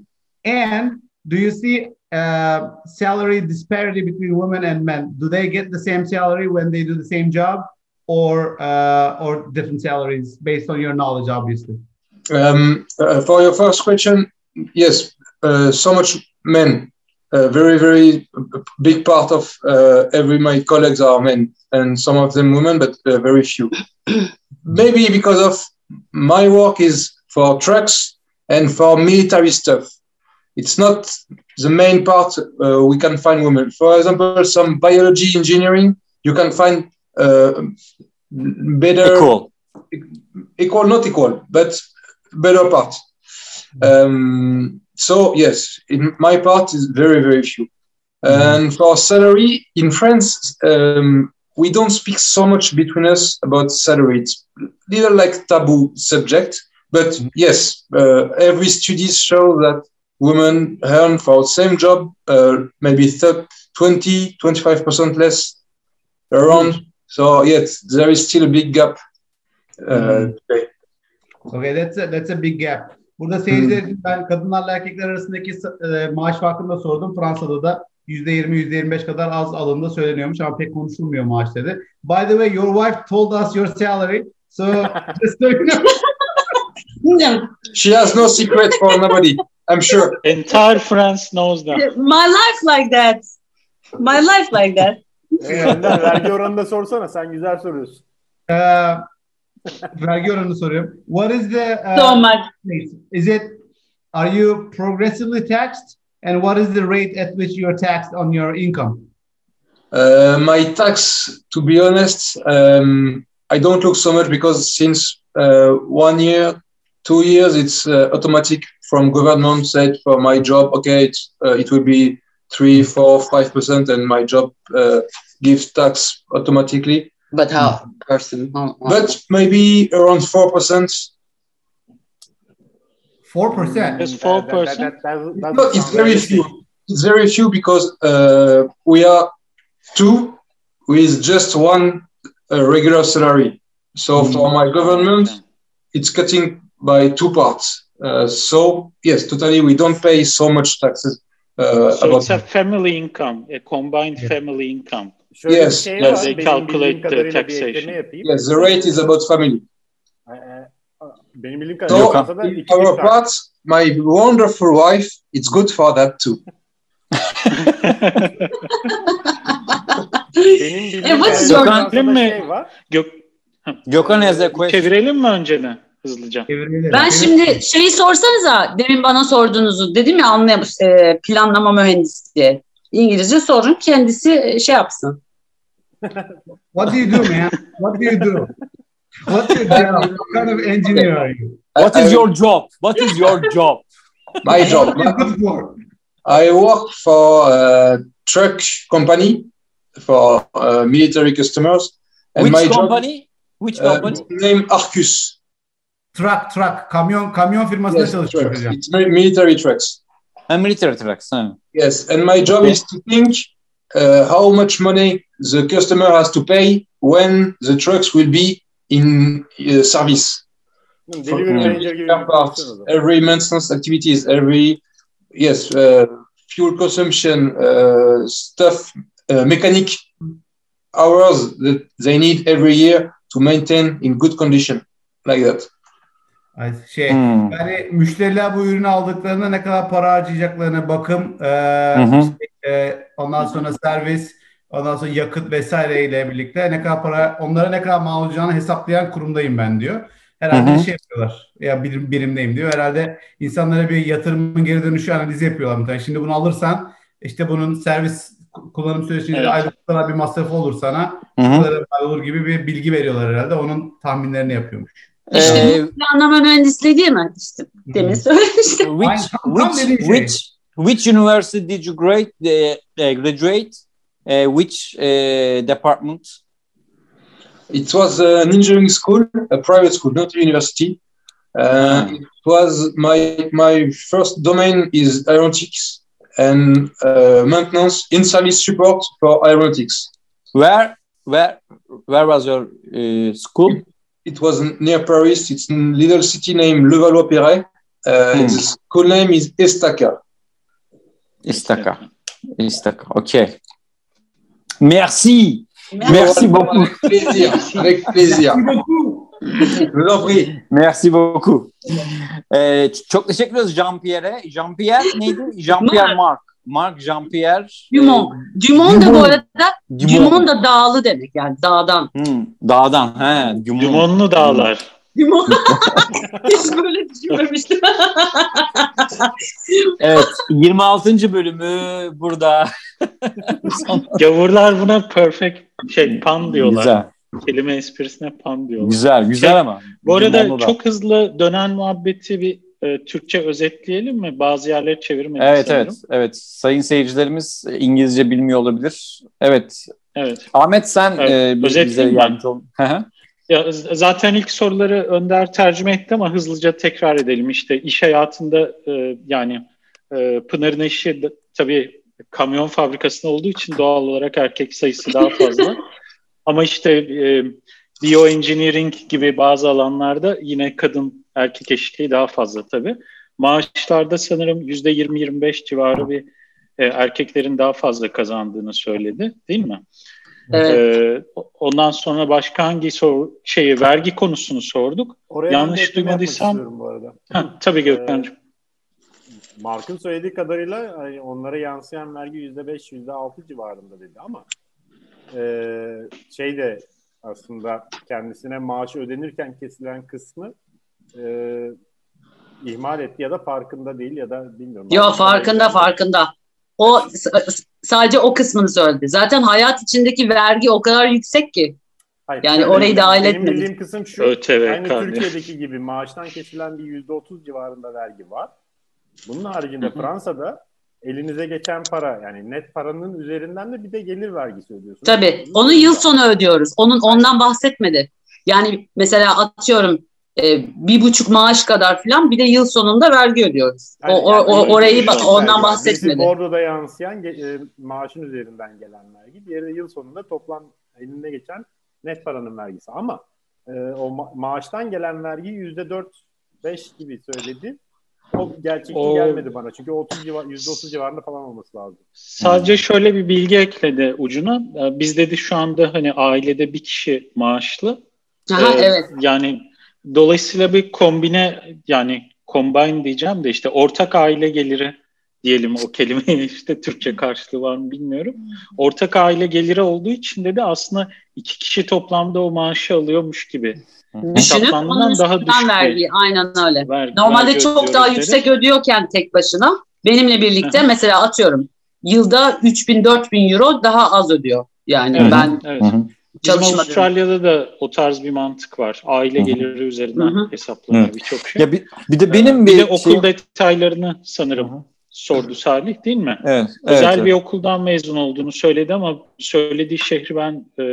And do you see uh, salary disparity between women and men? Do they get the same salary when they do the same job, or uh, or different salaries based on your knowledge, obviously? Um, uh, for your first question, yes, uh, so much men. A very, very big part of uh, every my colleagues are men, and some of them women, but uh, very few. [CLEARS THROAT] Maybe because of my work is for trucks and for military stuff. It's not the main part uh, we can find women. For example, some biology engineering, you can find uh, better Cool. equal, not equal, but better part. Um, so yes, in my part is very very few. And for salary in France, um, we don't speak so much between us about salary. It's little like taboo subject. But yes, uh, every studies show that women earn for same job uh, maybe 30, 20, 25 percent less around. So yes, there is still a big gap. Uh, today. Okay, that's a, that's a big gap. Burada seyirciler için ben kadınlarla erkekler arasındaki e, maaş farkını sordum. Fransa'da da %20, %25 kadar az alındığı söyleniyormuş ama pek konuşulmuyor maaş dedi. By the way, your wife told us your salary. So [LAUGHS] just so you know. No, She has no secret for nobody. I'm sure. Entire France knows that. My life like that. My life like that. Ee, vergi oranını da sorsana. Sen güzel soruyorsun. Ee, vergi oranını soruyorum. What is the uh, So much. Is it are you progressively taxed? And what is the rate at which you are taxed on your income? Uh, my tax, to be honest, um, I don't look so much because since uh, one year, two years, it's uh, automatic from government said for my job. Okay, it's, uh, it will be three, four, five percent, and my job uh, gives tax automatically. But how person? How, how- But maybe around four percent. Four percent. Just That- that- 4%. that- that- that- that No, it's very few. It's very few because uh, we are two with just one uh, regular salary. So for my government, it's cutting by two parts. Uh, so yes, totally, we don't pay so much taxes. Uh, So about it's a family income, a combined Yeah. family income. Şöyle Yes, şey yes. var. They calculate the taxation. yes, the rate is about family. Benim bildiğim So kadarıyla Fransa'da in iki our part, my wonderful wife, it's good for that too. Benim bildiğim E, what's your- Fransa'da şey var. Gök, Gökhan has a question. çevirelim mi önceden hızlıca? Ben şimdi şeyi sorsanıza demin bana sorduğunuzu dedim ya anlayam e, planlama mühendisi. İngilizce sorun kendisi e, şey yapsın. [LAUGHS] What do you do, man? What do you do? What's your job? What kind of engineer are you? What is your job? What is your job? my job? What? I work for a truck company for uh, military customers, and Which my job company? Which uh, company? name Arcus. Truck, truck. Kamyon, kamyon firmasında Yes, çalışıyor trucks. hocam. It's mi- military trucks. Ha, military trucks. Ha. Yes, and my job is to think uh, how much money the customer has to pay when the trucks will be in uh, service. Delivery manager gibi Spare bir parts, pozisyon o zaman. every maintenance activities, every yes, uh, fuel consumption, uh, stuff, uh, mechanic hours that they need every year to maintain in good condition, like that. Ay, Şey, Hmm. yani müşteriler bu ürünü aldıklarında ne kadar para harcayacaklarını, bakım, e, Hı hı. işte, e, ondan sonra servis, ondan sonra yakıt vesaire ile birlikte ne kadar para, onlara ne kadar mal olacağını hesaplayan kurumdayım ben diyor. Herhalde Hı hı. şey yapıyorlar. Ya birim, birimdeyim diyor. Herhalde insanlara bir yatırımın geri dönüşü analizi yapıyorlar. muhtemelen. Şimdi bunu alırsan işte bunun servis kullanım sürecinde Evet. kadar bir masrafı olur sana. Hı hı. olur gibi bir bilgi veriyorlar herhalde. Onun tahminlerini yapıyormuş. İşte Ee, bu planlama mühendisliği değil mi? İşte demin söylemiştim. which Aynen, tam- tam which which which university did you grade uh, uh, graduate? Uh, which uh, department? It was an engineering school, a private school, not a university. Uh, Ah. It was my my first domain is aeronautics and uh, maintenance in service support for aeronautics. Where where where was your uh, school? It was near Paris. It's a little city named Levallois-Perret. Uh, Hmm. The school name is Estaca. Istaka. Istaka. OK. Merci. Merci beaucoup. Avec plaisir. Avec plaisir. Je vous en prie. Merci beaucoup. Ee, çok teşekkür ederiz Jean-Pierre'e. Jean-Pierre neydi? Jean-Pierre Marc. Marc Jean-Pierre. Dumont. Dumont da bu arada e, Dumont. Dumont da dağlı demek yani dağdan. Hmm, dağdan. He, Dumont. Limonlu dağlar. Dumont. [LAUGHS] Hiç böyle düşünmemiştim. [LAUGHS] Evet. 26. bölümü burada. [LAUGHS] Gavurlar buna perfect şey pan diyorlar. Güzel. Kelime esprisine pan diyorlar. Güzel. Güzel ama. Bu arada Dumonlu da. çok hızlı dönen muhabbeti bir e, Türkçe özetleyelim mi? Bazı yerleri çevirmedik Evet sanırım. evet. Evet. Sayın seyircilerimiz İngilizce bilmiyor olabilir. Evet. Evet. Ahmet sen Evet, e, bi- bize yardımcı ol. Ya, zaten ilk soruları Önder tercüme etti ama hızlıca tekrar edelim. İşte iş hayatında e, yani e, Pınar'ın işi de- tabii kamyon fabrikasında olduğu için doğal olarak erkek sayısı daha fazla. [LAUGHS] ama işte e, bioengineering gibi bazı alanlarda yine kadın erkek eşitliği daha fazla tabii. Maaşlarda sanırım %20-25 civarı bir e, erkeklerin daha fazla kazandığını söyledi değil mi? Evet. Ee, ondan sonra başka hangi soru şeyi vergi konusunu sorduk. Oraya Yanlış duymadıysam- bu arada. Ha, tabii Gökhan'cığım. Mark'ın söylediği kadarıyla hani onlara yansıyan vergi %5, %6 civarında dedi ama e, şey de aslında kendisine maaş ödenirken kesilen kısmı e, ihmal etti ya da farkında değil ya da bilmiyorum. Yo farkında farkında. O sadece o kısmını söyledi. Zaten hayat içindeki vergi o kadar yüksek ki. Hayır, Yani şöyle, orayı dahil benim etmedi. bildiğim kısım şu. ÖTV, aynı KDV. Türkiye'deki gibi maaştan kesilen bir %30 civarında vergi var. Bunun haricinde. Fransa'da elinize geçen para yani net paranın üzerinden de bir de gelir vergisi ödüyorsunuz. Tabii. Onu yıl sonu ödüyoruz. Onun ondan bahsetmedi. Yani mesela atıyorum e, bir buçuk maaş kadar falan bir de yıl sonunda vergi ödüyoruz. O, Yani o, yani o- orayı bir ba- vergi ondan var. Birisi bahsetmedi. Bordo'da yansıyan ge- e, maaşın üzerinden gelen vergi. Diğeri de yıl sonunda toplam elinde geçen net paranın vergisi. Ama e, o ma- maaştan gelen vergi yüzde dört beş gibi söyledi. O gerçekçi O- gelmedi bana. Çünkü 30 civar, %30 civarında falan olması lazım. Sadece şöyle bir bilgi ekledi ucuna. Ee, Biz dedi şu anda hani ailede bir kişi maaşlı. Aha, Ee, evet. Yani dolayısıyla bir kombine yani combine diyeceğim de işte ortak aile geliri diyelim o kelimeyi [LAUGHS] işte Türkçe karşılığı var mı bilmiyorum. Ortak aile geliri olduğu için dedi aslında iki kişi toplamda o maaşı alıyormuş gibi. Hesaplandığından onun daha düşük vergi. Aynen öyle. Vergi, Normalde vergi çok ödüyoruz daha dedi. yüksek ödüyorken tek başına benimle birlikte mesela atıyorum yılda 3000-4000 euro daha az ödüyor. Yani Evet, ben evet. Çalışmadım. Avustralya'da da o tarz bir mantık var. Aile Hı hı. geliri üzerinden hesaplanıyor birçok şey. Ya bir, bir de Ee, benim bir bir, de okul şeyim- detaylarını sanırım Hı hı. sordu Salih değil mi? Evet, Özel evet, bir evet. okuldan mezun olduğunu söyledi ama söylediği şehri ben e,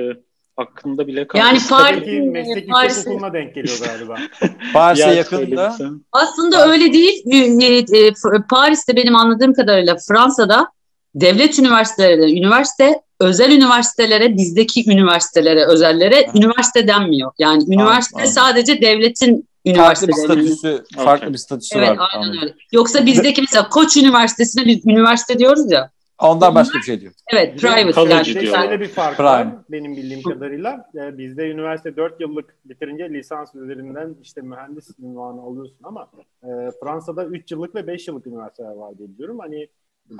aklımda bile kalmadı. Yani Paris- yüksek okuluna denk geliyor galiba. [LAUGHS] Paris'e yakında. Aslında öyle değil. E, e, Paris'te benim anladığım kadarıyla Fransa'da devlet üniversiteleri, üniversite özel üniversitelere, bizdeki üniversitelere, özellere Aha. üniversite denmiyor. Yani üniversite anladım. sadece devletin Farklı bir statüsü, farklı Okey. bir statüsü Evet, var. aynen öyle. Yoksa bizdeki mesela Koç Üniversitesi'ne biz üniversite diyoruz ya. Ondan başka bir şey diyor. Evet, private. College yani. Şöyle bir fark Prime. var benim bildiğim kadarıyla. Ee, bizde üniversite 4 yıllık bitirince lisans üzerinden işte mühendis ünvanı alıyorsun ama e, Fransa'da 3 yıllık ve 5 yıllık üniversiteler var diye biliyorum. Hani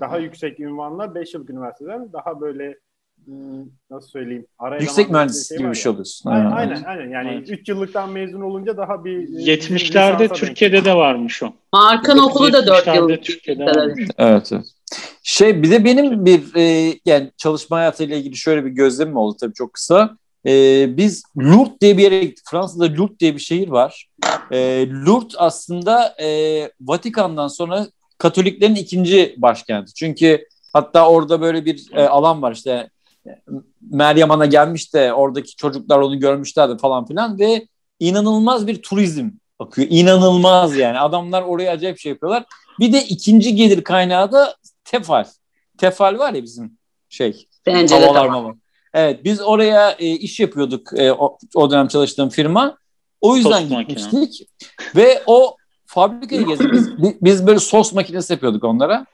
daha yüksek ünvanlar 5 yıllık üniversiteler daha böyle nasıl söyleyeyim ara Yüksek mühendis şey gibi bir şey oluyorsun. Aynen, aynen, aynen. Yani Evet. 3 yıllıktan mezun olunca daha bir e, bizim 70'lerde lisansa denk Türkiye'de de varmış o. Mark'ın okulu da 4 yıl. 1970'lerde Türkiye'de. Evet, evet. Şey bir de benim bir e, yani çalışma hayatıyla ilgili şöyle bir gözlemim oldu tabii çok kısa. E, biz Lourdes diye bir yere gittik. Fransa'da Lourdes diye bir şehir var. E, Lourdes aslında e, Vatikan'dan sonra Katoliklerin ikinci başkenti. Çünkü hatta orada böyle bir e, alan var işte Meryem Ana gelmiş de oradaki çocuklar onu görmüşlerdi falan filan ve inanılmaz bir turizm akıyor. İnanılmaz yani. Adamlar oraya acayip şey yapıyorlar. Bir de ikinci gelir kaynağı da tefal. Tefal var ya bizim şey Bence de tamam. Evet biz oraya e, iş yapıyorduk e, o, o dönem çalıştığım firma. O yüzden makine. gitmiştik ve o fabrikayı gezdik. Biz, bi- biz böyle sos makinesi yapıyorduk onlara.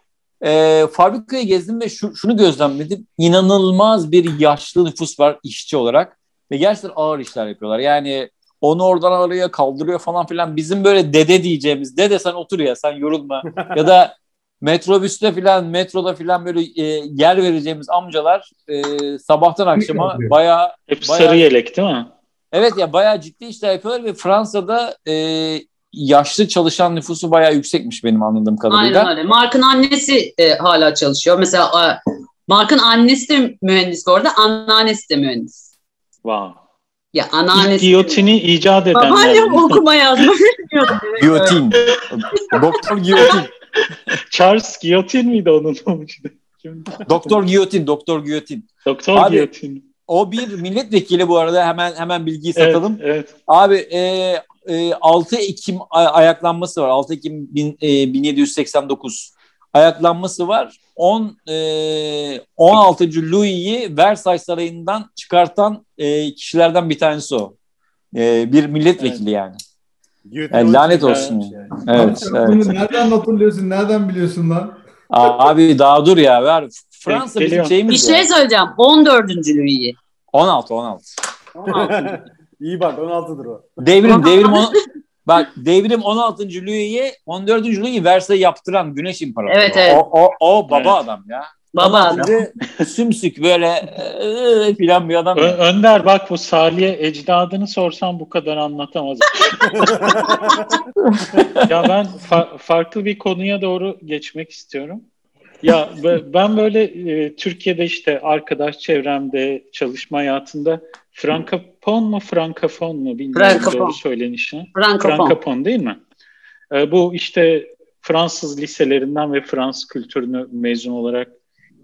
E, fabrikayı gezdim ve şu, şunu gözlemledim. İnanılmaz bir yaşlı nüfus var işçi olarak ve gerçekten ağır işler yapıyorlar. Yani onu oradan araya kaldırıyor falan filan. Bizim böyle dede diyeceğimiz dede sen otur ya sen yorulma [LAUGHS] ya da metrobüste filan metroda filan böyle e, yer vereceğimiz amcalar e, sabahtan akşama bayağı Hep Bayağı- sarı yelek değil mi? evet ya bayağı ciddi işler yapıyorlar ve Fransa'da e, yaşlı çalışan nüfusu bayağı yüksekmiş benim anladığım kadarıyla. Aynen öyle. Mark'ın annesi e, hala çalışıyor. Mesela e, Mark'ın annesi de mühendis bu arada. Anneannesi de mühendis. Wow. Ya anneannesi. giyotini icat edenler. Babaannem okuma yazma bilmiyordu. [LAUGHS] Giyotin. Doktor Giyotin. Charles Giyotin miydi onun? Kim? [LAUGHS] Doktor Giyotin. Doktor Giyotin. Doktor Abi, Giyotin. O bir milletvekili bu arada hemen hemen bilgiyi Evet, satalım. evet. Abi e, e, 6 Ekim ay- ayaklanması var. 6 Ekim bin, e, 1789 ayaklanması var. 10 e, 16. Louis'i Versailles Sarayı'ndan çıkartan e, kişilerden bir tanesi o. E, bir milletvekili yani. Yani lanet olsun. Yani. Evet, evet. Bunu nereden hatırlıyorsun? Nereden biliyorsun lan? Abi daha dur ya. Ver. Fransa bizim Geliyor. şeyimiz Bir şey söyleyeceğim. 14. Louis'i. 16 16. 16. İyi bak 16'dır o. Devrim devrim on, Bak devrim 16. Louis'ye 14. Louis Versailles yaptıran Güneş İmparatoru. Evet, evet. O, o, o baba Evet. adam ya. Baba adam. 16. sümsük böyle e, filan bir adam. Ö-. Önder bak bu Salih'e ecdadını sorsam bu kadar anlatamaz. [LAUGHS] ya ben fa- farklı bir konuya doğru geçmek istiyorum. Ya be- ben böyle e, Türkiye'de işte arkadaş çevremde çalışma hayatında frankopon mu frankafon mu bilmiyorum Frankofon. doğru söylenişini. Frankofon. Frankopon değil mi? E, bu işte Fransız liselerinden ve Fransız kültürünü mezun olarak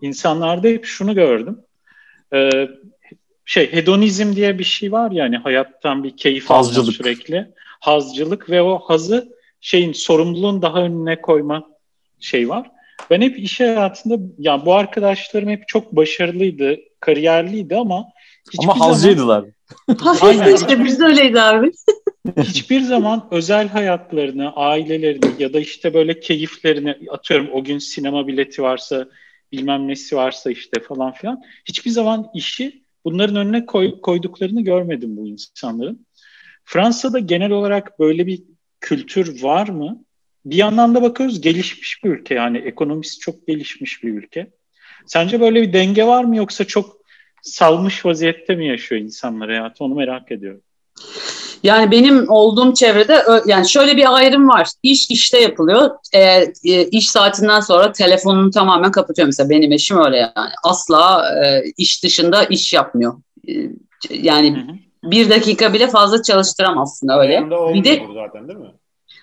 insanlarda hep şunu gördüm. E, şey hedonizm diye bir şey var yani hayattan bir keyif alma sürekli. Hazcılık ve o hazı şeyin sorumluluğun daha önüne koyma şey var. Ben hep iş hayatında ya bu arkadaşlarım hep çok başarılıydı, kariyerliydi ama hiçbir Ama zaman- hazcıydılar. Aynen. işte biz de öyleyiz abi. [LAUGHS] hiçbir zaman özel hayatlarını, ailelerini ya da işte böyle keyiflerini atıyorum o gün sinema bileti varsa bilmem nesi varsa işte falan filan hiçbir zaman işi bunların önüne koy- koyduklarını görmedim bu insanların. Fransa'da genel olarak böyle bir kültür var mı? Bir yandan da bakıyoruz gelişmiş bir ülke yani ekonomisi çok gelişmiş bir ülke. Sence böyle bir denge var mı yoksa çok salmış vaziyette mi yaşıyor insanlar hayatı onu merak ediyorum. Yani benim olduğum çevrede yani şöyle bir ayrım var. İş işte yapılıyor. E, e, iş saatinden sonra telefonunu tamamen kapatıyor. Mesela benim eşim öyle yani. Asla e, iş dışında iş yapmıyor. E, yani Hı hı. bir dakika bile fazla çalıştıramazsın öyle. Bir de zaten değil mi?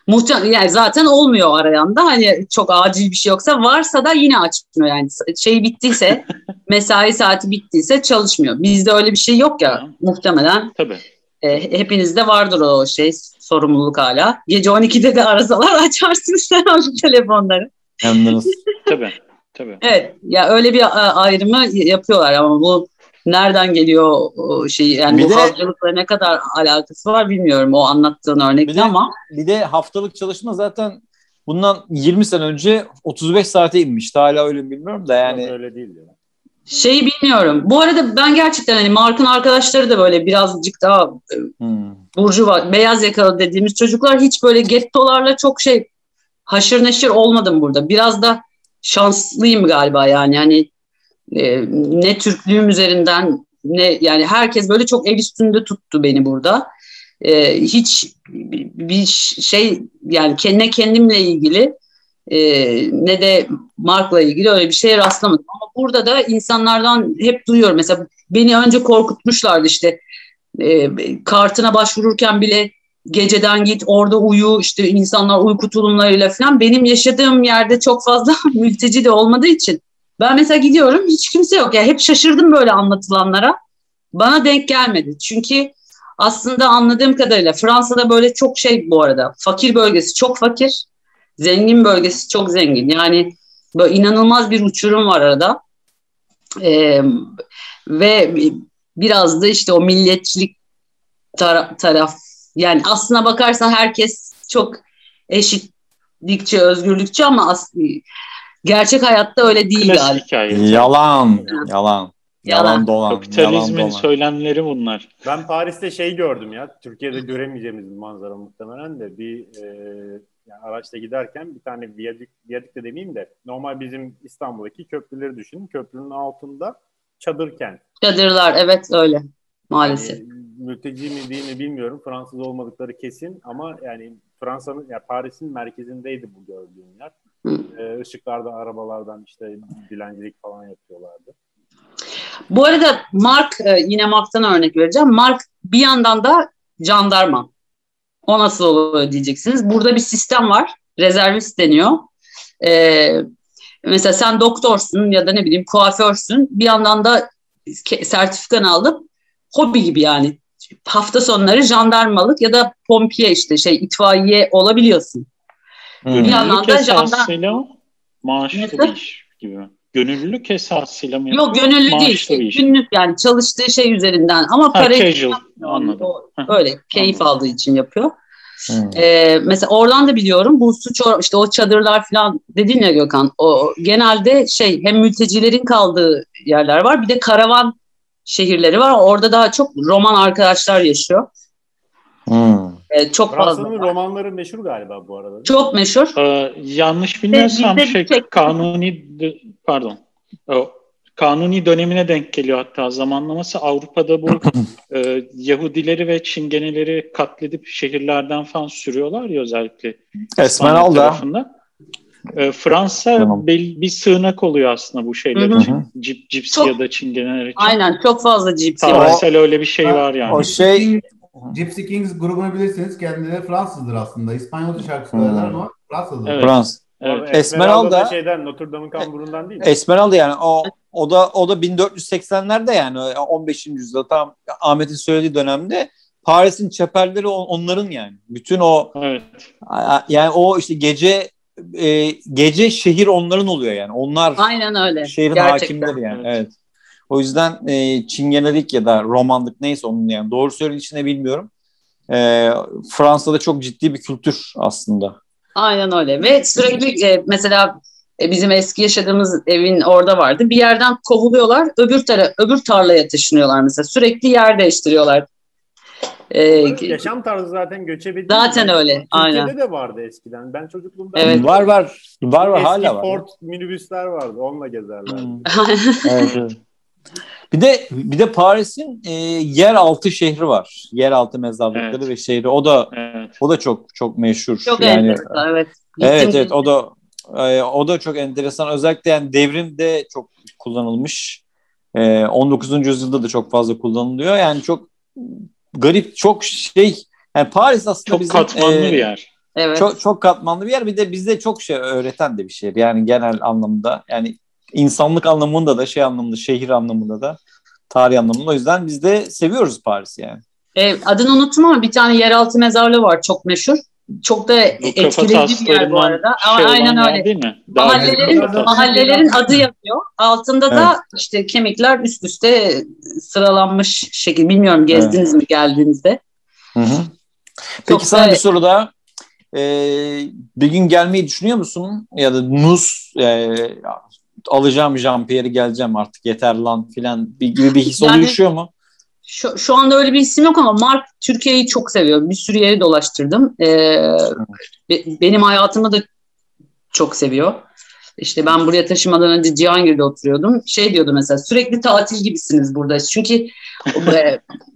Muhtemelen yani zaten olmuyor arayan da hani çok acil bir şey yoksa varsa da yine açmıyor yani şey bittiyse [LAUGHS] mesai saati bittiyse çalışmıyor. Bizde öyle bir şey yok ya muhtemelen Tabii. e, hepinizde vardır o şey sorumluluk hala. Gece 12'de de arasalar [LAUGHS] açarsınız sen o telefonları. Yalnız. Tabii. Tabii. Evet ya öyle bir a- ayrımı yapıyorlar ama bu nereden geliyor şey yani Bir bu de- ne kadar alakası var bilmiyorum o anlattığın Bir örnekte de, ama bir de haftalık çalışma zaten bundan 20 sene önce 35 saate inmişti. Hala öyle mi bilmiyorum da Yani yani. öyle değil ya. şeyi bilmiyorum. Bu arada ben gerçekten hani Mark'ın arkadaşları da böyle birazcık daha Hmm. burjuva, beyaz yakalı dediğimiz çocuklar hiç böyle gettolarla çok şey haşır neşir olmadım burada. Biraz da şanslıyım galiba yani. Hani e, ne Türklüğüm üzerinden ne yani herkes böyle çok el üstünde tuttu beni burada. E, hiç bir şey yani ne kendimle ilgili e, ne de Mark'la ilgili öyle bir şeye rastlamadım. Ama burada da insanlardan hep duyuyorum. Mesela beni önce korkutmuşlardı işte e, kartına başvururken bile geceden git orada uyu işte insanlar uyku tulumlarıyla falan benim yaşadığım yerde çok fazla [LAUGHS] mülteci de olmadığı için ben mesela gidiyorum hiç kimse yok. Ya hep şaşırdım böyle anlatılanlara. Bana denk gelmedi. Çünkü aslında anladığım kadarıyla Fransa'da böyle çok şey bu arada. Fakir bölgesi çok fakir. Zengin bölgesi çok zengin. Yani böyle inanılmaz bir uçurum var arada. Ee, ve biraz da işte o milliyetçilik tara- taraf yani aslına bakarsan herkes çok eşitlikçi, özgürlükçü ama aslında gerçek hayatta öyle değil Klasik galiba. hikaye. Yalan. Yalan. Yalan Yalan. dolan. Yalan Kapitalizmin dolan. söylemleri bunlar. Ben Paris'te şey gördüm ya. Türkiye'de göremeyeceğimiz bir manzara muhtemelen de bir e, yani araçta giderken bir tane viyadük, viyadük de demeyeyim de normal bizim İstanbul'daki köprüleri düşünün. Köprünün altında çadır kent. Çadırlar evet öyle maalesef. Yani, mülteci mi değil mi bilmiyorum. Fransız olmadıkları kesin ama yani Fransa'nın ya Paris'in merkezindeydi bu gördüğüm yer. Ee, ışıklardan, arabalardan işte dilencilik falan yapıyorlardı. Bu arada Mark e, yine Mark'tan örnek vereceğim. Mark bir yandan da jandarma. O nasıl oluyor diyeceksiniz. Burada bir sistem var. Rezervist deniyor. Ee, mesela sen doktorsun ya da ne bileyim kuaförsün. Bir yandan da sertifikanı alıp hobi gibi yani hafta sonları jandarmalık ya da pompiye işte şey itfaiye olabiliyorsun. Hmm. Bir yandan Gönüllülük da jandarma- esasıyla maaşlı Nasıl? bir iş gibi. Gönüllülük esasıyla mı Yok gönüllü değil. Maaşlı iş. günlük yani çalıştığı şey üzerinden ama Ha, parayı casual. Anladım. Öyle keyif Anladım. aldığı için yapıyor. Hmm. Ee, mesela oradan da biliyorum bu suç işte o çadırlar falan dedin ya Gökhan. O genelde şey hem mültecilerin kaldığı yerler var bir de karavan şehirleri var. Orada daha çok roman arkadaşlar yaşıyor. Hmm. E, çok fazla. Fransa'nın romanları meşhur galiba bu arada. Çok meşhur. Ee, yanlış bilmiyorsam şey tek- kanuni pardon o, kanuni dönemine denk geliyor hatta zamanlaması Avrupa'da bu [CLEARS THROAT] e, Yahudileri ve Çingeneleri katledip şehirlerden falan sürüyorlar ya özellikle İspanya Esmeralda. tarafında. E, Fransa Tamam. bel- bir sığınak oluyor aslında bu şeyler için. Cip, cipsi Çok- ya da çingeneler için. Aynen çok fazla cipsi var. Tarihsel öyle bir şey var yani. O şey Gypsy Kings grubunu bilirsiniz. Kendileri Fransızdır aslında. İspanyolca şarkı söylerler ama Fransızdır. Evet. Frans. Evet. Esmeralda Esmeralda- şeyden Notre Dame'ın kamburundan değil mi? Esmeralda yani o o da o da 1480'lerde yani 15. yüzyılda tam Ahmet'in söylediği dönemde Paris'in çeperleri on- onların yani. Bütün o Evet. yani o işte gece e, gece şehir onların oluyor yani. Onlar Aynen öyle. şehrin Gerçekten. hakimleri yani. Evet. Evet. O yüzden e, çingenelik ya da romanlık neyse onun yani doğru de bilmiyorum. E, Fransa'da çok ciddi bir kültür aslında. Aynen öyle. Ve sürekli e, mesela e, bizim eski yaşadığımız evin orada vardı. Bir yerden kovuluyorlar, öbür tara öbür tarlaya taşınıyorlar mesela. Sürekli yer değiştiriyorlar. E, Onların Yaşam tarzı zaten göçebe. Zaten öyle, Türkiye'de aynen. de vardı eskiden. Ben çocukluğumda Evet. Var var. Var var eski hala var. Ford minibüsler vardı. Onunla gezerlerdi. [LAUGHS] Evet. Bir de bir de Paris'in e, yeraltı şehri var. Yeraltı mezarlıkları Evet. ve şehri. O da Evet. o da çok çok meşhur. çok yani enteresan, evet. Evet evet o da e, o da çok enteresan. Özellikle yani devrimde çok kullanılmış. E, 19. yüzyılda da çok fazla kullanılıyor. Yani çok garip, çok şey. Yani Paris aslında Çok bizim, katmanlı e, bir yer. Evet. çok çok katmanlı bir yer. Bir de bizde çok şey öğreten de bir şehir. Yani genel anlamda. Yani insanlık anlamında da şey anlamında, şehir anlamında da, tarih anlamında. O yüzden biz de seviyoruz Paris'i yani. E, adını unuttum ama bir tane yeraltı mezarlığı var çok meşhur. Çok da etkileyici bir yer bu arada. şey Ama aynen öyle. değil mi? Daha Mahallelerin, mahallelerin adı yazıyor. Altında da işte kemikler üst üste sıralanmış şekil. Bilmiyorum gezdiniz mi geldiğinizde. Hı hı. Çok Peki sana da- bir soru daha. Ee, bir gün gelmeyi düşünüyor musun? Ya da Nus e, alacağım Jean-Pierre'i geleceğim artık yeter lan filan bir, gibi bir his Yani- oluşuyor mu? Şu, şu anda öyle bir isim yok ama Mark Türkiye'yi çok seviyor. Bir sürü yeri dolaştırdım. Ee, be- benim hayatımı da çok seviyor. İşte ben buraya taşımadan önce Cihangir'de oturuyordum. Şey diyordu mesela sürekli tatil gibisiniz burada. Çünkü e,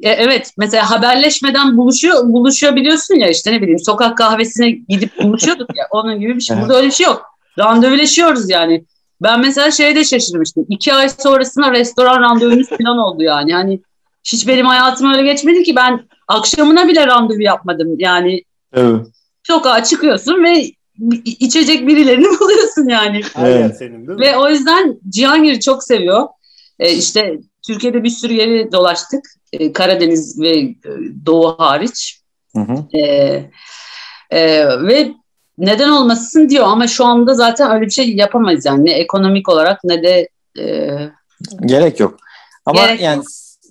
e, evet mesela haberleşmeden buluşuyor buluşabiliyorsun ya işte ne bileyim sokak kahvesine gidip buluşuyorduk ya onun gibi bir şey. Evet. Burada öyle bir şey yok. Randevuleşiyoruz yani. Ben mesela şeyde şaşırmıştım. İki ay sonrasında restoran randevumuz falan oldu yani. Hani hiç benim hayatım öyle geçmedi ki ben akşamına bile randevu yapmadım. Yani Evet. sokağa çıkıyorsun ve içecek birilerini [LAUGHS] buluyorsun yani. Evet. senin değil mi? Ve o yüzden Cihangir'i çok seviyor. Ee, işte Türkiye'de bir sürü yeri dolaştık. Ee, Karadeniz ve e, Doğu hariç. Hı hı. Ee, e, ve neden olmasın diyor ama şu anda zaten öyle bir şey yapamayız yani. Ne ekonomik olarak ne de e, Gerek yok. Ama Gerek yani yok.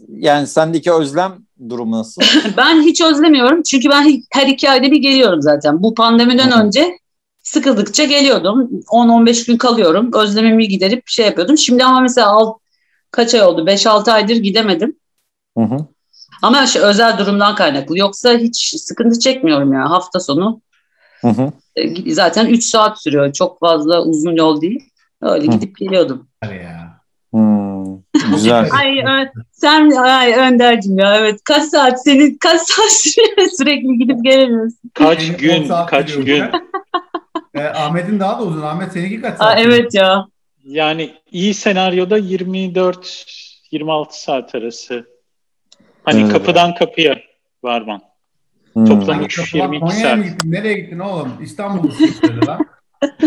yani sendeki özlem durumu nasıl? [LAUGHS] Ben hiç özlemiyorum çünkü ben her iki ayda bir geliyorum zaten. Bu pandemiden Hı hı. önce sıkıldıkça geliyordum. 10-15 gün kalıyorum. Özlemimi giderip şey yapıyordum. Şimdi ama mesela al, kaç ay oldu? 5-6 aydır gidemedim. Hı hı. Ama şey, özel durumdan kaynaklı. Yoksa hiç sıkıntı çekmiyorum ya. Hafta sonu Hı hı. e, zaten 3 saat sürüyor. Çok fazla uzun yol değil. Öyle Hı. gidip geliyordum. Hadi ya. Hmm, güzel. [LAUGHS] Ay Ö- sen ay Önder'cim ya evet. Kaç saat senin kaç saat sürüyor [LAUGHS] sürekli gidip gelemiyorsun. Kaç gün, kaç gün. Ee, Ahmet'in daha da uzun. Ahmet seninki kaç Aa, saat? evet ya. Yani iyi senaryoda 24-26 saat arası. Hani Evet. kapıdan kapıya varman. Hmm. Toplam Hangi üç, kapı- 22 Konya'ya mı saat. gittin? Nereye gittin oğlum? İstanbul'u sıkıştırdı lan. [LAUGHS]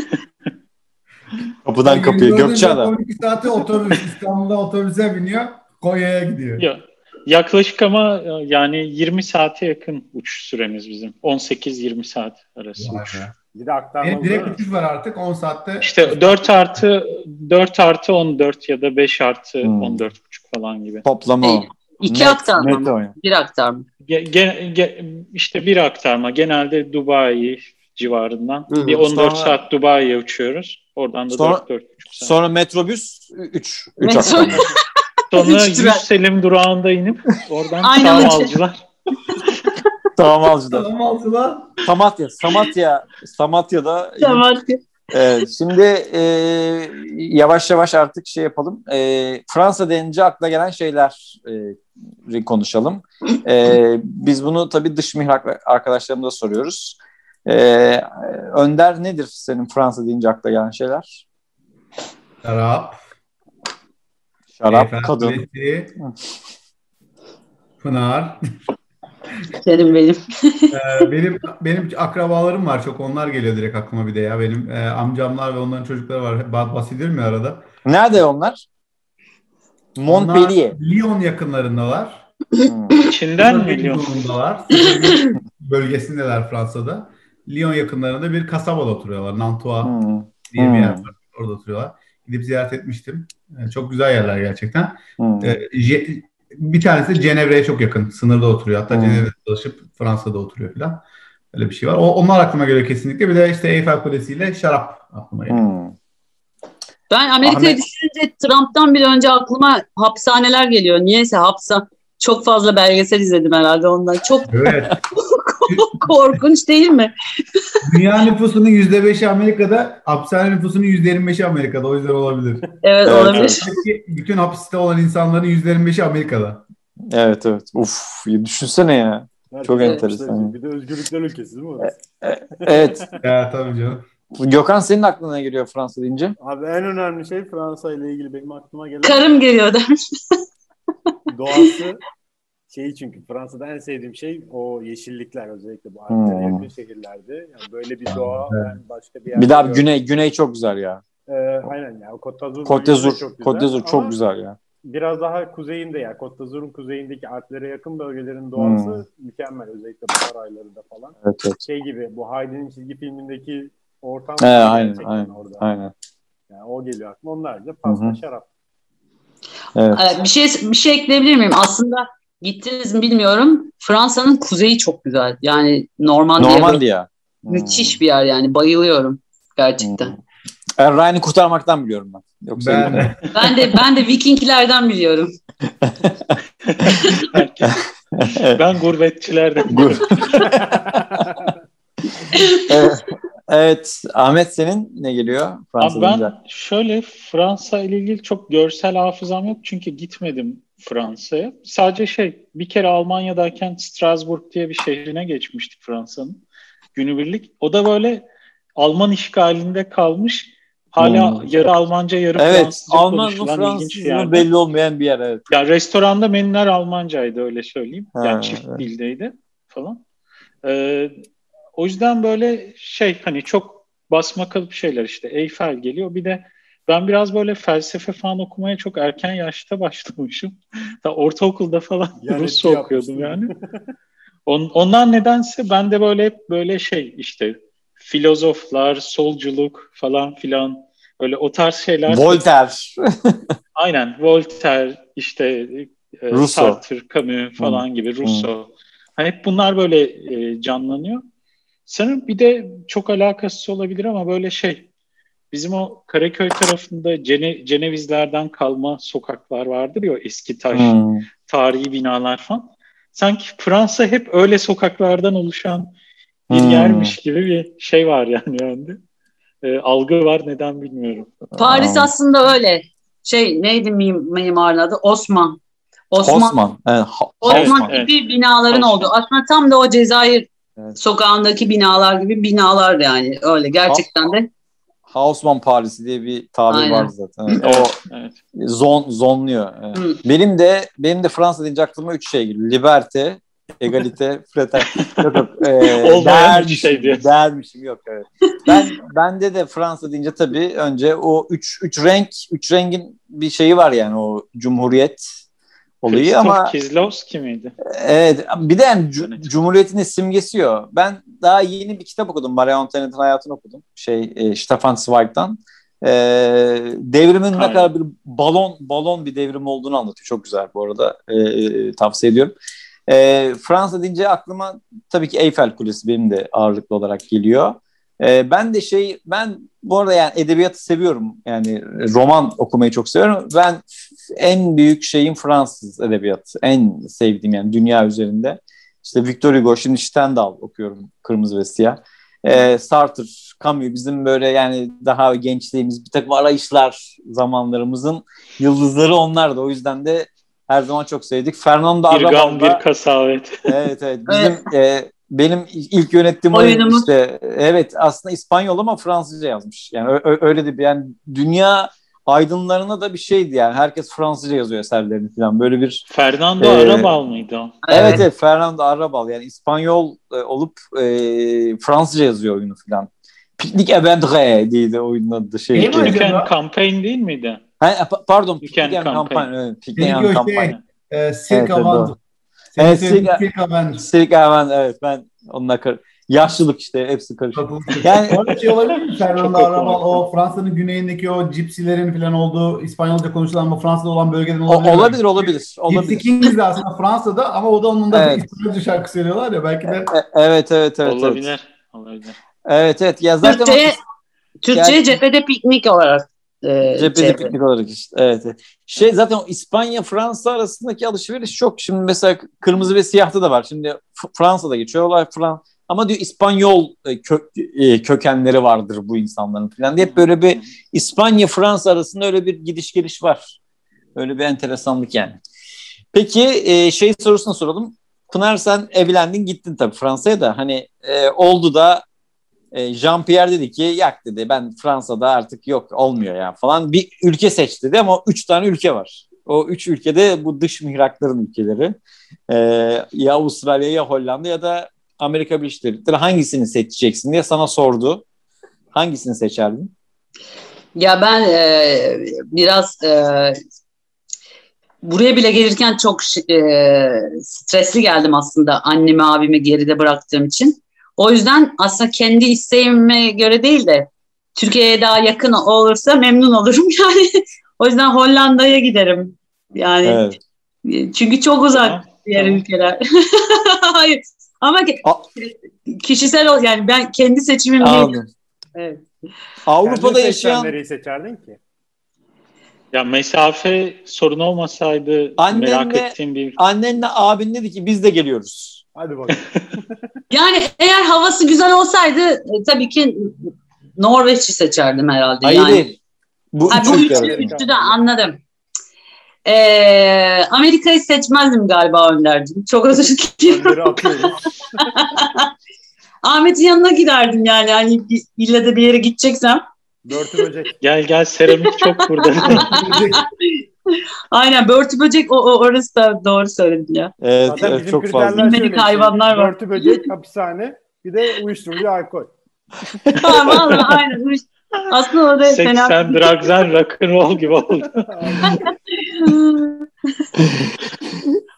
Kapıdan kapıya 24. Gökçeada. 12 saati otobüs. İstanbul'da otobüse biniyor. Konya'ya gidiyor. Ya, yaklaşık ama e, yani 20 saate yakın uçuş süremiz bizim. 18-20 saat arası Vay uçuş. be. Bir de aktarmalı değil direkt uçuş var artık 10 saatte. İşte 4 artı 4 artı 14 ya da 5 artı Hmm. 14,5 falan gibi. Toplamı o. İki Net- aktarma net mı? o yani. Bir aktarma. Ge- ge- ge- işte bir aktarma. Genelde Dubai civarından. Hı, bir 14 sonra- saat Dubai'ye uçuyoruz. Oradan da Sonra- 4 4 saat. Sonra metrobüs 3 3 Metro- aktarma. Sonra Üç 100 tren. Selim durağında inip oradan Aynen Alcı'da. Tamam altıla. Samatya. Samatya. Samatya'da. Tamam. Evet, şimdi e, yavaş yavaş artık şey yapalım. E, Fransa denince akla gelen şeyler e, konuşalım. E, biz bunu tabii dış mihrak arkadaşlarımıza soruyoruz. E, Önder nedir senin Fransa deyince akla gelen şeyler? Şarap. Şarap, Eyfel kadın. Pınar. [LAUGHS] Senin benim. Ee, benim benim akrabalarım var çok onlar geliyor direkt aklıma bir de ya benim e, amcamlar ve onların çocukları var Ba- bahsediyorum ya arada. Nerede onlar? Montpellier. Onlar Lyon yakınlarındalar. Hmm. İçinden Bunlar milyon. Lyon'dalar. [LAUGHS] bölgesindeler Fransa'da. Lyon yakınlarında bir kasabada oturuyorlar. Nantua Hmm. diye bir yer Hmm. var. Orada oturuyorlar. Gidip ziyaret etmiştim. Ee, Çok güzel yerler gerçekten. Hmm. Je- bir tanesi Cenevre'ye çok yakın. Sınırda oturuyor. Hatta Hmm. Cenevre'de çalışıp Fransa'da oturuyor falan. Öyle bir şey var. O, onlar aklıma geliyor kesinlikle. Bir de işte Eyfel Kulesi ile şarap aklıma geliyor. Hmm. Ben Amerika'yı Ahmet- düşününce Trump'tan bile önce aklıma hapishaneler geliyor. Niyeyse hapsa çok fazla belgesel izledim herhalde ondan. Çok Evet. [LAUGHS] [LAUGHS] korkunç değil mi? Dünya nüfusunun %5'i Amerika'da, hapishane nüfusunun %25'i Amerika'da. O yüzden olabilir. Evet, Evet, olabilir. evet. Bütün hapiste olan insanların %25'i Amerika'da. Evet evet. Uf düşünsene ya. Çok Herkes enteresan. yapmışlar. Bir de özgürlükler ülkesi değil mi orası? Evet. [LAUGHS] Ya tabii canım. Gökhan senin aklına ne geliyor Fransa deyince? Abi en önemli şey Fransa ile ilgili benim aklıma gelen Karım geliyor demiş. doğası şeyi çünkü Fransa'da en sevdiğim şey o yeşillikler özellikle bu Alplere Hmm. yakın şehirlerde. Yani böyle bir doğa ben başka bir yerde Bir daha görmedim. güney güney çok güzel ya. Ee, aynen ya. Côte d'Azur Côte bölgesi de d'Azur. çok güzel. Côte d'Azur çok güzel ya. Biraz daha kuzeyinde ya. Côte d'Azur'un kuzeyindeki Alplere yakın bölgelerin doğası Hmm. mükemmel. Özellikle bahar aylarında falan. Evet evet. Şey gibi bu Heidi'nin çizgi filmindeki ortam He, gibi aynen aynen. orada. Aynen. Yani o geliyor aklıma. Onun haricinde pasta, Hı hı. şarap. Evet. Evet, bir şey bir şey ekleyebilir miyim? Aslında gittiniz mi bilmiyorum. Fransa'nın kuzeyi çok güzel. Yani Normandiya Normandiya. Hmm. müthiş bir yer yani. Bayılıyorum gerçekten. Hmm. Ben Ryan'ı kurtarmaktan biliyorum ben. Yoksa Ben de. [LAUGHS] Ben de ben de Vikinglerden biliyorum. [LAUGHS] ben gurbetçilerden. Gur. [LAUGHS] evet. evet. Ahmet senin ne geliyor Fransa Abi deyince? ben şöyle Fransa ile ilgili çok görsel hafızam yok çünkü gitmedim Fransa'ya. Sadece şey bir kere Almanya'dayken Strasbourg diye bir şehrine geçmiştik Fransa'nın günübirlik. O da böyle Alman işgalinde kalmış. Hala Hmm. yarı Almanca yarı Evet. Fransızca Alman mı konuşulan ilginç bir Fransız mı yer. belli olmayan bir yer evet. Ya restoranda menüler Almancaydı öyle söyleyeyim. Ha, yani çift evet. dildeydi falan. Ee, o yüzden böyle şey hani çok basma kalıp şeyler işte Eyfel geliyor. Bir de ben biraz böyle felsefe falan okumaya çok erken yaşta başlamışım. Daha ortaokulda falan Yani Rusça okuyordum yani. On, ondan nedense ben de böyle hep böyle şey işte filozoflar, solculuk falan filan öyle o tarz şeyler. Voltaire. Aynen Voltaire işte e, Rousseau. Sartre, Camus falan gibi Rousseau. Hani hep bunlar böyle e, canlanıyor. Sanırım bir de çok alakasız olabilir ama böyle şey bizim o Karaköy tarafında Cene, Cenevizlerden kalma sokaklar vardır ya o eski taş Hmm. tarihi binalar falan. Sanki Fransa hep öyle sokaklardan oluşan bir Hmm. yermiş gibi bir şey var yani bende. E, algı var neden bilmiyorum. Paris Aa. aslında öyle. Şey neydi mim- mimarın adı? Osman. Osman. Osman. Evet, Osman evet. gibi binaların Osman. olduğu. Aslında tam da o Cezayir Evet. sokağındaki binalar gibi binalar yani. Öyle gerçekten de. Hausmann Paris'i diye bir tabir Aynen. var zaten. Evet, O evet. zon zonluyor. Evet. Hı. Benim de benim de Fransa deyince aklıma üç şey geliyor. Liberté, egalite, [LAUGHS] frater. Yok yok. [LAUGHS] Ee, Olmayan dermişim, şey diyorsun. dermişim yok evet. Ben bende de Fransa deyince tabii önce o üç üç renk, üç rengin bir şeyi var yani o cumhuriyet olayı Christoph ama Kieslowski miydi? Evet bir de yani cu- Cumhuriyet'in simgesi o. Ben daha yeni bir kitap okudum. Marie Antoinette'in hayatını okudum. Şey e, Stefan Zweig'dan. E, devrimin ne Aynen. kadar bir balon balon bir devrim olduğunu anlatıyor. Çok güzel bu arada. E, e, tavsiye ediyorum. E, Fransa deyince aklıma tabii ki Eyfel Kulesi benim de ağırlıklı olarak geliyor. E, ben de şey ben bu arada yani edebiyatı seviyorum. Yani roman okumayı çok seviyorum. Ben en büyük şeyim Fransız edebiyatı. En sevdiğim yani dünya üzerinde. işte Victor Hugo, şimdi Stendhal okuyorum Kırmızı ve Siyah. E, Sartre, Camus bizim böyle yani daha gençliğimiz bir takım arayışlar zamanlarımızın yıldızları onlar da. O yüzden de her zaman çok sevdik. Fernando Bir gam Arrabal bir kasavet. evet evet bizim [LAUGHS] e, benim ilk yönettiğim oyun işte evet aslında İspanyol ama Fransızca yazmış. Yani öyle de bir yani dünya aydınlarına da bir şeydi yani. Herkes Fransızca yazıyor eserlerini falan. Böyle bir Fernando Ee, Arabal mıydı o? Evet evet Fernando Arrabal yani İspanyol e, olup e, Fransızca yazıyor oyunu falan. Piknik Evendre diye de oyunun adı şey. E, acaba? Weekend Campaign değil miydi? ha, pa- pardon Piknik Campaign. Kampanya. Evet, Piknik o şey, e, Silk evet, Avant. Evet, Silk Avant. Silk Hemen evet ben onunla kar- yaşlılık işte hepsi karışık. Yani Öyle şey olabilir mi? Fernando okumadım. o Fransa'nın güneyindeki o cipsilerin falan olduğu İspanyolca konuşulan ama Fransa'da olan bölgeden o- olabilir. mi? olabilir olabilir Gypsy olabilir. Kings de aslında Fransa'da ama o da onun da Evet. İspanyolca şarkı söylüyorlar ya belki de E- Evet evet evet. Olabilir. Evet Olabilir. evet, evet. ya zaten o Türkçe'ye Türkçe Yani- cephede piknik olarak e, Cephede çevir. piknik olarak işte. Evet. Şey zaten İspanya Fransa arasındaki alışveriş çok. Şimdi mesela kırmızı ve siyahta da var. Şimdi Fransa'da geçiyor olay Fran ama diyor İspanyol e, kök, e, kökenleri vardır bu insanların falan diye hep böyle bir İspanya Fransa arasında öyle bir gidiş geliş var. Öyle bir enteresanlık yani. Peki e, şey sorusunu soralım. Pınar sen evlendin gittin tabii Fransa'ya da hani oldu da e, Jean-Pierre dedi ki yak dedi ben Fransa'da artık yok olmuyor ya falan bir ülke seç dedi ama üç tane ülke var. O üç ülkede bu dış mihrakların ülkeleri. E, ya Avustralya ya Hollanda ya da Amerika Birleşik Devletleri hangisini seçeceksin diye sana sordu. Hangisini seçerdin? Ya ben e, biraz e, buraya bile gelirken çok e, stresli geldim aslında annemi abimi geride bıraktığım için. O yüzden aslında kendi isteğime göre değil de Türkiye'ye daha yakın olursa memnun olurum [LAUGHS] yani. o yüzden Hollanda'ya giderim. Yani Evet. çünkü çok uzak Tamam, diğer tamam. ülkeler. [LAUGHS] Hayır. Ama ki- A- kişisel ol yani ben kendi seçimim değil. Evet. Avrupa'da Kendin yaşayan nereyi seçerdin ki? Ya mesafe sorun olmasaydı Annenle- merak ettiğim bir annenle abin dedi ki biz de geliyoruz. Hadi bakalım. [LAUGHS] Yani eğer havası güzel olsaydı e, tabii ki Norveç'i seçerdim herhalde. Hayır yani. değil. Bu Ha, bu arasında. üçü de anladım. Ee, Amerika'yı seçmezdim galiba Önder'cim. Çok özür atıyoruz. [LAUGHS] Ahmet'in yanına giderdim yani. Hani ille de bir yere gideceksem. Börtü böcek. gel gel seramik çok burada. [LAUGHS] Aynen börtü böcek o, o orası da doğru söyledin ya. Evet, Zaten evet bizim çok fazla. Bilmedik işte, hayvanlar var. Börtü böcek, hapishane, bir de uyuşturucu alkol. [LAUGHS] Ha, vallahi aynen. Aslında o da fena. 80 drugs and rock'n'roll gibi oldu. [LAUGHS]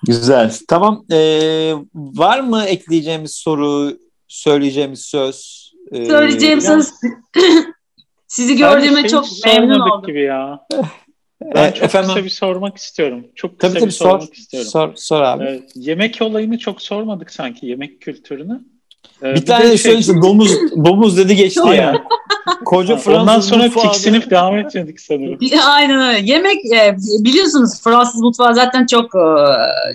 [LAUGHS] Güzel. Tamam. Ee, var mı ekleyeceğimiz soru, söyleyeceğimiz söz? Ee, Söyleyeceğim söz sizi gördüğüme Bence çok memnun oldum. gibi ya. E, Ben çok efendim, kısa bir sormak istiyorum. Çok tabii kısa tabii bir sor, sormak istiyorum. sor, sor abi. Evet, yemek olayını çok sormadık sanki yemek kültürünü. Ee, bir tane de şöyle işte domuz, domuz dedi geçti ya. [LAUGHS] Koca Fransız Ondan sonra mutfağı da- tiksinip devam etmedik sanırım. Aynen öyle. Yemek e, biliyorsunuz Fransız mutfağı zaten çok e,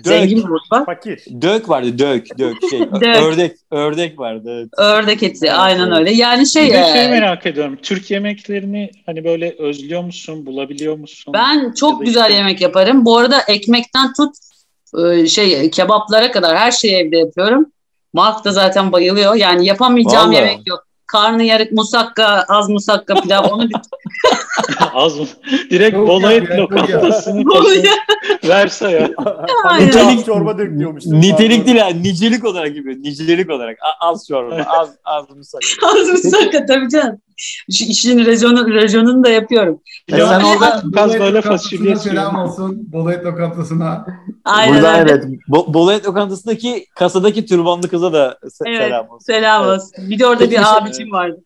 zengin bir mutfak. Fakir. Dök vardı dök dök şey [LAUGHS] Dök. ördek ördek vardı evet. Ördek eti aynen öyle. Yani şey Bir de şey merak ediyorum. Türk yemeklerini hani böyle özlüyor musun? Bulabiliyor musun? ben çok güzel işte- yemek yaparım. Bu arada ekmekten tut e, şey kebaplara kadar her şeyi evde yapıyorum. Mark da zaten bayılıyor. Yani yapamayacağım Vallahi. yemek yok. Karnıyarık, musakka, az musakka pilav onu bir [LAUGHS] [LAUGHS] Az mı? Direkt Çok bolu ya, et çok lokantasını [LAUGHS] Oluyor. verse ya. [LAUGHS] Nitelik çorba döküyormuş. Nitelik değil ha nicelik olarak gibi nicelik olarak az çorba az az musak. az musakka tabii canım. Şu işin rejonu, rejonunu da yapıyorum. E sen Yani- orada Biraz Bolu böyle fasulye Selam olsun. Bolu et lokantasına. Aynen Buradan öyle. evet. Bo Bolu Et Lokantası'ndaki kasadaki türbanlı kıza da se- Evet, selam olsun. Selam Evet. olsun. Bir de orada Peki, bir bir şey- abicim vardı.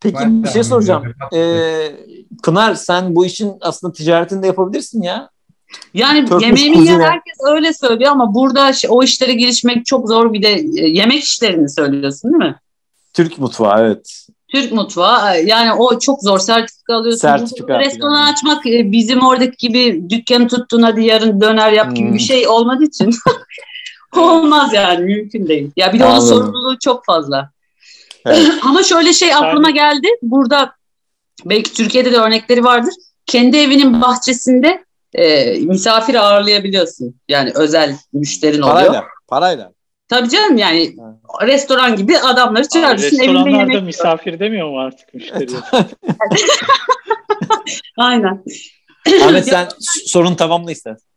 Peki Ben bir şey soracağım. Ee, Pınar sen bu işin aslında ticaretini de yapabilirsin ya. Yani Turkish yemeğimi yiyen herkes öyle söylüyor ama burada o işlere girişmek çok zor. Bir de e, yemek işlerini söylüyorsun değil mi? Türk mutfağı evet. Türk mutfağı e, yani o çok zor sertifika alıyorsun. Sertifika restoran falan. açmak e, bizim oradaki gibi dükkanı tuttun hadi yarın döner yap gibi Hmm. bir şey olmadığı için [LAUGHS] Olmaz yani mümkün değil. Ya bir de onun Anladım. sorumluluğu çok fazla. Evet. [LAUGHS] Ama şöyle şey aklıma geldi. Burada belki Türkiye'de de örnekleri vardır. Kendi evinin bahçesinde e, misafir ağırlayabiliyorsun. Yani özel müşterin oluyor. Parayla. Parayla. Tabii canım yani restoran gibi adamları çağırırsın evinde Restoranlarda yemek. misafir demiyor mu artık müşteri? [LAUGHS] Aynen. Ahmet [LAUGHS] sen s- sorunu tamamla istersen.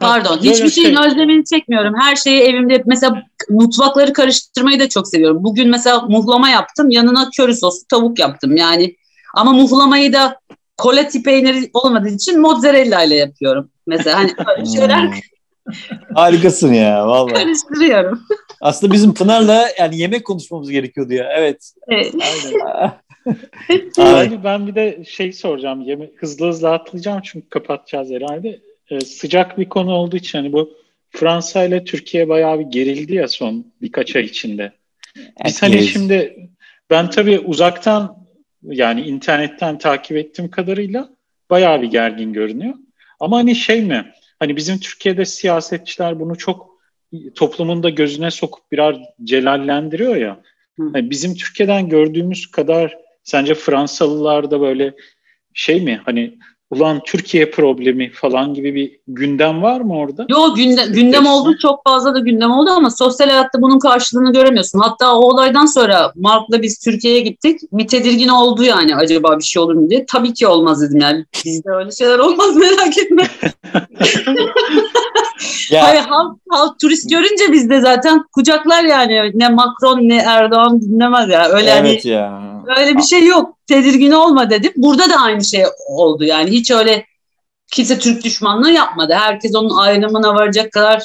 Pardon. Hiçbir şeyin şey- özlemini çekmiyorum. Her şeyi evimde mesela mutfakları karıştırmayı da çok seviyorum. Bugün mesela muhlama yaptım. Yanına köri soslu tavuk yaptım. Yani ama muhlamayı da kolati peyniri olmadığı için mozzarella ile yapıyorum. Mesela hani böyle şeyler Hmm. Harikasın ya vallahi. karıştırıyorum. Aslında bizim Pınar'la yani yemek konuşmamız gerekiyordu ya. Evet. Evet. Aynen. Ben bir de şey soracağım. Yeme hızlı hızlı atlayacağım çünkü kapatacağız herhalde. Ee, sıcak bir konu olduğu için hani bu Fransa ile Türkiye bayağı bir gerildi ya son birkaç ay içinde. Biz hani şimdi ben tabii uzaktan yani internetten takip ettiğim kadarıyla bayağı bir gergin görünüyor. Ama hani şey mi? Hani bizim Türkiye'de siyasetçiler bunu çok toplumun da gözüne sokup birer celallendiriyor ya. Hani bizim Türkiye'den gördüğümüz kadar sence Fransalılar da böyle şey mi? Hani ulan Türkiye problemi falan gibi bir gündem var mı orada? Yo gündem, gündem oldu çok fazla da gündem oldu ama sosyal hayatta bunun karşılığını göremiyorsun. Hatta o olaydan sonra Mark'la biz Türkiye'ye gittik. Bir tedirgin oldu yani acaba bir şey olur mu diye. Tabii ki olmaz dedim yani. Bizde öyle şeyler olmaz [LAUGHS] merak etme. [LAUGHS] Ya Hayır halk, halk turist görünce bizde zaten kucaklar yani. Ne Macron ne Erdoğan dinlemez ya. Öyle hani evet ya. öyle bir şey yok. Tedirgin olma dedim. Burada da aynı şey oldu yani. Hiç öyle kimse Türk düşmanlığı yapmadı. Herkes onun ayrımına varacak kadar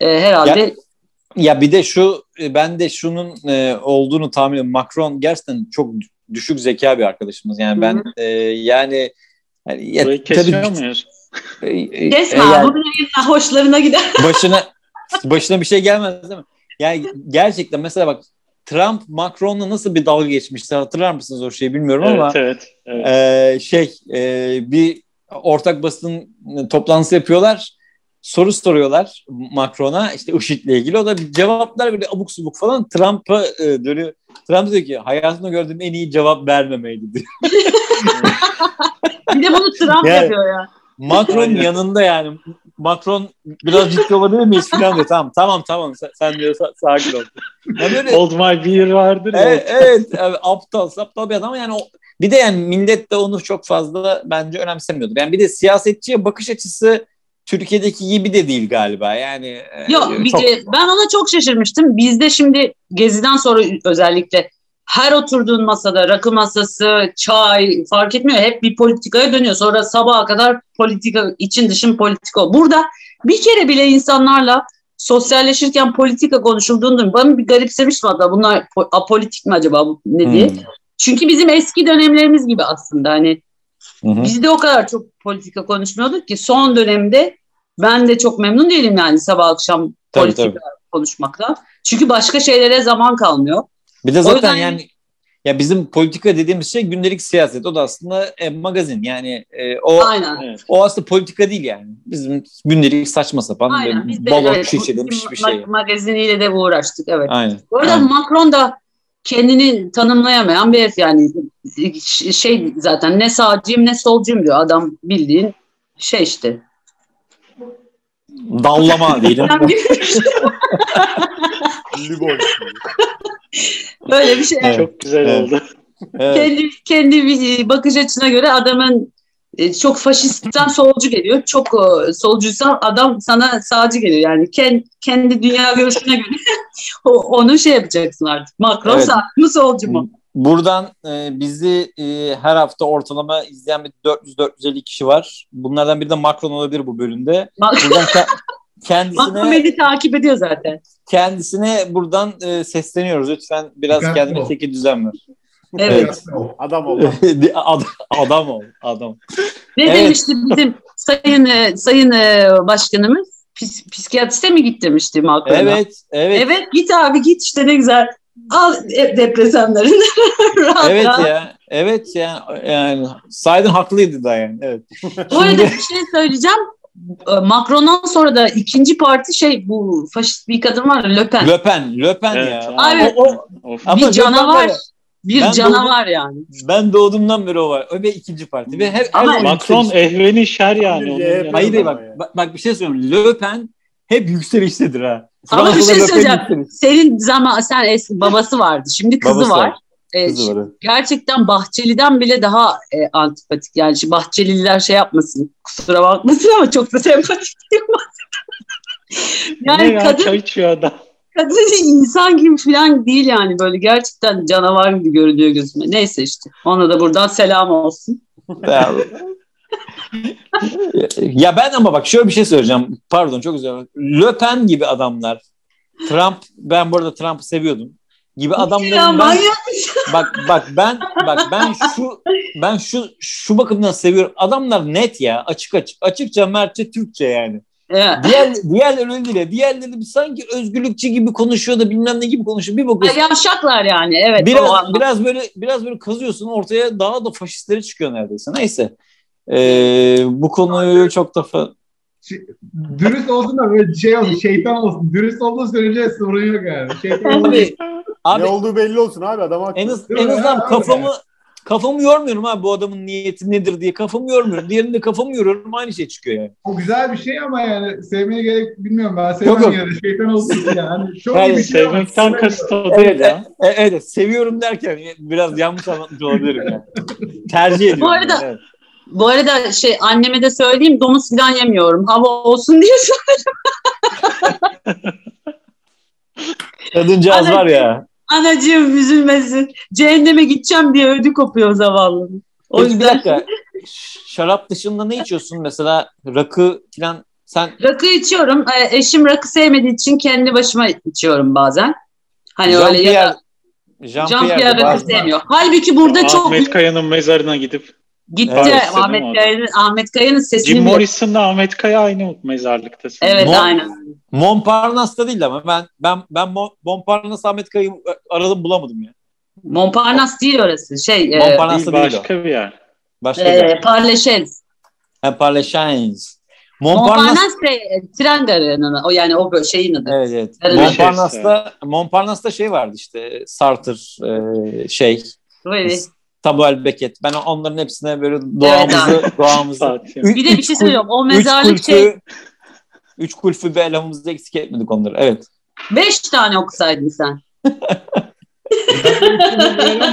e, herhalde Ya bir de şu e, ben de şunun e, olduğunu tahmin ediyorum. Macron gerçekten çok düşük zeka bir arkadaşımız. Yani ben e, yani, yani ya, tabii- muyuz? E, e, kesme. e, yani Bunun yayınla hoşlarına gider. [LAUGHS] başına başına bir şey gelmez değil mi? Yani gerçekten mesela bak Trump Macron'la nasıl bir dalga geçmişti hatırlar mısınız o şeyi bilmiyorum ama Evet, evet. evet. e, şey e, bir ortak basın toplantısı yapıyorlar. Soru soruyorlar Macron'a işte IŞİD'le ilgili. O da cevaplar böyle abuk subuk falan. Trump'a e, dönüyor. Trump diyor ki hayatımda gördüğüm en iyi cevap vermemeydi diyor. [LAUGHS] Bir de bunu Trump Yani- yapıyor ya. Macron Aynen. yanında yani. Macron biraz ciddi olabilir miyiz falan diyor. Tamam tamam tamam sen, sen diyor sa- sakin ol. Ya böyle Old My Beer vardır ya. Evet, evet, evet aptal aptal bir adam ama yani o, bir de yani millet de onu çok fazla bence önemsemiyordur. Yani bir de siyasetçiye bakış açısı Türkiye'deki gibi de değil galiba. Yani e, Yok bir de ben ona çok şaşırmıştım. Bizde şimdi Gezi'den sonra özellikle her oturduğun masada rakı masası, çay fark etmiyor. Hep bir politikaya dönüyor. Sonra sabaha kadar politika, için dışın politika. Burada bir kere bile insanlarla sosyalleşirken politika konuşulduğunu bana bir garipsemiştim hatta. Bunlar po- apolitik mi acaba ne diye. Hmm. Çünkü bizim eski dönemlerimiz gibi aslında hani hı. biz de o kadar çok politika konuşmuyorduk ki son dönemde ben de çok memnun değilim yani sabah akşam Tabii, politika tabii. konuşmaktan. Çünkü başka şeylere zaman kalmıyor. Bir de zaten yüzden- yani ya bizim politika dediğimiz şey gündelik siyaset. O da aslında e, magazin. Yani e, o Aynen. Evet. o aslında politika değil yani. Bizim gündelik saçma sapan Aynen. Biz de balon evet, şişirilmiş ma- bir şey. magaziniyle de uğraştık evet. Aynen. Bu arada Aynen. Macron da kendini tanımlayamayan bir herif yani şey zaten ne sağcıyım ne solcuyum diyor adam bildiğin şey işte. Dallama [LAUGHS] diyelim. Böyle bir şey. Evet. Çok güzel Evet. oldu. Evet. kendi kendi bir bakış açısına göre adamın e, çok faşistten solcu geliyor. Çok e, solcuysa adam sana sağcı geliyor. Yani kendi, kendi dünya görüşüne göre [LAUGHS] o- onu şey yapacaksın artık. Macron Evet. sağ mı solcu mu? Buradan e, bizi e, her hafta ortalama izleyen bir 400-450 kişi var. Bunlardan biri de Macron olabilir bu bölümde. Mac- Buradan [LAUGHS] kendisine beni takip ediyor zaten. kendisine buradan e, sesleniyoruz. Lütfen biraz Dikkatli kendine ol. çeki düzen ver. Evet. Adam oldu. [LAUGHS] adam, adam ol, adam. Ne Evet. demişti bizim sayın e, sayın e, başkanımız? Pis, psikiyatriste mi git demişti Macron'a? Evet, evet. Evet git abi git işte ne güzel. Al e, depresanlarını. [LAUGHS] rahat Evet rahat. ya. Evet ya. Yani Saydın haklıydı da yani. Evet. Bu arada bir şey söyleyeceğim. E, Macron'dan sonra da ikinci parti şey bu faşist bir kadın var Le Pen. Le Pen, Le Pen Evet, ya. Abi, O- o- Of. Bir canavar. Bir Ben canavar yani. ben doğduğumdan beri o var. O ve ikinci parti. Ve hep, Ama- hep Macron ehveni şer yani. onun Hayır, yani. Hayır bak, ya. bak. Bak bir şey söyleyeyim. Le Pen hep yükseliştedir ha. Ama bir şey söyleyeceğim. Senin zaman sen eski babası vardı. Şimdi kızı Babası var. var. Ee, Kızı var. gerçekten Bahçeli'den bile daha e, antipatik. Yani şimdi Bahçeliler şey yapmasın, kusura bakmasın ama çok da sempatik [LAUGHS] değil mi? Ne yani ya kadın, çay içiyor adam. kadın insan gibi falan değil yani böyle gerçekten canavar gibi görünüyor gözüme. Neyse işte ona da buradan selam olsun. Ya, ya ben ama bak şöyle bir şey söyleyeceğim. Pardon çok özür dilerim. Le Pen gibi adamlar. Trump ben bu arada Trump'ı seviyordum. Gibi ya adamların ben, manyak. Bak bak ben bak ben şu ben şu şu bakımdan seviyorum. Adamlar net ya açık açık açıkça mertçe Türkçe yani. Evet. Diğer diğerleri öyle değil. ya. Diğerleri bir sanki özgürlükçü gibi konuşuyor da bilmem ne gibi konuşuyor. Bir bakıyorsun. Yavşaklar yani evet. Biraz biraz böyle biraz böyle kazıyorsun ortaya daha da faşistleri çıkıyor neredeyse. Neyse. Ee, bu konuyu çok da fa- Dürüst olsun da böyle şey olsun, şeytan olsun. Dürüst olduğu sürece sorun yok yani. Şeytan olsun. abi abi ne olduğu belli olsun abi adam haklı. en, az, en azından Ha, kafamı kafamı yormuyorum abi bu adamın niyeti nedir diye kafamı yormuyorum. Diğerinde kafamı yoruyorum aynı şey çıkıyor yani. O güzel bir şey ama yani sevmeye gerek bilmiyorum ben sevmem Yok, yok. yani şeytan olsun yani. Çok Yani iyi bir şey Sevmekten kasıt o Evet, değil ya. e- e- evet seviyorum derken biraz yanlış anlatmış olabilirim yani. Tercih ediyorum. Bu arada- yani, evet. Bu arada şey anneme de söyleyeyim domuz falan yemiyorum. Hava olsun diye [LAUGHS] Kadıncağız Ana- var ya. Anacığım üzülmesin. Cehenneme gideceğim diye ödü kopuyor zavallı. O Peki bir yüzden dakika. Şarap dışında ne içiyorsun mesela? Rakı falan sen rakı içiyorum. Ee, eşim rakı sevmediği için kendi başıma içiyorum bazen. Hani öyle ya Jean-Pierre da Jean Jean-Pierre Pierre rakı sevmiyor. Halbuki burada çok Ahmet Kaya'nın mezarına gidip gitti. Evet, Ahmet Kaya'nın Ahmet Kaya'nın sesini Jim Morrison'la Ahmet Kaya aynı mezarlıktasın. Evet Mo- aynen. Montparnasse'da değil ama ben ben ben Mo- Montparnasse Ahmet Kaya'yı aradım bulamadım ya. Montparnasse değil orası. Şey e, Montparnasse Değil, değil, o. başka bir yer. Başka bir e, yer. Parleşez. Ha, Parlechains. Montparnasse Montparnasse de, tren garının o yani o şeyin adı. Evet evet. Evet. Montparnasse'da Montparnasse'da şey vardı işte Sartre e, şey Böyle. Samuel Beckett. Ben onların hepsine böyle doğamızı doğamızı Fatih. Üç- Bir de bir üç şey söylüyorum. O üç mezarlık kulfü- şey Üç kulfü bir elemamızda eksik etmedik onları. Evet. beş tane okusaydın sen.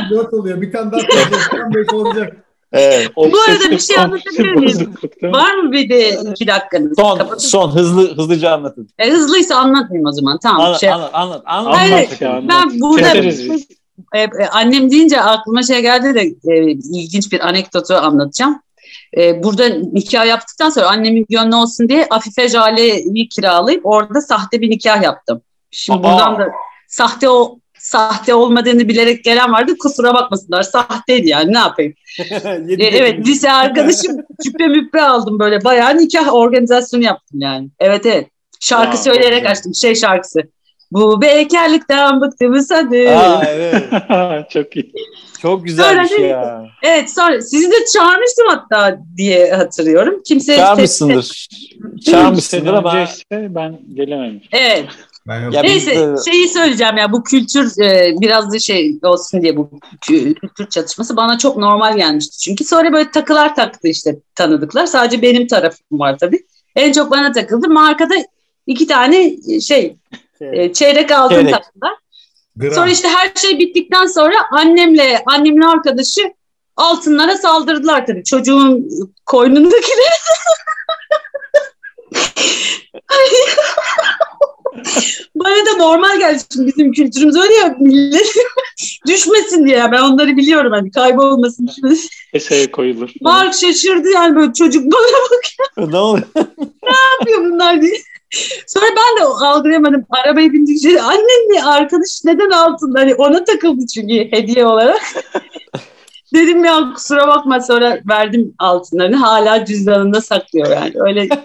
Dört oluyor. Bir tane daha koyacak. Beş olacak. evet. Bu arada bir şey anlatabilir miyim? Var mı bir de iki dakikanız? Son Kapatın. son hızlı hızlıca anlatın. E, hızlıysa anlatmayayım o zaman. Tamam. Anlat şey, anlat anlat. anlat. Hayır, Anlat anlat. ben burada Keseriz. E, e, annem deyince aklıma şey geldi de e, ilginç bir anekdotu anlatacağım. E, burada nikah yaptıktan sonra annemin gönlü olsun diye Afife Jale'yi kiralayıp orada sahte bir nikah yaptım. Şimdi Aa. buradan da sahte o sahte olmadığını bilerek gelen vardı. Kusura bakmasınlar. Sahteydi yani ne yapayım. [LAUGHS] E, evet lise arkadaşım [LAUGHS] küpe müppe aldım böyle bayağı nikah organizasyonu yaptım yani. Evet evet. Şarkı Aa, söyleyerek açtım şey şarkısı. Bu bekarlıktan bıktığımız hadi. Aa, evet. [LAUGHS] Çok iyi. Çok güzel bir Sonra şey ne- ya. Evet sonra sizi de çağırmıştım hatta diye hatırlıyorum. Kimse Çağırmışsındır. Çağırmışsındır ama ise ben gelememişim. Evet. Ben yok. Ya Neyse de- şeyi söyleyeceğim ya bu kültür e, biraz da şey olsun diye bu kü- kültür çatışması bana çok normal gelmişti. Çünkü sonra böyle takılar taktı işte tanıdıklar. Sadece benim tarafım var tabii. En çok bana takıldı. Markada iki tane e, şey e, çeyrek altın Çeyrek. taktılar. Gram. Sonra işte her şey bittikten sonra annemle annemin arkadaşı altınlara saldırdılar tabii. Çocuğun koynundakileri. [LAUGHS] Bana da normal geldi şimdi bizim kültürümüz öyle ya millet [LAUGHS] düşmesin diye ben onları biliyorum hani kaybolmasın düşmesin. Keseye koyulur. Mark şaşırdı yani böyle çocuk bana ne oluyor? [LAUGHS] yapıyor bunlar diye. Sonra ben de algılayamadım. Arabaya bindikçe annem bir arkadaş neden altın? Hani ona takıldı çünkü hediye olarak. [LAUGHS] Dedim ya kusura bakma sonra verdim altınlarını. Hala cüzdanında saklıyor yani. Öyle [LAUGHS]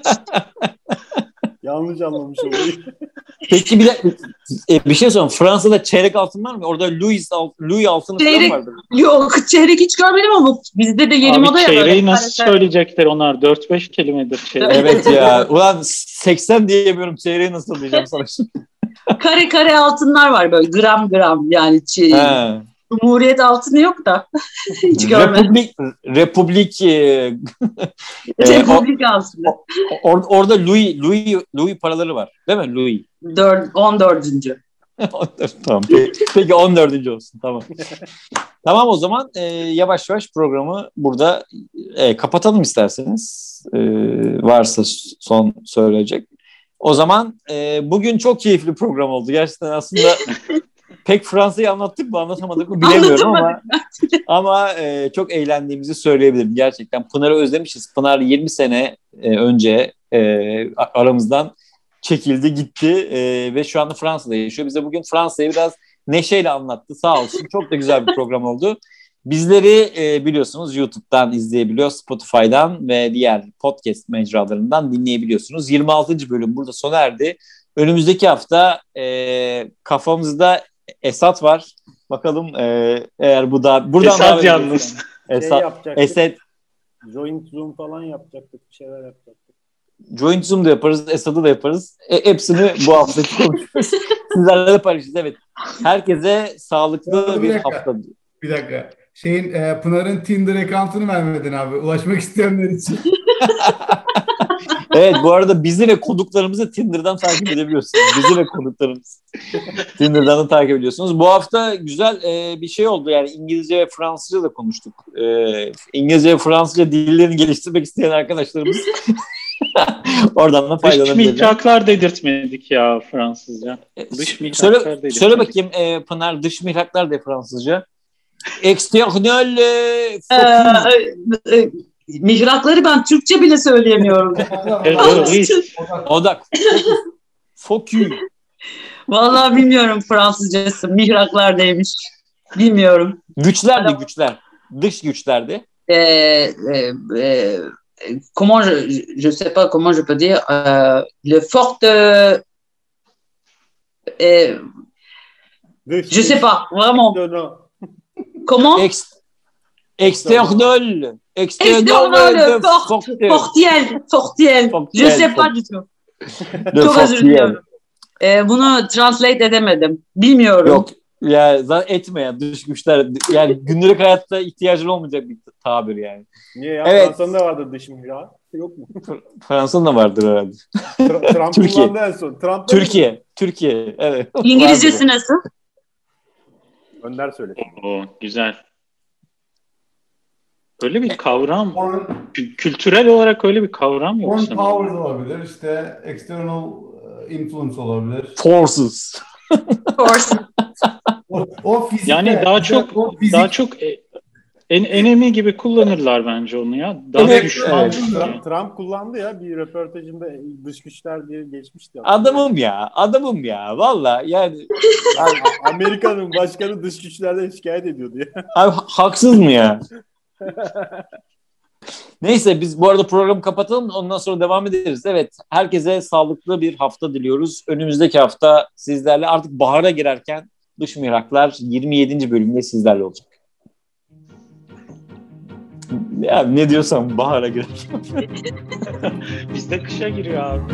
yanlış anlamış olayı. [LAUGHS] Peki bir de E, bir şey sorayım. Fransa'da çeyrek altın var mı? Orada Louis, alt, Louis altını falan Çeyrek- vardır. Yok çeyrek hiç görmedim ama bizde de yeni Abi moda ya. böyle çeyreği nasıl kare. söyleyecekler onlar? 4-5 kelimedir çeyrek. Evet ya. Ulan 80 diyemiyorum. Çeyreği nasıl diyeceğim sana şimdi. Kare kare altınlar var böyle gram gram yani. He. Cumhuriyet altını yok da. [LAUGHS] hiç görmedim. Republik, Republik e, [LAUGHS] e, Republik altını. or- orada Louis, Louis, Louis paraları var. Değil mi? Louis. Dört, 14. [LAUGHS] tamam. Peki, peki 14. olsun. Tamam. tamam o zaman e, yavaş yavaş programı burada e, kapatalım isterseniz. E, varsa son söyleyecek. O zaman e, bugün çok keyifli program oldu. Gerçekten aslında pek Fransa'yı anlattık mı anlatamadık mı bilemiyorum ama ama e, çok eğlendiğimizi söyleyebilirim. Gerçekten Pınar'ı özlemişiz. Pınar 20 sene e, önce e, aramızdan çekildi gitti e, ve şu anda Fransa'da yaşıyor. Bize bugün Fransa'yı biraz neşeyle anlattı sağ olsun. Çok da güzel bir program oldu. Bizleri e, biliyorsunuz YouTube'dan izleyebiliyor, Spotify'dan ve diğer podcast mecralarından dinleyebiliyorsunuz. 26. bölüm burada sona erdi. Önümüzdeki hafta e, kafamızda Esat var. Bakalım e, eğer bu da buradan Esat davet yalnız. Şey Esat, yapacaktık. Esat Joint Zoom falan yapacaktık. Bir şeyler yapacaktık. Joint Zoom da yaparız, Esad'ı da yaparız. E, hepsini bu hafta [LAUGHS] konuşuruz. Sizlerle de paylaşacağız. Evet. Herkese sağlıklı Bir bir dakika. hafta. Bir dakika. Şeyin e, Pınar'ın Tinder account'unu vermedin abi. Ulaşmak isteyenler için. [LAUGHS] Evet bu arada bizi ve konuklarımızı Tinder'dan takip edebiliyorsunuz. Bizi ve konuklarımızı Tinder'dan da takip ediyorsunuz. Bu hafta güzel e, bir şey oldu. Yani İngilizce ve Fransızca da konuştuk. E, İngilizce ve Fransızca dillerini geliştirmek isteyen arkadaşlarımız [LAUGHS] oradan da Dış faydalanabilirler. mihraklar dedirtmedik ya Fransızca. Dış mihraklar Söyle, dedirtmedik. söyle bakayım e, Pınar dış mihraklar de Fransızca. External e. Ee, e, mihrakları ben Türkçe bile söyleyemiyorum. [LAUGHS] Terörist. Odak. Focus. Vallahi bilmiyorum Fransızcası. Mihraklar neymiş. Bilmiyorum. Güçlerdi güçler. Dış güçlerdi. Ee, e, e, comment je, je sais pas comment je peux dire euh, le fort euh, euh, je sais pas vraiment comment Ex, external. External. External, de fort, forte. Fortiel Fortiel je sais pas du tout çok özür diliyorum Ee, bunu translate edemedim bilmiyorum Yok. Ya zaten etme ya dış güçler. Yani günlük hayatta ihtiyacın olmayacak bir tabir yani. Niye ya? Evet. Fransa'nın da vardır dış mihrak. Yok mu? [LAUGHS] Fransa'nın da vardır herhalde. Tra- Trump Türkiye. en son. Trump Türkiye. Türkiye. Evet. İngilizcesi nasıl Önder söyle. Oo, güzel. Öyle bir kavram, Foreign, kü- kültürel olarak öyle bir kavram yok foreign sanırım. powers olabilir. işte external e, influence olabilir. Forces. Force. [LAUGHS] O, o fizikte, Yani daha çok o fizik, daha çok e- en enemy gibi kullanırlar bence onu ya. Daha Evet, düşman. evet. Trump, Trump kullandı ya bir röportajında dış güçler diye geçmişti. Adamım ya. Adamım ya. Valla yani. Abi, [LAUGHS] Amerika'nın başkanı dış güçlerden şikayet ediyordu ya. Abi haksız mı ya? [LAUGHS] Neyse biz bu arada programı kapatalım ondan sonra devam ederiz. Evet herkese sağlıklı bir hafta diliyoruz. Önümüzdeki hafta sizlerle artık bahara girerken Dış Mihraklar 27. bölümde sizlerle olacak. Ya ne diyorsam bahara girerken. [LAUGHS] Bizde kışa giriyor abi.